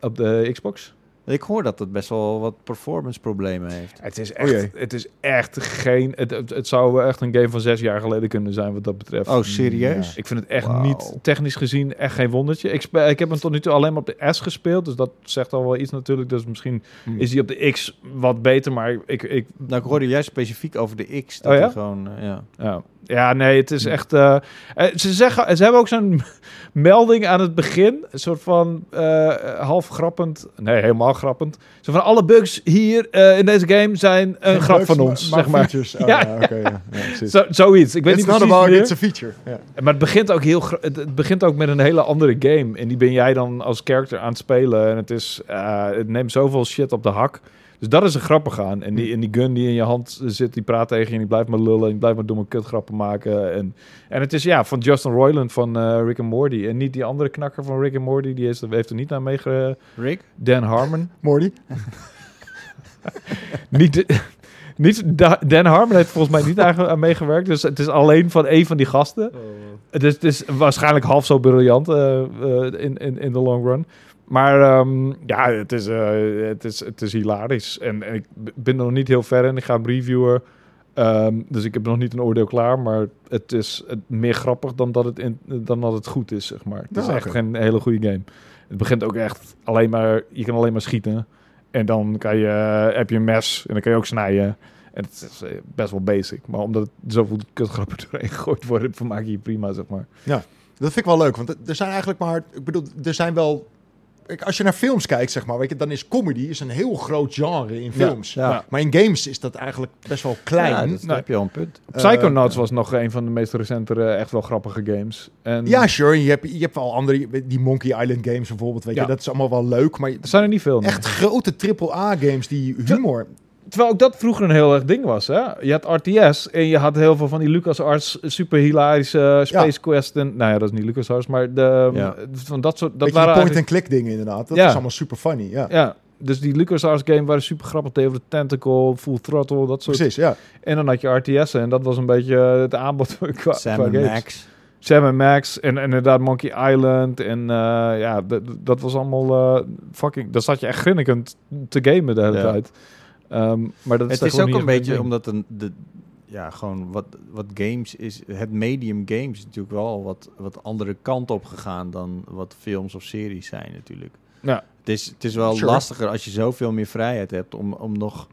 op de Xbox. Ik hoor dat het best wel wat performance problemen heeft. Het is O echt, het is echt geen. Het, het, het zou echt een game van zes jaar geleden kunnen zijn wat dat betreft. Oh, serieus? Ik vind het echt niet technisch gezien echt geen wondertje. Ik, spe- ik heb hem tot nu toe alleen maar op de S gespeeld, dus dat zegt al wel iets natuurlijk. Dus misschien Hmm. is hij op de X wat beter, maar ik, ik Nou, ik hoorde juist specifiek over de X. Dat Oh ja? hij gewoon, eh, ja. ja. Ja, nee, het is echt. eh, eh, ze zeggen, ze hebben ook zo'n melding aan het begin, een soort van eh, half grappend, nee, helemaal grappend. Zo van alle bugs hier in deze game zijn een grap van ons, zeg maar. Features. Oh, Ja, ja, oké, ja. ja, precies. Zo, zoiets. Ik weet It's niet precies meer. it's a feature. Ja. Maar het begint ook heel het, het begint ook met een hele andere game. En die ben jij dan als character aan het spelen. En het is het neemt zoveel shit op de hak. Dus dat is er grappig aan. En die, en die gun die in je hand zit, die praat tegen je en die blijft maar lullen. En die blijft maar domme kutgrappen maken. En, en het is ja, van Justin Roiland van eh, Rick and Morty. En niet die andere knakker van Rick and Morty. Die is, heeft er niet aan meege... Rick? Dan Harmon. Morty? niet, de- niet Da- Dan Harmon heeft volgens mij niet aan, meegewerkt. Dus het is alleen van één van die gasten. Het is, het is waarschijnlijk half zo briljant eh, eh, in, in, in de long run. Maar ehm, ja, het is, eh, het, is, het is hilarisch. En, en ik ben er nog niet heel ver in. Ik ga hem reviewen. Ehm, dus ik heb nog niet een oordeel klaar. Maar het is het, meer grappig dan dat, het in, dan dat het goed is, zeg maar. Het is Ja, echt geen hele goede game. Het begint ook echt alleen maar... Je kan alleen maar schieten. En dan kan je, eh, heb je een mes. En dan kan je ook snijden. En het is eh, best wel basic. Maar omdat het zoveel kutgrappen doorheen gegooid worden... vermaak je je prima, zeg maar. Dat vind ik wel leuk, want er zijn eigenlijk maar... Ik bedoel, er zijn wel... Kijk, Als je naar films kijkt, zeg maar, weet je, dan is comedy is een heel groot genre in films. Ja. Ja. Maar in games is dat eigenlijk best wel klein. Ja, Ja, dat, daar heb je al een punt. Psychonauts Eh, was nog een van de meest recentere, echt wel grappige games. En sure. Je hebt, je hebt wel andere... Die Monkey Island games bijvoorbeeld, weet Ja. je. Dat is allemaal wel leuk, maar er zijn er niet veel. nee. echt grote AAA-games die humor... Terwijl ook dat vroeger een heel erg ding was. Hè? Je had RTS en je had heel veel van die LucasArts super hilarische Space Quest. En, nou ja, dat is niet LucasArts, maar de, Ja. van dat soort... Dat Dat waren point-and-click dingen inderdaad. Dat Ja. is allemaal super funny, ja. Ja, dus die LucasArts game waren super grappig. Tegen de Tentacle, Full Throttle, dat soort. Precies, ja. En dan had je RTS'en en dat was een beetje het aanbod qua, Sam games. Max. Sam en Max en, en inderdaad Monkey Island. En eh, ja, dat- was allemaal eh, fucking... Daar zat je echt grinnikend te gamen de hele Ja. Ehm, maar dat Het is, ook een beetje ding. omdat een, de, ja, gewoon wat, wat games is. Het medium games is natuurlijk wel wat, wat andere kant op gegaan dan wat films of series zijn natuurlijk. Ja. Het is, het is wel Sure. lastiger als je zoveel meer vrijheid hebt om, om nog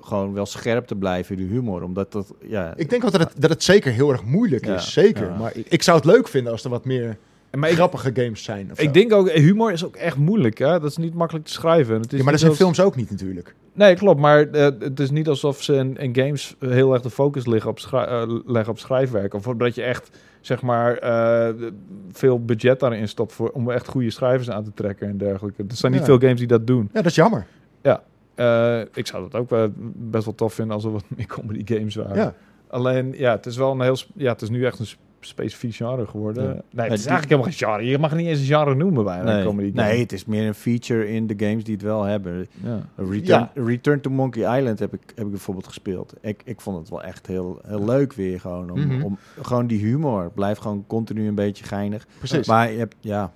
gewoon wel scherp te blijven in de humor. Omdat dat, ja, Ik denk ook dat het, dat het zeker heel erg moeilijk Ja, is. Zeker. ja. Maar ik, ik zou het leuk vinden als er wat meer Maar ik, grappige games zijn. zo. ik denk ook, humor is ook echt moeilijk. Hè? Dat is niet makkelijk te schrijven. Het is ja, maar dat zijn als- films ook niet natuurlijk. Nee, klopt. Maar eh, het is niet alsof ze in, in games heel erg de focus liggen op, schrij- eh, leggen op schrijfwerk. Of dat je echt, zeg maar, eh, veel budget daarin stopt voor, om echt goede schrijvers aan te trekken en dergelijke. Er zijn niet Ja. veel games die dat doen. Ja, dat is jammer. Eh, ik zou dat ook best wel tof vinden als er wat meer comedy games waren. Ja. Alleen, ja, het is wel een heel... Ja, het is nu echt een specifiek genre geworden. Ja. Nee, het is die- eigenlijk helemaal geen genre. Je mag het niet eens een genre noemen bijna, een nee, comedy game. nee, het is meer een feature in de games die het wel hebben. Ja. Return, Return to Monkey Island heb ik, heb ik bijvoorbeeld gespeeld. Ik, ik vond het wel echt heel, heel leuk weer gewoon. Om, Mhm. om, gewoon die humor. Blijft gewoon continu een beetje geinig. Precies. Maar je hebt, ja,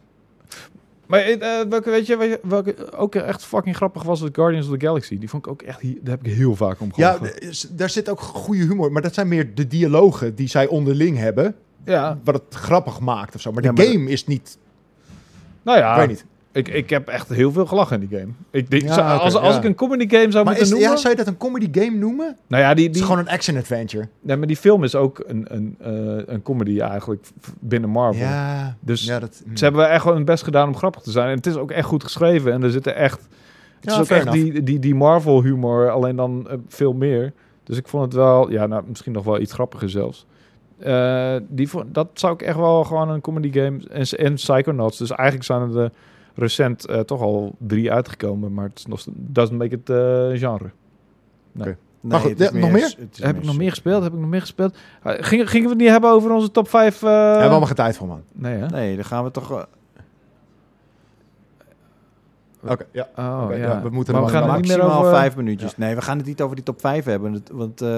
Maar eh, welke, weet je, weet je, welke ook echt fucking grappig was, was Guardians of the Galaxy. Die vond ik ook echt, hier- daar heb ik heel vaak om ja, gelachen. d- s- daar zit ook goede humor. Maar dat zijn meer de dialogen die zij onderling hebben. Ja, Wat het grappig maakt of zo. Maar de Ja, maar game is niet... nou ja, Ik weet niet. Ik, ik heb echt heel veel gelachen in die game. Ik Ja, zou- als, als ja. ik een comedy game zou Maar moeten is, noemen... ja, zou je dat een comedy game noemen? nou ja, die, Het is die, gewoon een action-adventure. nee, maar die film is ook een, een, eh, een comedy eigenlijk binnen Marvel. Ja, Dus ja, dat, hm. Ze hebben echt wel hun best gedaan om grappig te zijn. En het is ook echt goed geschreven. En er zitten echt... Het is ook die, die, die Marvel humor, alleen dan eh, veel meer. Dus ik vond het wel... Ja, nou, misschien nog wel iets grappiger zelfs. Eh, die, vond- dat zou ik echt wel gewoon een comedy game... En, en Psychonauts. Dus eigenlijk zijn er de recent eh, toch al drie uitgekomen. Maar het is nog, doesn't make it eh, genre. nee, Maar goed, het is ja, nog meer? het is Heb ik nog meer gespeeld? Heb ik nog meer gespeeld? Eh, Gingen, gingen we het niet hebben over onze top 5? Daar hebben we allemaal geen tijd voor, man. Nee, hè? Nee, dan gaan we toch... eh, Oké, ja. Oh, ja. ja, we moeten maar er we gaan maximaal over... vijf minuutjes. Nee, we gaan het niet over die top 5 hebben. Want eh,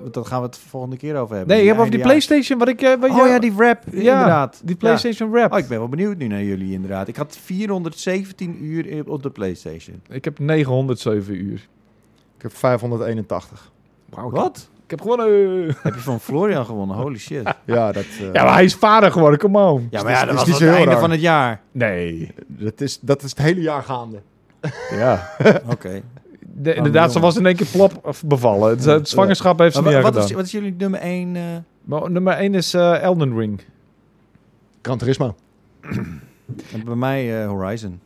want daar gaan we het de volgende keer over hebben. Nee, je hebt over die. PlayStation, wat ik... eh, wat Oh ja, die rap, Ja, inderdaad. Die PlayStation Rap. Oh, ik ben wel benieuwd nu naar jullie inderdaad. Ik had 417 uur op de PlayStation. Ik heb 907 uur. Ik heb 581. Wauw, Wat? Ik heb gewonnen. Heb je van Florian gewonnen? Holy shit. Ja, dat, eh, Ja, maar hij is vader geworden, come on. Ja, is- maar ja, is dat was niet het zo einde raar. van het jaar. Nee. dat, is, dat is het hele jaar gaande. Ja. Oké. De, inderdaad, ze was in één keer plop of bevallen. Het, het zwangerschap heeft ze Maar niet wat, gedaan. is, wat is jullie nummer 1? Maar nummer 1 is eh, Elden Ring. Gran Turismo. bij mij eh, Horizon.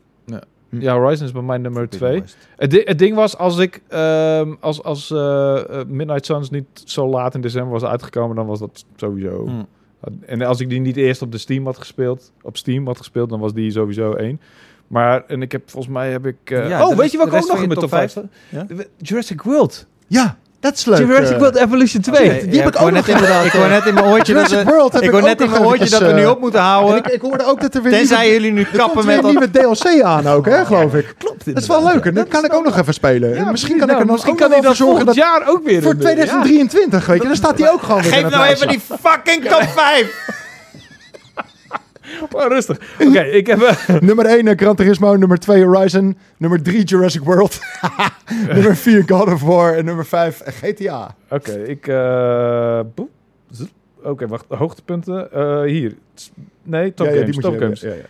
Hm. Ja, Horizon is bij mij nummer 2. Forbidden West. Het, di- het ding was, als ik ehm, als, als eh, eh, Midnight Suns niet zo laat in december was uitgekomen, dan was dat sowieso. Hm. En als ik die niet eerst op de Steam had gespeeld, op Steam had gespeeld, dan was die sowieso één. Maar en ik heb volgens mij heb ik. eh, Ja, oh, weet je wat ik ook nog in mijn top top 5 vijf? Ja? Jurassic World. Ja, dat is leuk. Jurassic eh. World Evolution 2. Oké, die ja, heb ik ook net nog in- inderdaad, Ik hoor net in mijn oortje dat Jurassic we, World heb ik ik hoor net in nog mijn oortje dat we nu eh, op moeten En houden. ik, ik hoorde ook dat er weer Tenzij nieuwe, jullie nu er komt kappen weer met dat... nieuwe DLC aan ook, hè, geloof ik. Klopt Dat is wel leuk. En dat kan ik ook nog even spelen. En misschien kan ik er dan Nou, misschien ook kan nog wel dat voor zorgen volgend dat jaar ook weer voor doen. 2023, weet je, dan staat hij ook gewoon weer in Geef nou even die fucking top 5! Ja. Oh, rustig. Oké, ik heb... eh, Nummer 1 Gran Turismo, nummer 2 Horizon, nummer 3 Jurassic World, nummer 4 God of War en nummer 5 GTA. Oké, ik... eh. Zoep. Oké, wacht. Hoogtepunten. Eh, hier. Nee, top Ja, ja, games. die moet top games. Ja, ja.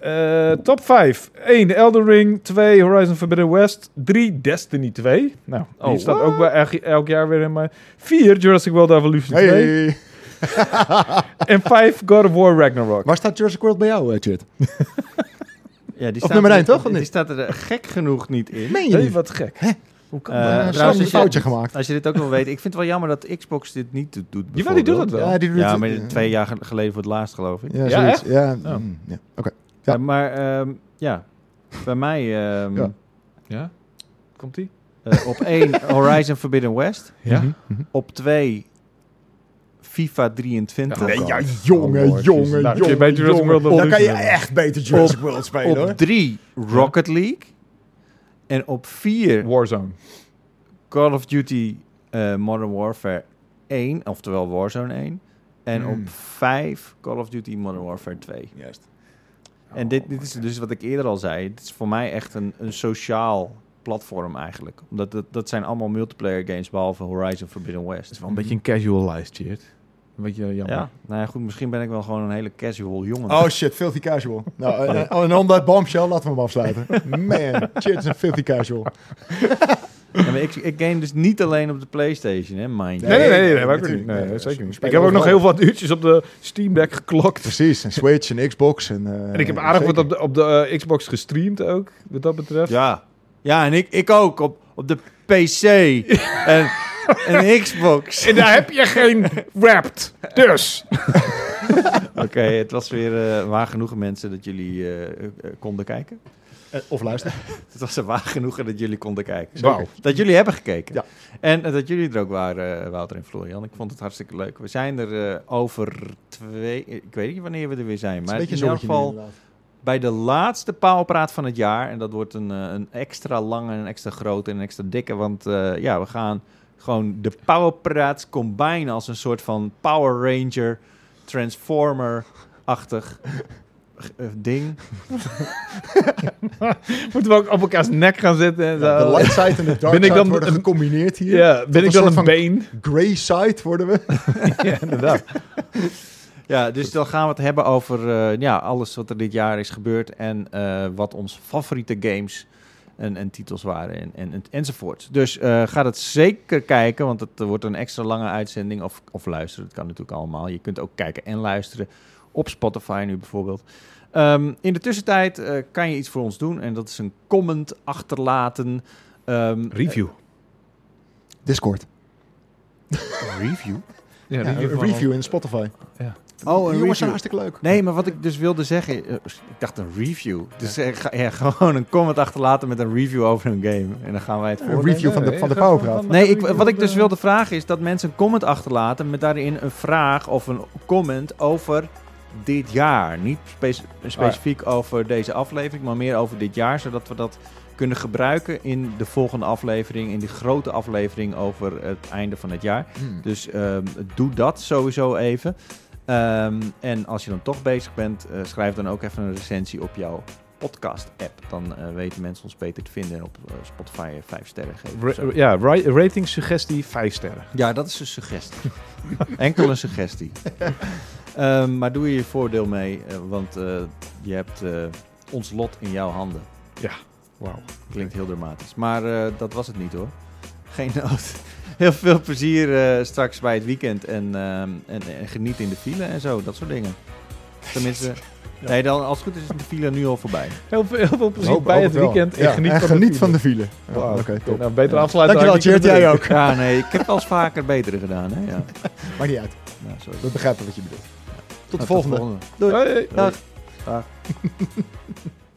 Eh, top 5. 1. Elden Ring. 2. Horizon Forbidden West. 3. Destiny 2. Nou, die Oh, staat ook bij elk, elk jaar weer in mijn... 4. Jurassic World Evolution 2. Hey. En 5. God of War Ragnarok. Waar staat Jurassic World bij jou, eh, Chut? Ja, die Of nummer er- één, toch, of Die staat er eh, gek genoeg niet in. Meen je niet? wat gek. Hoe kan Eh, dat? Uh, trouwens, een als je- foutje gemaakt. Als je dit ook wil weten. Ik vind het wel jammer dat Xbox dit niet doet. Jawel, die doet het wel. Ja, die doet Ja, het- maar twee jaar ge- geleden voor het laatst, geloof ik. Ja, Ja, Oh. mm, ja. oké. Ja. Ja, maar ehm, ja, bij mij ehm, Ja. Ja? Komt-ie? eh, op één Horizon Forbidden West. Ja. Mhm, mhm. Op twee FIFA 23. Nee, ja, Oh, jongen, jongen. Nou, jongen, Jurassic. World Dan kan je echt beter Jurassic World spelen, hoor. Op 3 Rocket League. En op 4 Warzone. Call of Duty eh, Modern Warfare 1, oftewel Warzone 1. En Hmm. op 5 Call of Duty Modern Warfare 2. Juist. En dit, dit is dus wat ik eerder al zei. Het is voor mij echt een, een sociaal platform eigenlijk. Omdat dat, dat zijn allemaal multiplayer games, behalve Horizon Forbidden West. Het is wel een beetje een casualized shit. Een beetje jammer. Ja, nou ja, goed, misschien ben ik wel gewoon een hele casual jongen. Oh shit, filthy casual. Nou, eh, en on that bombshell, laten we hem afsluiten. Man, shit is een filthy casual. Ja, maar ik, ik game dus niet alleen op de Playstation, hè, mind. Nee, nee, nee, nee, Nee, nee, maar ik niet. Nee, Nee, zeker we niet. spelen Ik heb ook nog heel wat uurtjes op de Steam Deck geklokt. Precies, een Switch, een Xbox. En, eh, En ik heb aardig wat op de, op de eh, Xbox gestreamd ook, wat dat betreft. Ja, ja en ik, ik ook op, op de PC en een Xbox. En daar heb je geen Wrapped. Dus. Oké, het was weer eh, waar genoegen mensen dat jullie eh, eh, konden kijken. Of luister. Het was er waar genoegen dat jullie konden kijken. Wauw. Dat jullie hebben gekeken. Ja. En dat jullie er ook waren, eh, Wouter en Florian. Ik vond het hartstikke leuk. We zijn er eh, over twee... Ik weet niet wanneer we er weer zijn. Maar in elk zonnetje geval bij de laatste paalpraat van het jaar. En dat wordt een, eh, een extra lange, een extra grote en een extra dikke. Want eh, ja, we gaan gewoon de powerpraats combinen als een soort van Power Ranger, Transformer-achtig eh, ding. Moeten we ook op elkaars nek gaan zitten en zo. Ja, de light side en de dark Ben ik side dan worden een- gecombineerd hier. Ja, ben een ik dan soort een van- been? Grey side worden we. ja, inderdaad. Ja, dus dan gaan we het hebben over eh, ja, alles wat er dit jaar is gebeurd en eh, wat onze favoriete games en, en titels waren en, en, en- enzovoort. Dus eh, ga dat zeker kijken, want het eh, wordt een extra lange uitzending of, of luisteren. Dat kan natuurlijk allemaal. Je kunt ook kijken en luisteren op Spotify nu bijvoorbeeld. Ehm, in de tussentijd eh, kan je iets voor ons doen en dat is een comment achterlaten. Ehm, Review. Discord. eh, review? Ja, Ja, een van- review in Spotify. Oh, een jongens review. zijn hartstikke leuk. Nee, maar wat ik dus wilde zeggen, eh, ik dacht een review. Dus eh, ga, ja, gewoon een comment achterlaten met een review over een game. En dan gaan wij het Een voorlezen. review van de, van de Nee, ik, wat ik dus wilde vragen is dat mensen een comment achterlaten met daarin een vraag of een comment over dit jaar. Niet speci- specifiek over deze aflevering, maar meer over dit jaar, zodat we dat kunnen gebruiken in de volgende aflevering, in die grote aflevering over het einde van het jaar. Hmm. Dus ehm, doe dat sowieso even. Ehm, en als je dan toch bezig bent, eh, schrijf dan ook even een recensie op jouw podcast-app. Dan eh, weten mensen ons beter te vinden en op eh, Spotify eh, vijf sterren geven. Ra- ja, rating suggestie 5 sterren. Ja, dat is een suggestie. Enkel een suggestie. Ehm, maar doe je je voordeel mee, want je hebt ons lot in jouw handen. Wauw. Klinkt heel dramatisch. Maar dat was het niet hoor. Geen nood. Heel veel plezier eh, straks bij het weekend en, ehm, en, en geniet in de file en zo, dat soort dingen. Tenminste, nee, dan, als het goed is, is de file nu al voorbij. Heel veel, heel veel plezier Hoop- bij hoop het weekend. Ja, en geniet, en van, geniet de van de file. Oké, top. Nou, beter Ja. afsluiten. Dankjewel, dan Chert. Jij het ook. Ja, nee, ik heb wel eens vaker betere gedaan, hè. Ja. Maakt niet uit. Nou, sorry. We begrijpen wat je bedoelt. Tot de Nou, volgende. doe. Hoi. Dag. Dag.